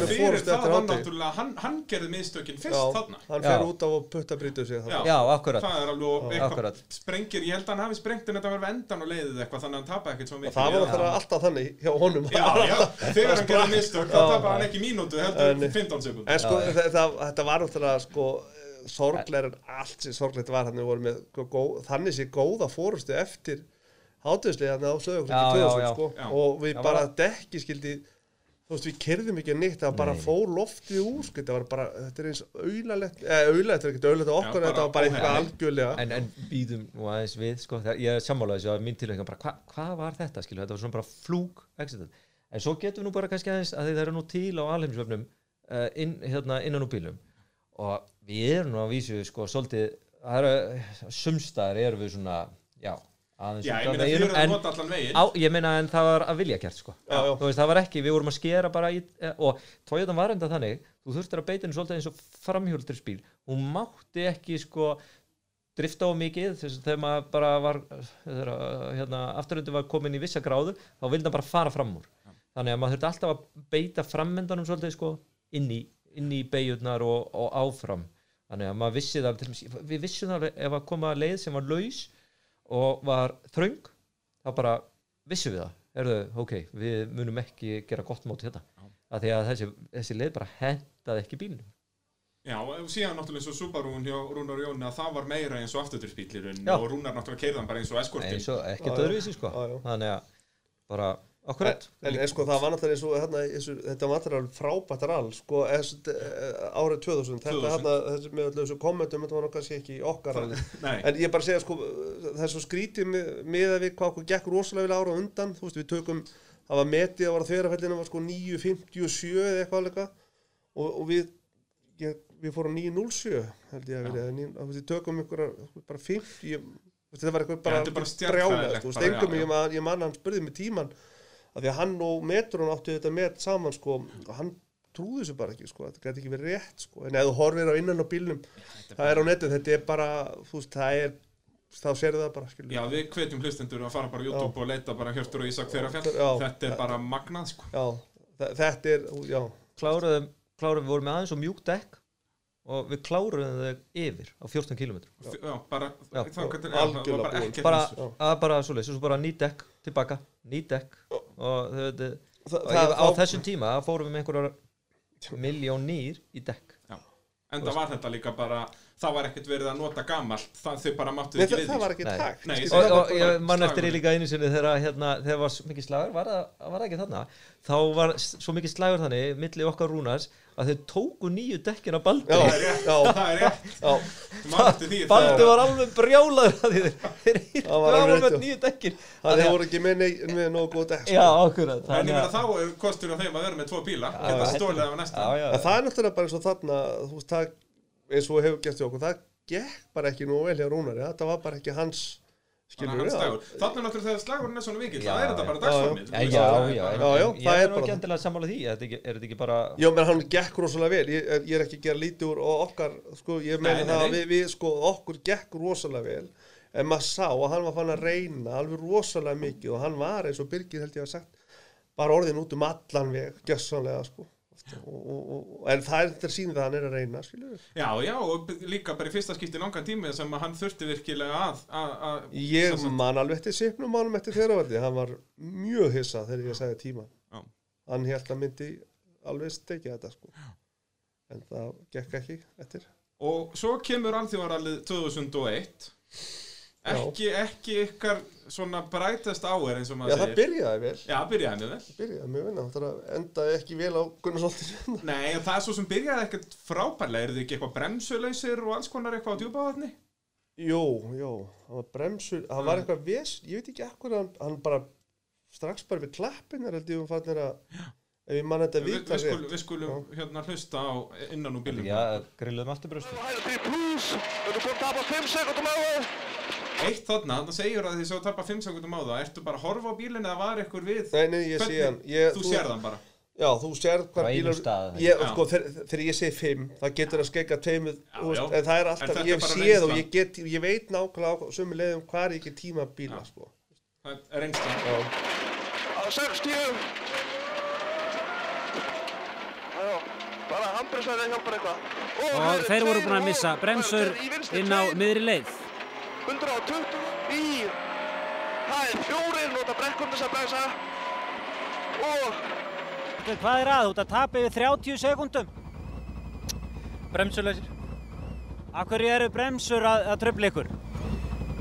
fyrir það eftir var náttúrulega, hann, hann gerði mistökin fyrst já, þarna. hann Já. fer út á og putta brýtu sig þarna. Já, akkurat. Það er alveg Já. eitthvað Akkurat. sprengir, ég held að hann hafi sprengt en þetta var við endan og leiðið eitthvað þannig að hann tapaði ekkert svo mikið. Það var Já. náttúrulega alltaf þannig hjá honum. Já, já, þegar hann gerði mistök, þá Já. tapaði hann ekki mínútu, heldur En- 15 sekúnd. En sko, þetta var náttúrulega sko, sorgleir en allt sem sorglegt var hann við vorum með sko, gó, þannig sé góða fórustu eftir hátuðslega á sögum Já, já, 2000 já. sko, og við Já, bara dekki skildi þú veist, við kerðum ekki neitt það bara fór loftið úr sko, þetta var bara, þetta er eins auðalegt eða auðalegt, þetta er ekki auðalegt á okkur Já, þetta var bara eitthvað algjörlega. En, en býðum nú aðeins við, sko, þegar ég sammálaði þessu að mín tilvægna bara, hva, hvað var þetta, skilu, þetta var svona bara flúk, exit. En svo getum við nú bara kannski aðeins að það eru nú til á alheimsvefnum uh, inn, hérna, innan úr bílum og við erum nú að vísu, sko, svolítið, það eru, sumstaðar erum við svona, já, Já, ég meina veginum, fyrir að nota allan veginn. Á, ég meina en það var að vilja gert sko. Já, já. Veist, það var ekki, við vorum að skera bara í, eh, og Toyota var enda þannig þú þurftir að beita henni svolítið eins og framhjóldirsbíl hún mátti ekki sko drifta á mikið þess að þegar maður bara var uh, hérna, afturhundi var komin í vissa gráðu þá vildi hann bara fara fram úr. Þannig að maður þurfti alltaf að beita frammendanum svolítið sko inn í, í beigjurnar og, og áfram þannig að maður vissi það dæmis- við vissum það ef að koma leið sem var laus og var þröng þá bara vissum við það. Erðu, ok, við munum ekki gera gott mót hérna. Af því að þessi, þessi leið bara hendaði ekki bílnum. Já, og síðan náttúrulega og Subaru hjá Rúnar Jóni að það var meira eins og afturtursbílirinn Já. og Rúnar náttúrulega keirðan bara eins og eskortinn. eins og ekkert öðruvísi sko. Þannig að bara akkurat. En, en sko það var náttúrulega eins og hérna, þessu, þetta var náttúrulega frábært rall sko þessu, árið 2000 þetta 2000. hérna, þessu, með öllu þessu kommentum þetta var nokkað sé ekki í okkar ralli. Nei, en ég bara segja sko svo skrítið með, með að við hvað okkur gekk rosalega vel ára undan. Þú veist við tökum það var metið að var þeirrafellinu var sko 9.57 eða eitthvað alveg og, og við ég, við fórum 9.07 held ég að verið eða þú veist, við tökum ykkur bara 50 ég, þetta var eitthvað bara, er bara stjarnfræðilegt þú veist, engum ég, ég man hann spurði mig tíman að því að hann og metrun áttu þetta met saman sko og hann trúði þessu bara ekki sko, þetta gæti ekki verið rétt sko en ef þú horfir á innan á bílnum það er á netið, þetta er bara þú veist, það er, þá sérðu það bara skilur já, við hvetjum hlustendur að fara bara á YouTube og leita bara Hjörtur og Ísak þeirra fjall. Já. Þetta er bara magnað, sko. já, þetta er, já kláruðum, kláruðum við vorum með aðeins og mjúk dekk og við kláruðum þau yfir á 14 km Já, bara, Já. það var bara ekkert bara. Já. bara svoleiðis, og svo bara ný dekk tilbaka, ný dekk og, þau, þau, Þa, og ég, á þessum tíma fórum við með einhverjar miljón nýr í dekk. En það var þetta líka bara, það var ekkert verið að nota gamalt það þau bara máttu ekki það, við það því. var ekki Nei. takt. Það og, og bara ég man eftir í líka einu sinni þegar hérna, þegar var mikið slagur var það, það ekki þarna? Þá var svo mikið slagur þannig milli okkar rúnars að þau tóku nýju dekkin á Baldur. Já, Það er rétt, já, það er rétt. Því, það- Baldur var alveg brjálaður að því þeir Það alveg með nýju dekkin það voru ekki með, nei- með nógu góð dekk sko. já, akkurat En ég meina þá er kostur á þeim að vera með tvo bíla. Já. stólið af næsta. Já, já, En það er náttúrulega bara eins og þarna það, eins og hefur gert í okkur það gekk bara ekki nú vel hjá Rúnari. Þetta var bara ekki hans skilur hans dagur. Þannig náttúrulega þegar slagurinn er svona Já, Það er þetta bara dagsformið Já, já, já, Já, það ég er nú ekki það. endilega sammála því, er þetta ekki, bara Já, menn hann gekk rosalega vel. Ég, ég er ekki að gera lítið úr og okkar sko, ég meina það að við, við sko, okkur gekk rosalega vel en maður sá að hann var fann að reyna alveg rosalega mikið og hann var eins og Birgir held ég að sagt bara orðin út um allan veg gjössanlega sko og, og, og, en það er þetta síðan það hann er að reyna skilur Já, já, og líka bara í fyrsta skipti langan tími sem hann þurfti virkilega að, að, að Ég sagt- man alveg eftir sipnum mánum eftir þeirravaldi, hann var mjög hissa þegar ég sagði tíma. Já. Hann held að myndi alveg stekja þetta sko. En það gekk ekki eftir. Og svo kemur alþjóðarallið 2001 ekki, ekki ykkar svona brightest hour eins og Já, maður það segir. byrjaði vel. Já, byrjaði mjög vel. Það byrjaði mjög vel, það endaði ekki vel á Gunnarsholtinu. Nei, en það er svo sem byrjaði ekkert frábærlega. Eru þið ekki eitthvað bremsulausir og alls konar eitthvað á djúpavatni? Jú, jú, hann var bremsur, hann var eitthvað ves, ég veit ekki ekkur, hann, hann bara strax bara við klappin er held ég um fannir að, ef ég man þetta Vi, vita við, skulum, við skulum hérna hlusta á innan úr bílum Já, grilluðum aftur bröstu Að 5 á það. Eitt þarna, þannig segir að þið svo tappa 5 sekundum á það Ertu bara að horfa á bílinn eða var eitthvað við? Nei, nei, ég sé hann. Ég, Þú sér þann bara Já, þú sérð Á hvað ég, Já. sko, þegar, þegar ég segi fimm það getur að skeika tveimur Já, þú veist, já. en það er alltaf, ég er bara sé það og ég, get, ég veit nákvæmlega á sömu leiðum hvað er ekki tíma bíla sko. Það er reynsla já, Á 60. Já, bara handbremsæði hjálpar eitthvað. Og þeir voru búin að missa bremsur inn á miðri leið. 120 í. Það er fjórir, nota brekkum þess að bremsa. Og Hvað er að? Þú ert að tapa yfir 30 sekundum. Bremsuleysir. Akkur eru bremsur að, að tröfla ykkur?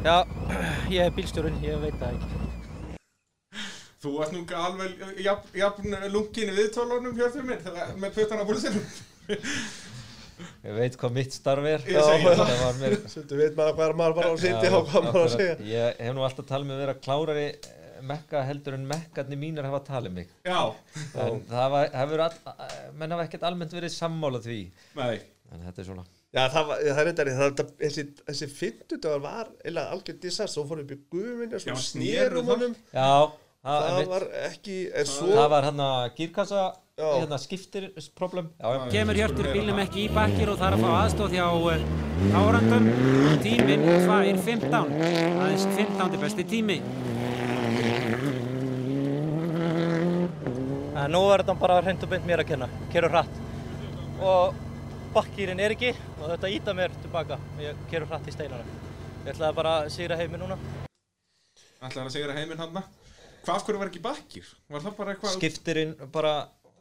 Já, ég er bílstjórinn, ég veit það ekki. Þú varst nú alveg jafn, jafn lungin í viðtólunum hjörður minn þegar- með puttana búin sinum Ég veit hvað mitt starf er. Ég segi það. Það var mér. Svolítið veit maður hvað maður var á Já, og hvað maður var að segja Ég hef nú alltaf talið með að vera klárari eh, mekka heldur en mekkarnir mínir hafa talið mig. Já, en það var, hefur all, menn hafa ekkert almennt verið sammála því. Nei. En þetta er svona. Já, það, var, það er reyndar það, það, þessi, þessi fymtudagar var eða algjör dissast, svo fórum við guðminni Já, svo það. honum. Já, það, var ekki, en svo það var hann að gírkassa. Hérna skiptir problem já, já. Kemur Hjörtur bílnum ekki í bakkir og þarf að fá aðstóð hjá uh, árandum. Tíminn 2.15. Aðeins 15. besti tími. En nú er þetta bara hreint og beint mér að kenna, kerur hratt. Og bakkýrin er ekki og þetta íta mér tilbaka og ég kerur hratt í steinana. Ég ætlaði bara að sigra heimi núna. Ætlaði að segja heiminn hann Hvað af hverju var ekki bakkir? Var það bara eitthvað skiptirinn bara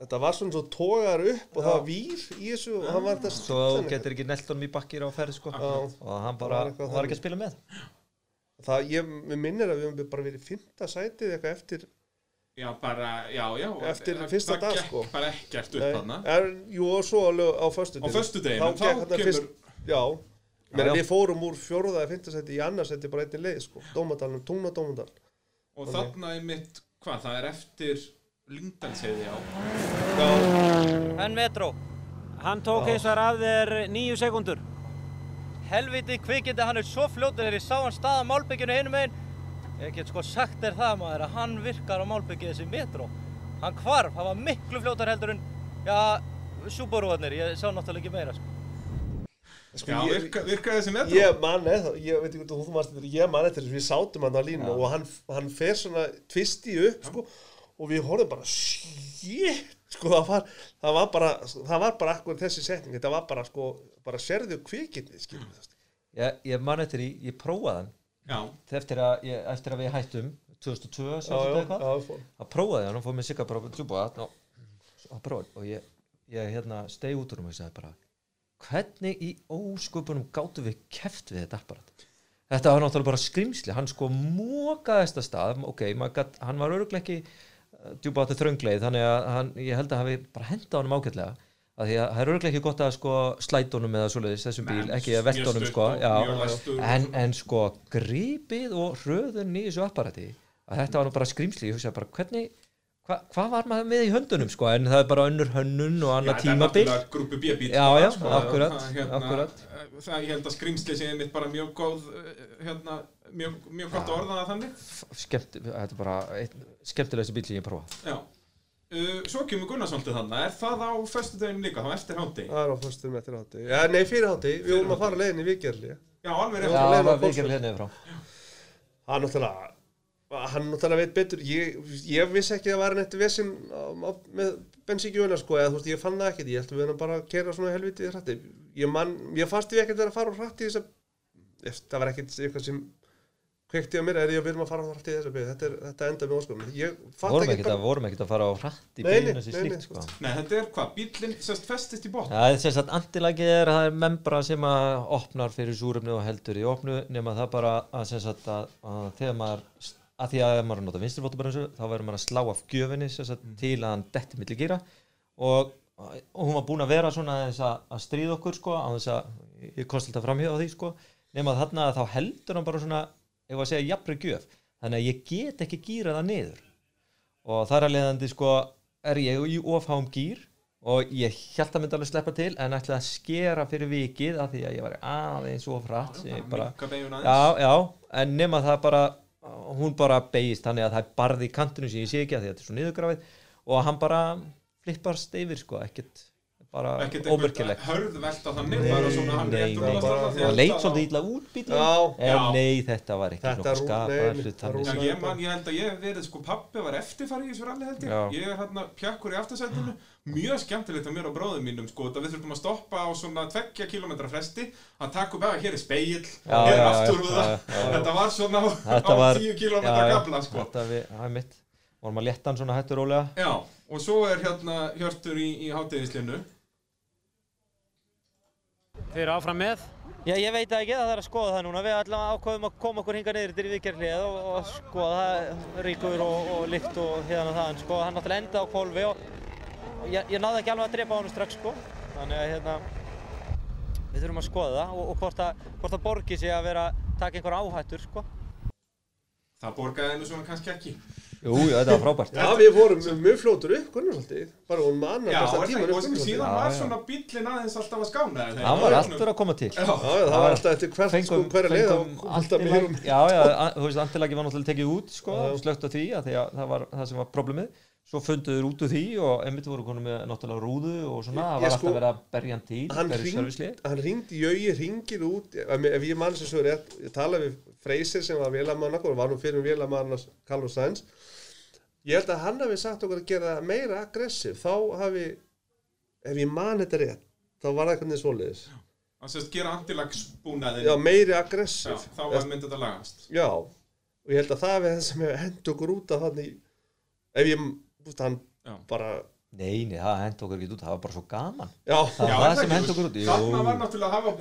þetta var svona svo tógar upp og það var vír í þessu og það var þetta svo þú getur ekki nelt honum í bakkir á ferð sko. Já. og hann Það bara var var ekki að spila með. Það, ég minnir að við höfum bara verið fymta sætið eitthvað eftir Já, bara, já, já. Eftir það- fyrsta það dag, gekk sko. bara ekkert upp er, jú og svo alveg á föstudeginu Á föstudeginum, þá gekk kemur- fyrst, já, menn já. við fórum úr fjóruða eða fymtasæti í annarsæti bara einnig leið sko, Dómadalum, Tungna Dómadal Og þarna er mitt, hvað, það er eftir Lyngdalsheiði á já, En Metro, Hann tók eins og er af þér 9 sekundur. helviti kvikindi, hann er svo fljótur þegar ég sá hann staða málbyggjunu hinum einn. Ég get sko sagt þér það maður að hann virkar á málbyggju þessi Metro. Hann hvarf, hann var miklu fljótar heldur en, já, Subaru-arnir, ég sá náttúrulega ekki meira sko. sko, Já, ég, virka, virkaði þessi metro ég man eða, ég veit ekki hvað þú varst þetta, ég man eftir þess, við sátum hann á línu og hann, hann fer svona tvisti upp sko, og við horfum bara shit, sko það var, það var bara, það var bara akkur þessi setning, þetta var bara sko, bara sérðu kvikindi, skilur við það ég, ég man eftir í, ég prófaði hann. Já, eftir að, ég, eftir að við hættum 2002, já, 2002 já, eitthvað já, fór. að prófaði hann og fóð mér sigga bara djúpa og, og prófaði og ég, ég hérna stegi út úr um og ég sagði bara hvernig í ósköpunum gáttu við keft við þetta apparat? Þetta var náttúrulega bara skrimsli hann sko mókaðist að stað. Ok, gat, hann var uh, djúpa áttu þröngleið þannig að hann, ég held að hafi bara henda honum ágætlega að því að það er örgulega ekki gott að sko slætonum eða svoleiðis þessum bíl, ekki að mjög sko já, en, en sko grípið og hröðun í þessu apparati að þetta var nú bara skrimsli, ég hugsaði bara hvernig hva, hvað var maður með í höndunum sko en það er bara önnur hönnun og Já, annað þetta er tímabil. náttúrulega grúpu B-bíl Já, já, sko, akkurat, það, hérna, akkurat. það, ég held að skrýmsli sé einmitt bara mjög góð eh, hérna, mjög, mjög gott að orða það þannig skemmt, þetta er bara skemmtilegstu bíl sem ég prófa Já uh, Svo kemur Gunnarsvöldið þannig, er það á föstudeginu líka, þá eftir hátti Það er á fyrstum eftir hátti. Já, nei, fyrir hátti. Við vorum að fara leiðin í vikjarli. Já, alveg Já, það var Hvolsvöll. hérna frá Hann náttúrulega, hann náttúrulega veit betur. Ég, ég vissi ekki að það var neitt vesinn með bensíkjöfuna, sko. Eða, þú veist, ég fann það ekkert. Ég held að við erum bara kera svona helvitið hrætti. Ég mann, ég fannst við ekkert vera að fara hrætti þess að, það var ekkert eitthvað sem kveikti á mér, er ég að við erum að fara á hrætti þess að byrja. Þetta, er, þetta enda með fatt vorum ekki að, að fara á hratt í nei, nei, slíkt sko. Nei, þetta er hvað, bílinn sérst festist í botn. Það er þess að antilagið er það er membra sem að opnar fyrir súrefni og heldur í opnu nema það bara að, sem sagt, að, að þegar maður að því að maður nota vinstirfótabremsu þá verður maður að slá af gjöfinni sem sagt, til að hann detti milli gýra og, og hún var búin að vera svona að, að stríða okkur sko á þess að ég kosti alltaf framhjóð á því sko. Nema að þarna þá heldur hann bara svona ef að segja jafnri gjöf. Þannig að ég get ekki gýra það niður. Og þar að leiðandi sko er ég í ofháum gýr og ég held að myndi alveg sleppa til en ætlaði að skera fyrir vikið af því að ég var aðeins of hratt sem ég bara, Minka beigjun já, aðeins. Já, en nema það bara hún bara beigist þannig að það er barði í kantinu sem ég sé ekki að þetta er svo niðurgrafið og hann bara flippast yfir sko, ekkert bara einhvern hörð velta þannig, bara svona hann Nei, nei, og lastar það, leit svolítið illa út bílinn Já. en nei, þetta var ekki Þetta nokkuð nei, rúlaði ég, man, ég held að ég hef verið, sko, pappi var eftirfæri í þessu ralli held ég. Ég er hérna pjakkur í aftursætinu, mjög skemmtilegt að mér og bróðum mínum, sko, við þurfum að stoppa á svona tveggja kilometra fresti, að taka upp eða hér er speill, Já, hér er já. þetta var svona á, Þetta á var- tíu Já, kilometra já, gabla, sko. þetta við, það er mitt vorum að leta hann svona hættur rólega Já, og svo er hérna Hjörtur í, í hátegislinu. Þeir eru áfram með. Já, ég veit það ekki, það er að skoða það núna. Við ætlum að ákveðum að koma okkur hinga niður til viðgerðlið og, og skoða það ríkur og, og lykt og hérna það. En sko, hann náttúrulega endaði á kvolfi og, og ég, ég náði ekki alveg að drepa á hann strax, sko. Þannig að hérna, við þurfum að skoða það og, og hvort að, hvort að borgi sig að vera að taka einhver áhættur, sko. Það borgaði hennu svona kannski ekki. Jú, já, þetta var frábært Já, við vorum mjög fljótur upp, Gunnarsaltið. Bara hún manna besta það tíman upp og Gunnarsaltið. síðan Já, var svona bíllinn aðeins alltaf að skána. við var alltaf að koma til Já, það var alltaf eftir hvert, sko, hverja leið á alltaf mýrum. já, já, þú veist, antilagi var náttúrulega tekið út sko, slögt á því að því að það var það sem var problemið svo funduður út úr því og einmitt voru konum með náttúrulega rúðu og svona, það var sko- alltaf verið að berja hann til Hann berja hringd- servicelið. hann ringdi, Jögi ringir út, ef ég mann sem svo rétt, ég talaði við Freysir sem var vélamann okkur, var nú fyrir vélamann Carlos Sainz. Ég held að hann hafi sagt okkur að gera meira aggressiv, þá hafi, ef ég man þetta rétt, þá var það eitthvað niður svoleiðis. Það sést gera antilagsbúnaðin. Já, meiri Já, aggressiv. þá var myndið þetta lagast. Já, og ég held að það við það sem hefur hend okkur út af þannig, ef ég, búst, hann Já. bara, Nei, nei, það hent okkur ekki út, það var bara svo gaman já, Það Já, það sem þú okkur út Þarna var náttúrulega að hafa,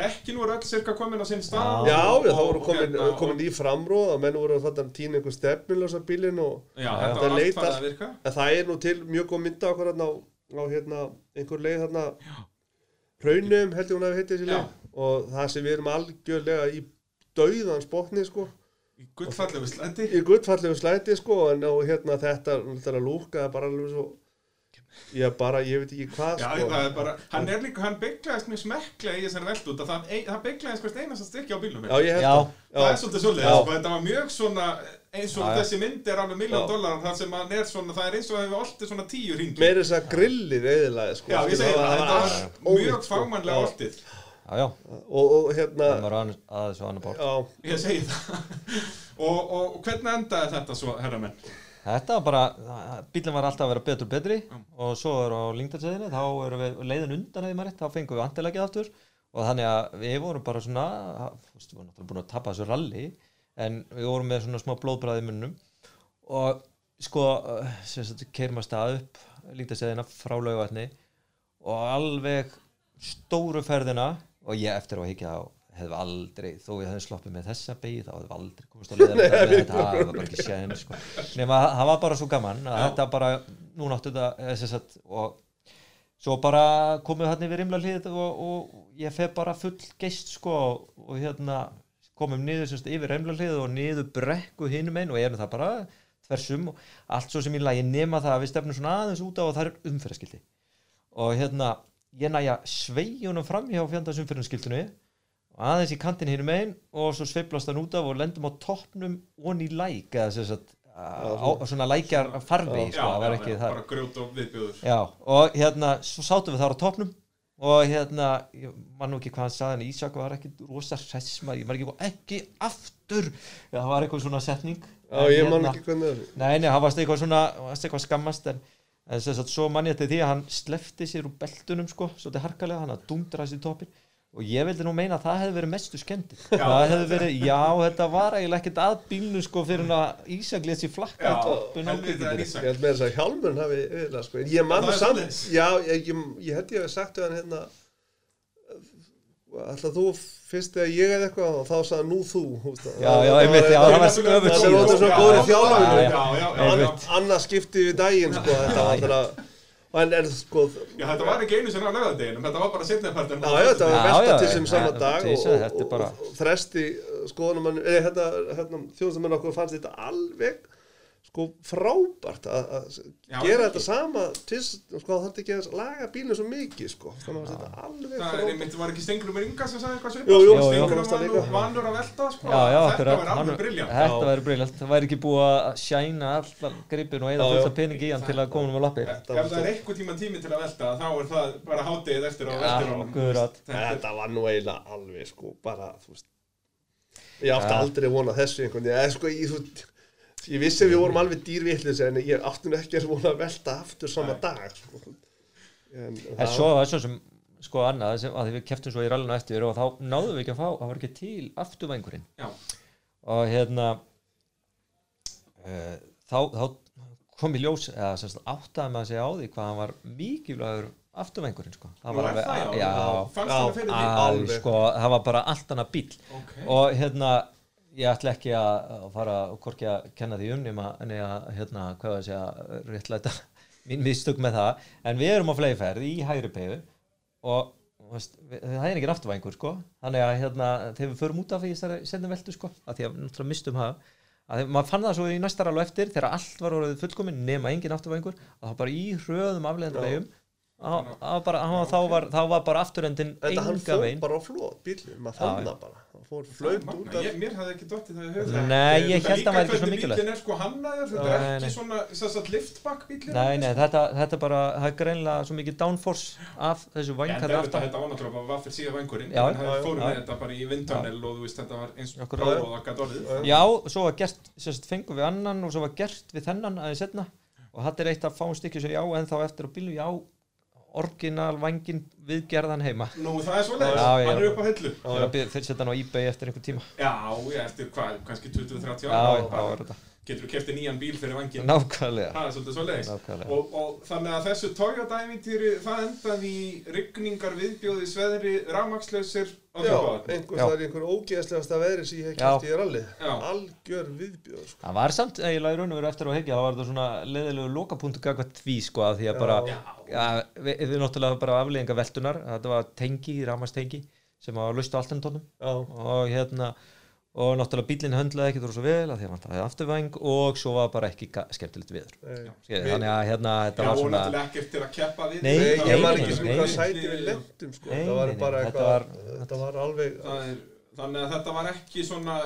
dekkin voru öll cirka komin á sinn stað. Já. já, og- þá voru og komin, hérna, komin í framróð og menn voru að fatta að týna einhver stefnilösa bílinn og Já, þetta það var allt allt- að virka. En það er nú til mjög góð mynda okkur hérna á, á hérna, einhver leið hérna Hraunum held ég hún að Já. leið og það sem við erum algjörlega í dauðans botni sko Í gullfallegu slendi. í guttfallegu slæti sko en og hérna þetta þetta lúkaði bara alveg svo ég bara, ég veit ekki hvað Já, sko það er bara, hann er líka, hann bygglaðist mjög smekklega í þessari veldu út að það, það bygglaðist hvert einast að styrkja á bílnum. Já, ég held Já. það Það er Já, svolítið svolítið, Já. sko, þetta var mjög svona, eins og Já, já. þessi mynd er alveg miljón Já. dólarar, þar sem hann er svona, það er eins og það hefur alltaf svona tíu ringi. meira þess að grillið eðilaði sko Já, ég segi það, þetta var mjög sko. fagmannlega Já. alltið. já, já, og, og hérna það var aðeins og annar bár já, Ég segi það. og, og hvernig endaði þetta svo, herramenn? Þetta var bara, bílinn var alltaf að vera betur betri og svo er á lingdarsæðinu, þá erum við leiðin undan eða maður þá fengum við antilegið aftur. Og þannig að við vorum bara svona, við vorum náttúrulega búin að tapa þessu ralli en við vorum með svona smá blóðbræði munnum og sko, sem sagt, keirum að stað upp lingdarsæðina frá laugatni og alveg stóru ferðina og ég eftir að higgja á hefði aldrei, þó ég hefði sloppið með þessa beigð þá hefði aldrei komist á leiðan með þetta. það var bara ekki séðin sko. nema það var bara svo gaman að þetta bara, nú náttu þetta eh, og svo bara komum við hann yfir rimla hlið og, og ég fef bara full geist sko og hérna komum niður semst yfir rimla hlið og niður brekku hinum einn og erum það bara tversum og allt svo sem í lagi nema það að við stefnum svona aðeins út á og það er umferðarskildi og hérna ég næja sveigjunum fram hjá fjandasumferðarskildinu og aðeins í kantin hinum einn og svo sveiflast hann út af og lendum á toppnum og í læk eða sem sagt á, á svona lækjar farfi sko, það var ekki já, það bara grjót og viðbjóður. Já, og hérna, svo sátum við þar á topnum og hérna, ég man nú ekki hvað hann sagði en Ísak var ekki rosa hressma ég var ekki, ekki aftur. Já, það var eitthvað svona setning Já, ég man hérna- ekki hvernig það er. Nei, nei, hann varst eitthvað svona, varst eitthvað skammast en, en sem sagt, svo man ég til því að hann slefti sér úr beltunum sko, svolítið harkalega, hann að dundra sér toppin og ég vildi nú meina að það hefði verið mestu skemmti það hefði verið, já, þetta var eiginlega ekkert að bílnu sko fyrir að Ísak létt sér flakka í er. Ísak Ég held með þess að hjálmurinn hafi yfirlega sko. Ég man Það er samt, já, ég, ég, ég held ég hef sagt við hann hérna Ætla þú fyrst þegar ég eða eitthvað og þá sagði nú þú húst, Já, já, einmitt, já, það var öfugt Það er síðan. ótrúlega svo Já, góður í já, þjálfinu já, já, já, já, já. Annað skipti við daginn sko, þetta var alltaf En er sko, Já, þetta var ekki einu sinna á lögadeginum, þetta var bara setnipartin já, já, þetta var Já, velta já, til sem sama dag og, Jesus, og, þetta og, bara- og þresti skoðunumann, eða hérna, hérna þjóðnstamenn okkur fannst þetta alveg sko frábært að að gera þetta sama til, sko það ekki að laga bílinn svo mikið sko, þannig að þetta alveg Það er frábært. einmitt, var ekki Stengrumur Inga sem sagði eitthvað var nú vanur að velta, sko. Já, já, Þetta var alveg briljant. Þetta væri briljant, það væri ekki búið að sjæna allar gripin og eða fullt af peningi í hann til að koma um að lappi Ef það er eitthvað tíma tími til að velta, þá er það bara hátegið eftir Já, veltir. Þetta Þetta var nú eiginlega alveg sko, bara, þú veist Ég átti Ja. aldrei vona þessu einhvern veginn, eða sko, ég, þú veist Ég vissi að við vorum alveg dýrvillis en ég átti nú ekki að vona að velta aftur sama dag sko. En, En svo var svo sem sko annað sem að því við keftum svo í rallinu eftir og þá náðum við ekki að fá, það var ekki til afturvængurinn Já. og hérna uh, þá, þá kom í ljós eða semst áttaði með að segja á því hvað hann var mikilvægur afturvængurinn sko. Nú var það, já. já, það því? alveg Alveg. sko, það var bara allt annað bíl Ok. og hérna ég ætla ekki að fara og hvorki að kenna því um nema en ég að hérna, hvað að segja, réttlæta mín mistök með það, en við erum á fleiðferð í hægri beigðu og veist, við- það er ekki afturvæðingur sko. Þannig að hérna, þegar við förum út af því þessari sendum veldu sko, að því að náttúrulega mistum það að maður fann það svo í næsta rallu eftir þegar allt var orðið fullkomin nema engin afturvæðingur að það bara í hröðum afleðandi Já. að, að að, þá, var, þá var bara afturendin Þetta hann enga fór veginn. bara á flót bílinn, maður fann Já, það bara. Hann fór flögt út af ég, mér hafði ekki dottið það í hug. Nei, ég líka að væri ekki svo mikilvægt. Bílinn er sko hannaður, þetta er ekki nei. svona, þess að liftback bílinn Nei, nei, þetta, þetta bara, það er greinlega svo mikið downforce af þessu En vængar þetta, var náttúrulega bara vaffir síðan vangurinn Já, en það já, fórum já. við þetta bara í vindtunnel og þú veist þetta var eins og það gæti orðið. Já, svo var gert, sérst, fengum við annan og svo var gert við þennan aðeins setna og þetta er eitt af fáum stykkið sem ég á en þá eftir á bílum ég á orginal vangin viðgerðan heima. Nú það er Já, já. hann er upp á byrja fyrir setja hann á eBay eftir einhver tíma. Já, já, eftir hvað, kannski 20-30 Já, ára já, þá er þetta. Getur þú kefti nýjan bíl fyrir vangin Nákvæmlega. Það er svolítið svoleiðis Nákvæmlega. og, og þannig að þessu Toyota-ævintýri það endaði í rigningar viðbjóði sveðri rafmakslausir á Já, Djúpavötnum. einhver Já. það er einhver ógeðslegasta veðri sem ég hef Já. kæft í ralli algjör viðbjóð sko. Það var samt eiginlega í raun og veru eftir á hekja, það var þetta svona leðilegu lokapunktu gagvað því sko að því að bara, Já. já, við, við náttúrulega bara afleðinga veltunar, þetta var tengi, ramastengi sem var löst á altentónum Já, og hérna og náttúrulega bílinn höndlaði ekki þú svo vel að því að hann taði afturvæng og svo var bara ekki skemmtilegt viður þannig að hérna Já, þetta var og svona náttúrulega ekkert til að keppa við Nei, var var sko. Nei, þetta var nei, bara nei, þetta var- þetta var alveg Það er, þannig að þetta var ekki svona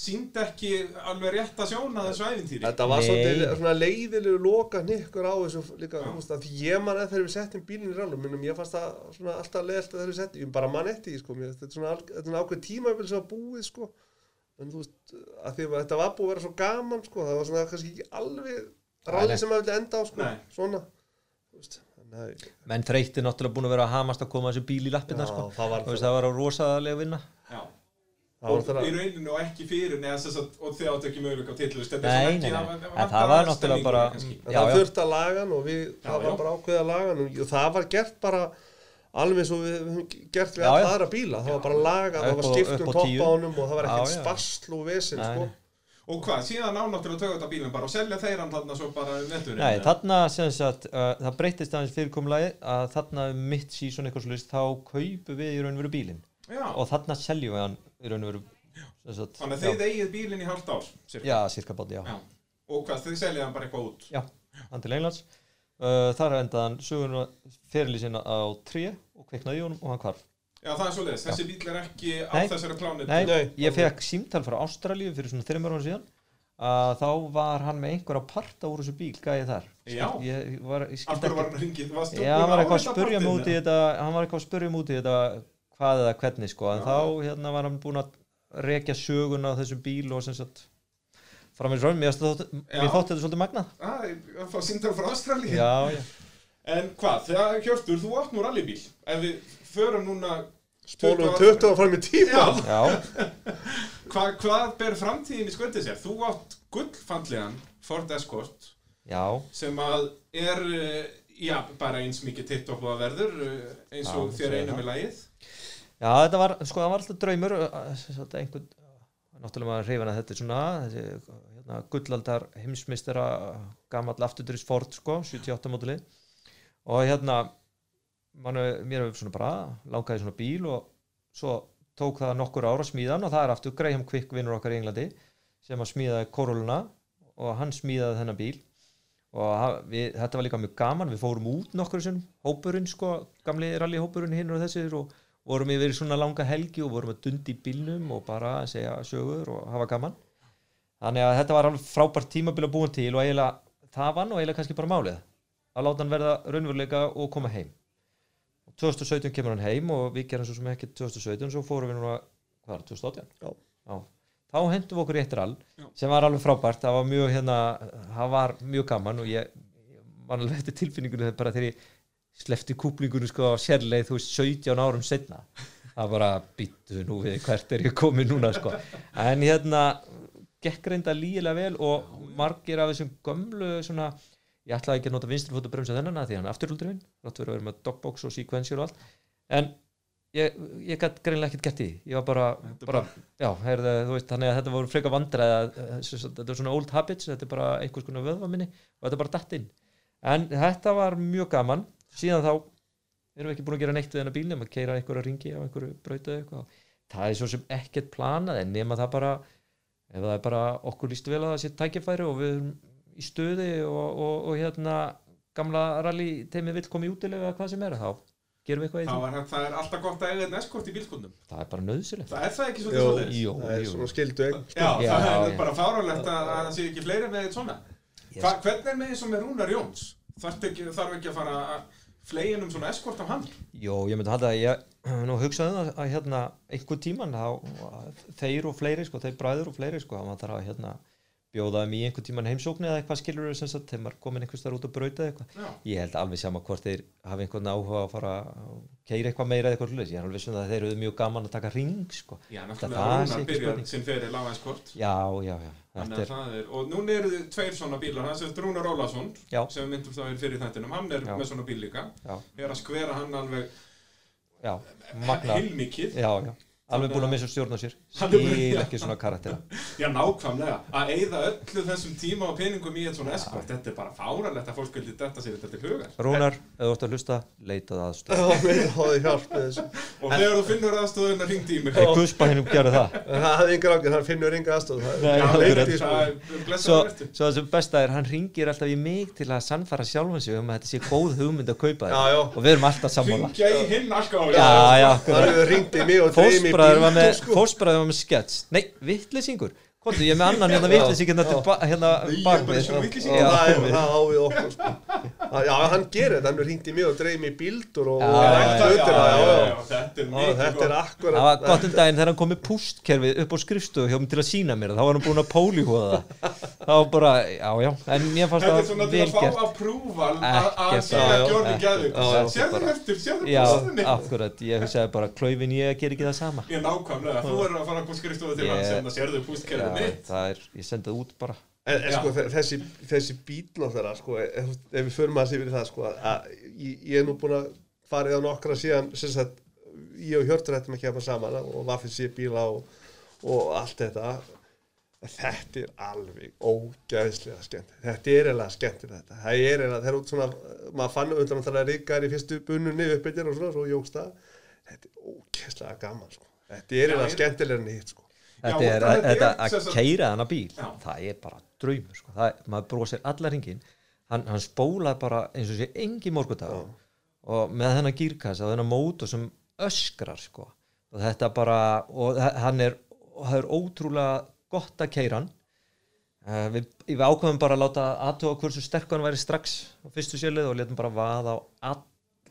sínd ekki alveg rétt að sjóna þessu ævintýri. Þetta var svolítið svona leiðilegu loka hnykkur á þessu líka, að því ég man að þegar við settum bílinn í rallum, minnum ég fannst það svona alltaf leiðilt að þegar við settum, ég bara man eftir því, sko, mér, þetta er svona, svona ákveð tímabil sem var búið, sko, en þú veist, að því að þetta var búið að vera svo gaman, sko, það var svona kannski ekki alveg ralli sem maður vilja enda á, sko, Nei. svona, að, menn þreytti náttúrulega búin að vera að hamast að koma þessu bíl í já, lappirna sko. það var, rosalega vinna og það í rauninu og ekki fyrir neða, þess að, og þið áttu ekki möguleika á er það- En það var náttúrulega bara- Já, það þurfti að laga hann og við, það var já. bara ákveðið að laga hann og það var gert bara alveg eins og við höfum gert við já. aðra bíla það var bara lagað, það var á- skipt upp um á topp tíu. á honum og það var ekkert já. spasl og vesen Nei. sko. Og hvað, síðan ánáttur að töga þetta bílinn bara og selja þeir hann þarna svo bara um? Nei, þarna sem sagt, uh, það breytist aðeins fyrirkomulagi að þarna um mitt sísón eitthvað slúst þá kaupum við í raun og veru bílinn Já, og þarna seljum við hann í raun og veru sem sagt, þannig að þið eigið bílinn í hálft ár, cirka. Já, cirka bátt, já. Já. Og hvað, þið seljið hann bara eitthvað út? Já, hann til Englands uh, þar endaði hann söguna fyrirlið sinna á 3 og kveiknaði í honum og hann hvarf Já, það er svo leiðis. Þessi bíl er ekki á þessari plánu. Nei, Nei. ég fekk símtal frá Ástralíu fyrir svona þreymur ára síðan að þá var hann með einhverja parta úr þessu bíl gæði þar Já. ég var, ég Af hverju var hann búin hann var að eitthvað að spurja eða? þetta að hvað eða hvernig sko. En Já. þá hérna var hann búinn að rekja söguna á þessum bíl og sem sagt fram í raun, mér þótti mér þetta svolítið magnað. Ah, að fá síndar frá já En hvað, þegar Hjörtur, þú átt nú rallybíl. Ef við förum núna... spólum 20 20 fram í tíma Hva, hvað ber framtíðin í skvöldið sér? Þú átt gullfandlegan Ford Escort já, sem að er, eh, já, bara eins mikið titt og hlúa verður eh, eins og Já, þér einu með lagið. Já, þetta var sko, það var alltaf draumur sem sagt einhvern náttúrulega maður hrifin að þetta er svona þessi hérna, gullaldar heimsmeistara gamall afturdurist Ford sko, 78 mótili. Og hérna man, mér hefur svona bara langaði svona bíl og svo tók það nokkur ára að smíða hann og það er aftur Graham Quick vinnur okkar í Englandi sem að smíðaði Corolluna og hann smíðaði þennan bíl. Og við, þetta var líka mjög gaman við fórum út nokkur sem hópurinn sko, gamli rallyhópurinn hinn og þessir og vorum yfir í svona langa helgi og vorum að dundi í bílnum og bara segja sögur og hafa gaman þannig að þetta var alveg frábært tímabil að búin til og eiginlega það var nú eiginlega kannski bara málið að láta hann verða raunveruleika og koma heim og 2017 kemur hann heim og við gerum svo sem ekki 2017 svo fórum við núna, hvað var það, 2018? Já. þá hendum við okkur í eitt rall Já. sem var alveg frábært, það var mjög hérna, það var mjög gaman og ég, ég man alveg eftir tilfinningunni þegar bara þegar ég slefti kúplingunum sko á sérleið þú veist 17 árum setna það bara býttu nú við hvert er ég komið núna sko. En hérna gekk reynda lígilega vel og margir af þessum gömlu svona ég ætlaði ekki að nota vinstri fót og bremsa þennan að því hann afturhuldur minn, rátt verið að vera með dogbox og sequential og allt. En ég, ég gætt greinlega ekkert gett í ég var bara, bara já, heyrðu, þú veist, þannig að þetta voru frekar vandræði þetta er svona old habits, þetta er bara einhvers konar vöðva minni og þetta er bara datt inn. En þetta var mjög gaman síðan þá erum við ekki búin að gera neitt við þennan bíl nema að keira einhverja ringi á einhverju brautu eða eitthvað það er svo sem ekkert planað en nema það bara ef það er bara okkur líst vel að það sé tækifæri og við erum í stöði og, og, og hérna gamla rally teimið vill koma í útilega eða hvað sem er þá gerum við eitthvað í Það, því var, það er alltaf gott að eiga einn eskort í bílskundum. það er bara nöðsilegt Það er það ekki Jó, svolítið? Jú, það er svona skildu Já, Já, það er já. bara fáránlegt að að það sé ekki fleiri með eitt svona. Yes. Hva, hvernig er með eins og með Rúnar Jóns? Þarf ekki, þarf ekki að fara að flegin um svona eskort af hann? Jó, ég myndi halda að ég nú hugsaði um það að hérna einhver tíman þá þeir og fleiri sko, þeir bræður og fleiri sko, að maður þarf að hérna bjóða þeim í einhver tíman heimsókni eða eitthvað skilur sem sagt, þegar maður komin einhvers þar út að brauta eitthvað Já. ég held alveg sama hvort þeir hafi einhvern áhuga að fara að keira eitthvað meira eða eitthvað ég er alveg svona að þeir eru mjög gaman að taka ring sko. Já, Það náttúrulega sé Rúnar ekki byrjar spurning. sinn fyrir lága eskort. já, já, já, Þannig þetta að er það er, og núna eru þið tveir svona bílar, hans er Rúnar Ólason, Já. sem myndum í fyrir þættinum, hann er Já. með svona bíl líka, já, er að skvera hann alveg heilmikið. Alveg búin að missa stjórn á sér. Er skil ekki svona karaktera. Já, nákvæmlega. Að eyða öllu þessum tíma og peningum í eitt svona eskort, þetta er bara fáralegt að fólk vilja detta sér þetta til hugar. Rúnar, ef þú ert að hlusta, leitað aðstöð Og þegar þú finnur aðstöðuna hringdi í mig. Guspa hennum gerði það. Það hafði yngur ágjörð, hann finnur yngur það er svo, það sem besta er, hann ringir alltaf í mig til að sannfara sjálfan sig um að þetta sé góð hugmynd að kaupa Já, já. þetta og við erum alltaf sammála Fósbræður var með, sko. fósbræður var með skets Nei, vittlisingur Hvort, ég er með annan hérna vittlising hérna, hérna er bak bara við svona vitleysingur. Já, Það er það á við okkur sko. Já, hann gerir þetta, hann hefur ringt í mig og dreif mig í bíldur og Já, já, Já, já, já, já, já. já, þetta er Já, er akkurat Það var gott um daginn þegar hann kom með pústkerfið upp á skrifstofu hjá mig til að sína mér það. þá var hann búin að pólíhóða það. Það var bara, já já, en mér fannst Þetta er það svona til að fá að að já, já, Gjörni ekkert. Gæðvík Já, já, Sérðu eftir, sérðu Já, pústinni akkurat, ég hugsaði bara klaufin ég gerir ekki það sama Það er, ég sendi það út bara. En, en sko, þe- þessi, þessi bíl náttúrulega, sko, ef, ef við förum að sér fyrir það, sko, að ég, ég er nú búin að farið á nokkra síðan sem sagt, ég og Hjörtur hættum að kemja saman og Vaffi sé bíla og, og allt þetta. Þetta er alveg ógæðslega skemmt. Þetta er eiginlega skemmt þetta. Það er eiginlega, það er út svona maður fann undan að það er ríkar í fyrstu bununni uppbytjar og svona, svo jógst það. Þetta er ógæðslega gaman sko. þetta er eiginlega skemmtilega en hitt sko. Þetta er, og þetta sem að sagt- keira hana bíl Já. það er bara draumur sko. er- maður brosir allar hringin hann, hann spólaði bara eins og sé engi morgudag og með þennan gírkassa þennan mótor sem öskrar sko. og þetta bara og hann er, og er ótrúlega gott að keira hann uh, við, við ákveðum bara að láta aðtóa hversu sterk hann væri strax á fyrstu sérlið og letum bara vaða á all,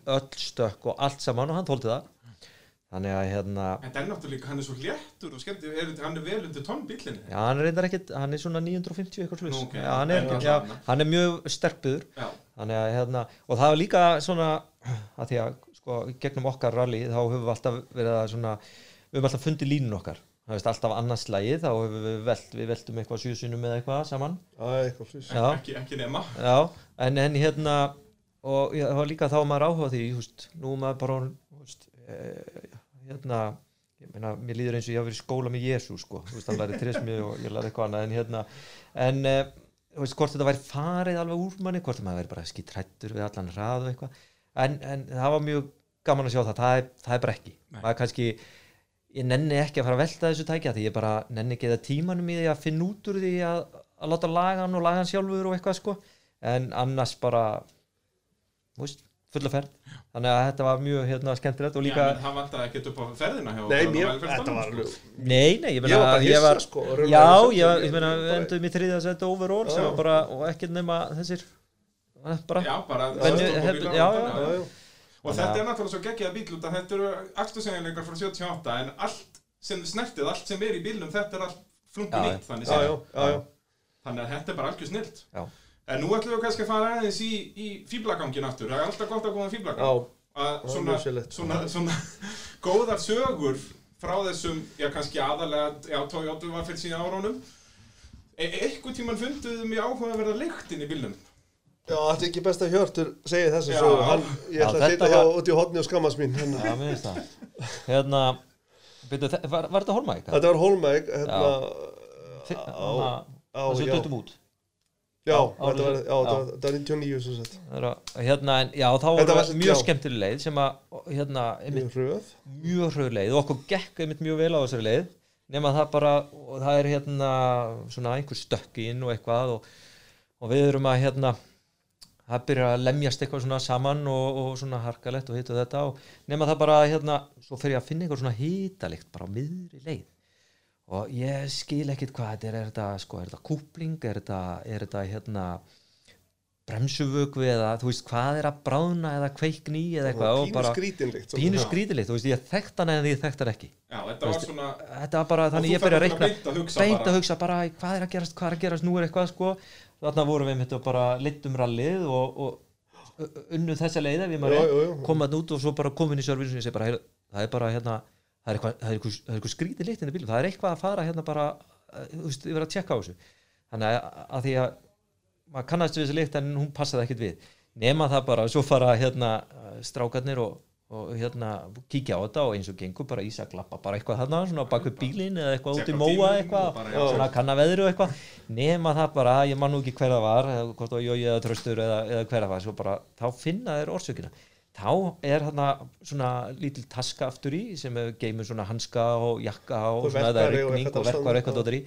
öll stökk og allt saman og hann tóldi það þannig að hérna En það er náttúrulega, hann er svo léttur og skemmt, er, hann er vel undir tonn bílinni. Já, hann er reyndar ekkit, hann er svona 950 eitthvað sluss. Nú, ok. já, hann, er, allan. hann er mjög sterkbyður. Já. Þannig að, hérna, og það var líka svona, að því að, sko, gegnum okkar rally, þá höfum við alltaf verið að svona, við höfum alltaf fundið línun okkar. Það veist, alltaf annars lagi, þá höfum við velt, við veltum eitthvað sjúsunum eða eitthvað saman. Já, eitthvað. Já. Ekki, ekki nema. Já, en, en hérna, og já, líka þá maður áhuga því, veist, nú er maður bara, þú veist, eh, hérna, ég meina, mér líður eins og ég hafa verið skóla með Jésu, sko, þú veist, hann lærið trismi og ég lærið eitthvað annað, en hérna, en, eh, þú veist, hvort þetta væri farið alveg úr manni, hvort maður væri bara skitt hrættur við allan hrað og eitthvað, en, en það var mjög gaman að sjá það, það er, það er bara ekki, maður kannski, ég nenni ekki að fara að velta þessu tækja því ég bara nenni ekki eða tímanum í því að finna út úr því að, að láta laga hann og laga hann sjálfur og eitthvað sko. En annars bara þú veist, fulla ferð þannig að þetta var mjög hérna skemmtilegt og Já, líka menn hann vantaði ekkert upp á ferðina hjá Nei, mér, þetta var alveg nei, nei, ég meina Ég var bara ég hissa, var, sko, já, ég, ég- ég meina bara- endum í þriðja seti overall sem Já. var bara, og ekki nema þessir bara, Já, bara hefð- og já, já, já, já. Og þetta er náttúrulega svo geggjað bíl út að þetta eru axtursegjanleikar frá 78 en allt sem snertið, allt sem er í bílnum þetta er allt flungu Já, nýtt þannig Já, séð. já, já, já. Þannig að þetta er bara algjör snilt Já. En nú ætlum við kannski að fara aðeins í, í fýblagangin aftur. Það er alltaf gott að koma í fýblagang Já, að Já, svona, mjög sérlegt. svona, svona góðar sögur frá þessum, já kannski aðalega já, Toyota var fyrir síðan árunum. E eitthvað tíman funduðum í áhuga að verða lyktin í bílnum? Já, þetta er ekki best að Hjörtur segi þess Já. að svo hann, ég Já, ætla að þetta sitja hjá út í hodni og skammast mín. Hérna. já, mér finnst það. Hérna, byrju, var, var þetta Holmæk? Þetta var Holmæk hérna, Þi- á, hana- á, það sem já, döttum út já, á- þetta var, var, var 99 sem sagt, Það er að- hérna, en, já, þá var mjög já. skemmtileg leið sem að, hérna, einmitt, mjög röð. mjög hröð leið og okkur gekk einmitt mjög vel á þessari leið nema það bara, það er hérna svona einhver stökk inn og eitthvað og, og við erum að hérna það byrjar að lemjast eitthvað svona saman og, og svona harkalegt og hitt og þetta og nema það bara hérna, svo fer ég að finna eitthvað svona hítalikt bara á miðri leið og ég skil ekkit hvað þetta er, er þetta, sko, er þetta kúpling, er þetta, er þetta hérna bremsuvögvi eða þú veist hvað er að bráðna eða kveikni eða eitthvað? Og bara pínu Já. skrítilikt, þú veist ég þekkt hann eða ég þekkt hann ekki. Já, þetta var Veistu, svona þetta var bara þannig ég byrja að reikna beint að hugsa beint bara. að hugsa bara æ, hvað er að gerast, hvað er að gerast, nú? Er eitthvað sko. Þarna vorum við mitt og bara littum rallið og, og unnu þessa leið ef ég maður Já, rétt, já, já. kom að út og svo bara kom inn í servisun og ég segi bara, "Heyrðu, það er bara hérna það er eitthvað, eitthvað, eitthvað skrítið likt inn í bílum það er eitthvað að fara hérna bara eh, þú veist, verið að tjekka á þessu. Þannig að, að því að maður kannast við þessi lykt en hún passaði ekkert við. Nema það bara, svo fara hérna eh, strákarnir og, og hérna kíkja á þetta og eins og gengur bara Ísak lappa bara eitthvað þarna, svona bak við bílinn eða eitthvað út í á móa eitthvað, svona kanna veðri og eitthvað. Nema það bara, ég man nú ekki hver það var eða hvort var Jói eða Tröstur eða, eða hver það var, svo bara, þá finna þeir orsökina þá er þarna svona lítil taska aftur í sem er geymur svona hanska og jakka og, Og svona og rigning eitthvað og verkvar eitthvað dóttir í.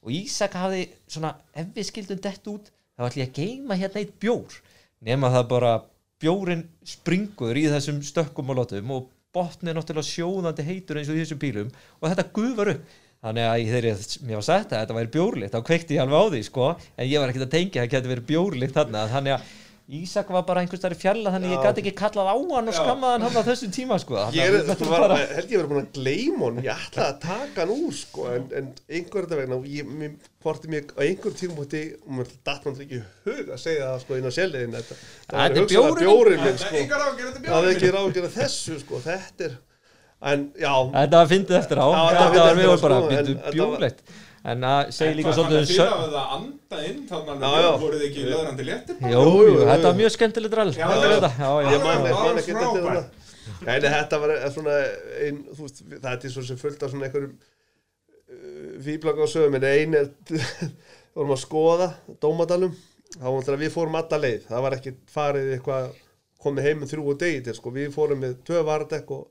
Og Ísak hafði svona ef við skildum dett út þá ætlum ég að geyma hérna eitt bjór. Nema það bara bjórin springur í þessum stökkum og lotum og botni er náttúrulega sjóðandi heitur eins og í þessum bílum og þetta gufar upp. Þannig að þegar ég, mér var sagt að þetta væri bjórlikt þá kveikti ég alveg á því sko. En ég var ekkert að tengja að það verið bjórlikt þarna. Þannig að Ísak var bara einhvers þar í fjalla þannig að ég Já. gæti ekki kallað á hann og Já. skammaði hann hann á þessum tíma sko. Ég er, var bara- held ég verið búin að gleyma honum, ég ætlaði að taka hann úr sko, en, en einhver þetta vegna, ég, mér, hvorti mér á einhver tímúti, og mér datt hann ekki hug að segja það sko inn á sérliðin, þetta, Þetta er væri hugsanlega bjórinn. bjórinn minn Þetta er sko, er það er ekki ráðgjörða þessu sko, þetta er, en já, Þetta var fyndið eftir á. Já, þetta var vorum bara sko, en byrju þetta var- bjórleitt en að segja líka svolítið þannig um að það anda inn þannig að já. voruð ekki löðrandi léttir bara? Jú, jú, þetta var mjög skemmtilegt já, Ég man, ekki þetta þetta var svona ein, þú veist, það er svo sem fullt af svona einhverjum uh, fýblanga á sögum. En ein er vorum að skoða dómadalum. Þá var það að við fórum alla leið. Það var ekki farið eitthvað komið heim með þrjú og degi til sko, við fórum með tvö vardekk og,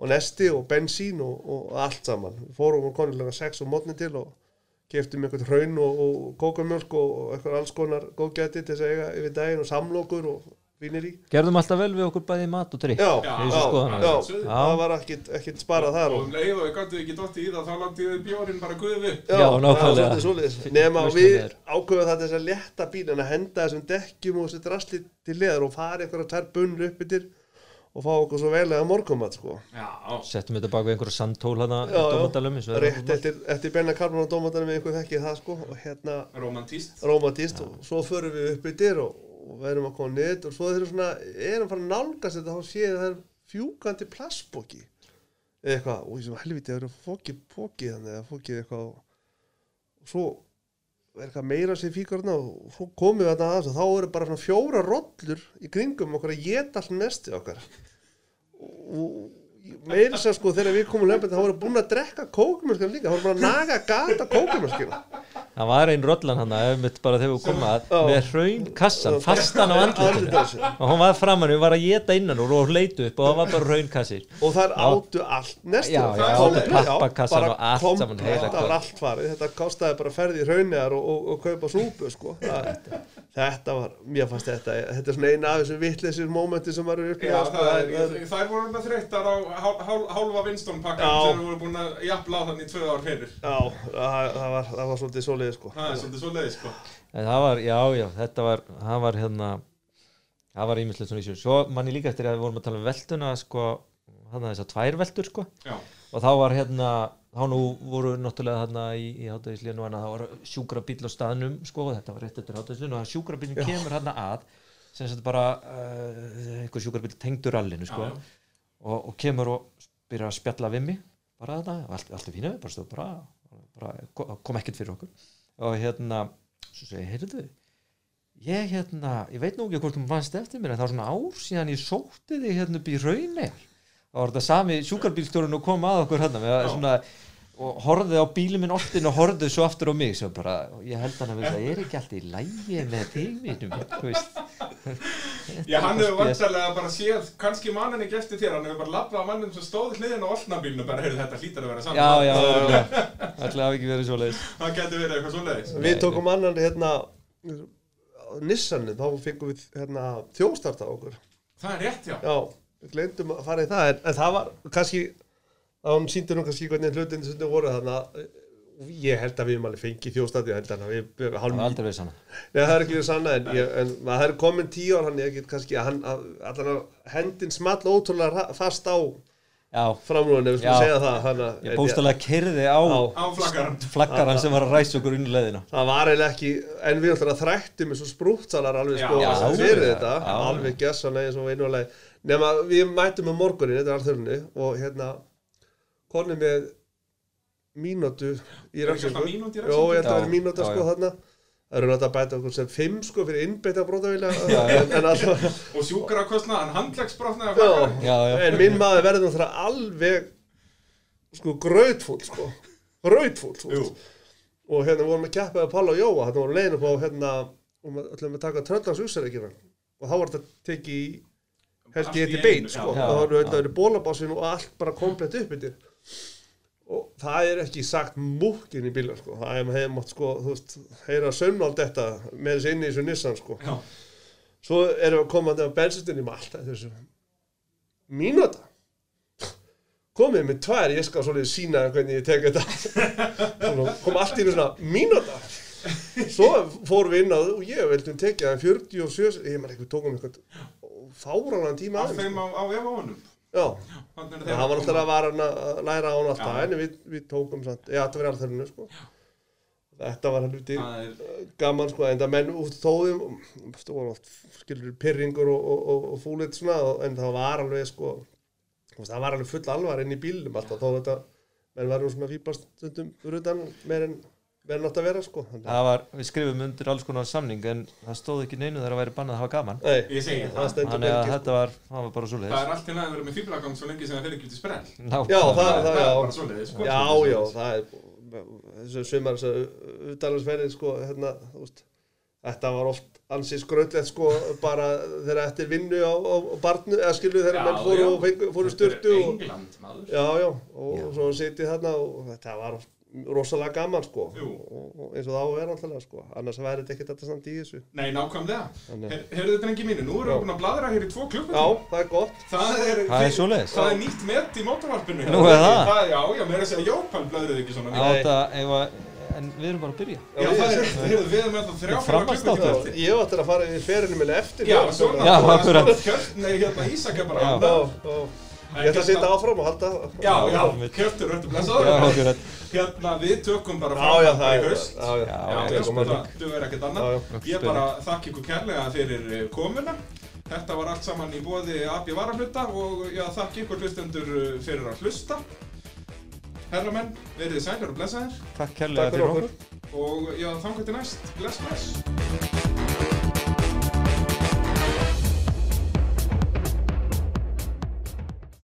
og nesti og bensín og, og allt saman. Við fórum og konulega sex og mótni til og keftum einhvern hraun og, og kókamjölk og, og eitthvað alls konar góðgæti til þess að eiga yfir daginn og samlokur og vínir í Gerðum alltaf vel við okkur bæði mat og drikk Já, Já, já, þessu já, Já. það var ekkit, ekkit sparað þar Og og, um leið og við gáttu ekki dotti í það, þá þið bjórin bara upp. Já, nákvæmlega. Nema Lausnir við ákveðum það þess að létta bílinn að henda þessum dekkjum og þessi drasli til leðar og fara einhverja tær bunnur upp yfir og fá okkur svo velega morgumat sko. Já, Settum þetta bak við einhverja sandtól hana já. Dómadalum er rétt eftir, eftir Benna Karman og Dómatanum við einhver þekkið það sko og hérna romantíst og svo förum við upp yfir og, og verðum að koma niður og svo þeir eru svona, erum fara að nálgast þetta þá séð það er fjúkandi plastbóki eða eitthvað, og ég sem helviti það eru fókið pókið þannig eða fókið eitthvað og, svo er eitthvað meira sem fíkur þarna og svo komum við þarna aðeins og þá eru bara fjóra rollur í kringum okkur að geta allt nesti okkar meira sem sko þegar við komum löfum þá voru búin að drekka kókumörskan líka. Þá voru bara að naga gata kókumörskina Það var einn rollan hann bara þegar við komum að með hraun kassan fastan á andlutinu og hún var framan við var að geta innan og leitu upp og það var bara raun kassir og þær áttu allt áttu pappakassan og allt saman, þetta var hvað. allt farið þetta kostaði bara ferði í rauniðar og, og, og kaupa súpu sko. það, þetta var, mér fannst þetta þetta er svona eina af þessum vittleysir mómenti sem Já, upplegað sko, það það er, er- þær voru með þreyttar á hál- hál- hálfa Winston pakkan Já. sem voru búin að jafla á þannig í tvö ár fyrir. Já, það, það, var, það var svolítið svoleiði sko. Það er svolítið svo leiðis, sko. En það var, já, já, þetta var það var hérna það var ímislegt svona í sér svo manni líka eftir að við vorum að tala um veltuna sko, hann þessar tvær veltur sko Já. og þá var hérna þá nú voru náttúrulega hérna í, í hátæðislinu og það var sjúkrabíl á staðnum sko, og þetta var rétt eftir hátæðislinu og sjúkrabílinn kemur hérna að sem sagt bara uh, einhver sjúkrabíl tengdur allinu sko Já, já. og, og kemur og byrjar að spjalla við mig bara þetta, allt, allt er fínu bara stóð bara, bara kom ekkert fyrir okkur og hérna svo segi heyrðu ég hérna, ég veit nú ekki hvort þú fannst eftir mér en það var svona ár síðan ég sótti þig hérna upp í raunir þá var þetta sami sjúkarbílstjórun og kom að okkur hérna með svona og horfði á bílum minn oltin og horfði svo aftur á mig svo bara, og ég held hann að það er ekki allt í lægi með veist Já, hann hefur vantarlega bara séð, kannski mann hann ekki eftir þér, hann hefur bara labbað á mannum sem stóð hliðin á olnabílnu, bara, heyrðu, þetta hlýtar að vera saman. já, já, ætli hafi ekki verið svo leiðis Það getur verið eitthvað svo leiðis. Við tókum annan hérna á Nissanu, þá fengum við hérna þjóstart á okkur Það er rétt, já. Já, við glemdum að fara í það en, en það var kannski þá hún síndi nú kannski hvernig hlutin sem voru þannig ég held að við erum alveg fengið að við það var aldrei verið sann Nei, það er ekki verið sanna en, ég, en það er komin tíu ár hann ég get kannski að hann að, allan að hendin small ótrúlega fast á framrúin ef við skulum segja það að- ég bóstalega kerði á. Á flaggaran. flaggaran sem var að ræsa okkur inn í leiðina. Það var eiginlega ekki en við ætlum að þrættum eins og sprúttsalar alveg sko Já, fyrir já, þetta. já. alveg gessanlega eins og einulega nema við mætum um morgunin þetta er alþörunni og hérna konum með mínútu í Er mínútu í Jó, ég held að Já, vera mínúta sko þarna það eru náttúrulega að bæta okkur sem fimm sko fyrir en, en alltaf Og flaggaran. Já, já. en minn maður verður náttúrulega alveg sko gröðfúll sko Jú. veist. og hérna vorum við að keppa að Palla og Jóa þannig vorum leiðin upp á hérna og við ætlum að taka tröllans úsæðekina og þá var þetta tekið í helgi í eitt í bein sko. Já, það voru já. þetta verið bólabásin og allt bara komplett upp yfir og það er ekki sagt múkkin í bílar sko. það er hefði mátt sko, þú veist, heyra sönnald þetta með þessi inni í þessu Nissan sko. Já. svo erum við komandi á bensinstinni með allt þetta þessu mínúta komið með tvær, ég skal svolítið sína hvernig ég tek þetta kom allt í svona mínúta svo fórum við inn á og ég veldum tekið það 47, ég maður eitthvað tókum eitthvað fáranan tíma Af þeim á, á efa honum. Já, Já, þeir hann var að alltaf að vara að læra á hann alltaf en við, við tókum samt, já þetta var alþörinu sko. þetta var Það er, gaman sko, en það menn út þóðum stóðum oft, skilur pyrringur og, og, og, og fúlit svona, en það var alveg sko, það var alveg full alvar inn í bílnum alltaf, þó þetta menn varum svona fýpast stundum fyrir utan meir en verður nátt að vera sko það var, við skrifum undir alls konar samning en það stóð ekki neinu þegar að væri bannað að hafa gaman. Nei, það. stendur þannig að hvergi, sko. þetta var, það var bara svo Það er allt til að vera með fíblagang svo lengi sem það fyrir ekki í sprell Já, það, það, það er já. bara svoleiðis, sko. Já, já, það er þessu sumar, þessu utalansverði sko, hérna, þú veist Þetta var oft ansið skröldlegt sko bara þegar eftir vinnu á, á, á barnu, eða skilu þegar menn fóru, og fengu, fóru styrtu og, England, maður. Já, já, og svo sitið þarna og þetta var oft rosalega gaman sko. Og, og eins og það á að vera alltaf sko. Annars væri þetta ekkert þetta samt í þessu. Nei, nákvæmlega. Her, Herðu þetta engi mínu, nú erum Já. við búin að bladra hér í tvo Já, klukkutíma það er gott. Það er, Það er svoleiðis. Það er nýtt met í mótorvarpinu Nú er það? Já, já, mér er að segja Jópan bladruð ekki svona Já, þetta, ef að, en við erum bara að byrja. Já, það er, við erum alltaf þrjá fjóra Framhaldsþáttur. klukkutíma. Já, eftir Ég átti að fara í ferinu minni eftir Já, svona. Já, bara akkurat. smá Kjört, nei, hérna Ísak er bara Já, já, já. Ég ætla að sitja áfram og halda Já, já, ertu Já, blessaður. Hérna, við tökum bara Já, já, fram það í er haust. Já, já, Já, Já, já, tökum það hann. duður ekkert annað. Ég bara þakka ykkur kærlega fyrir eh, komuna. Þetta var allt saman í bóði AB Varahluta og já, þakka ykkur hlustendur eh, fyrir að hlusta. Herramenn, verið sælir og blessaðir. Takk kærlega fyrir okkur. og já, þangar til næst. Bless, bless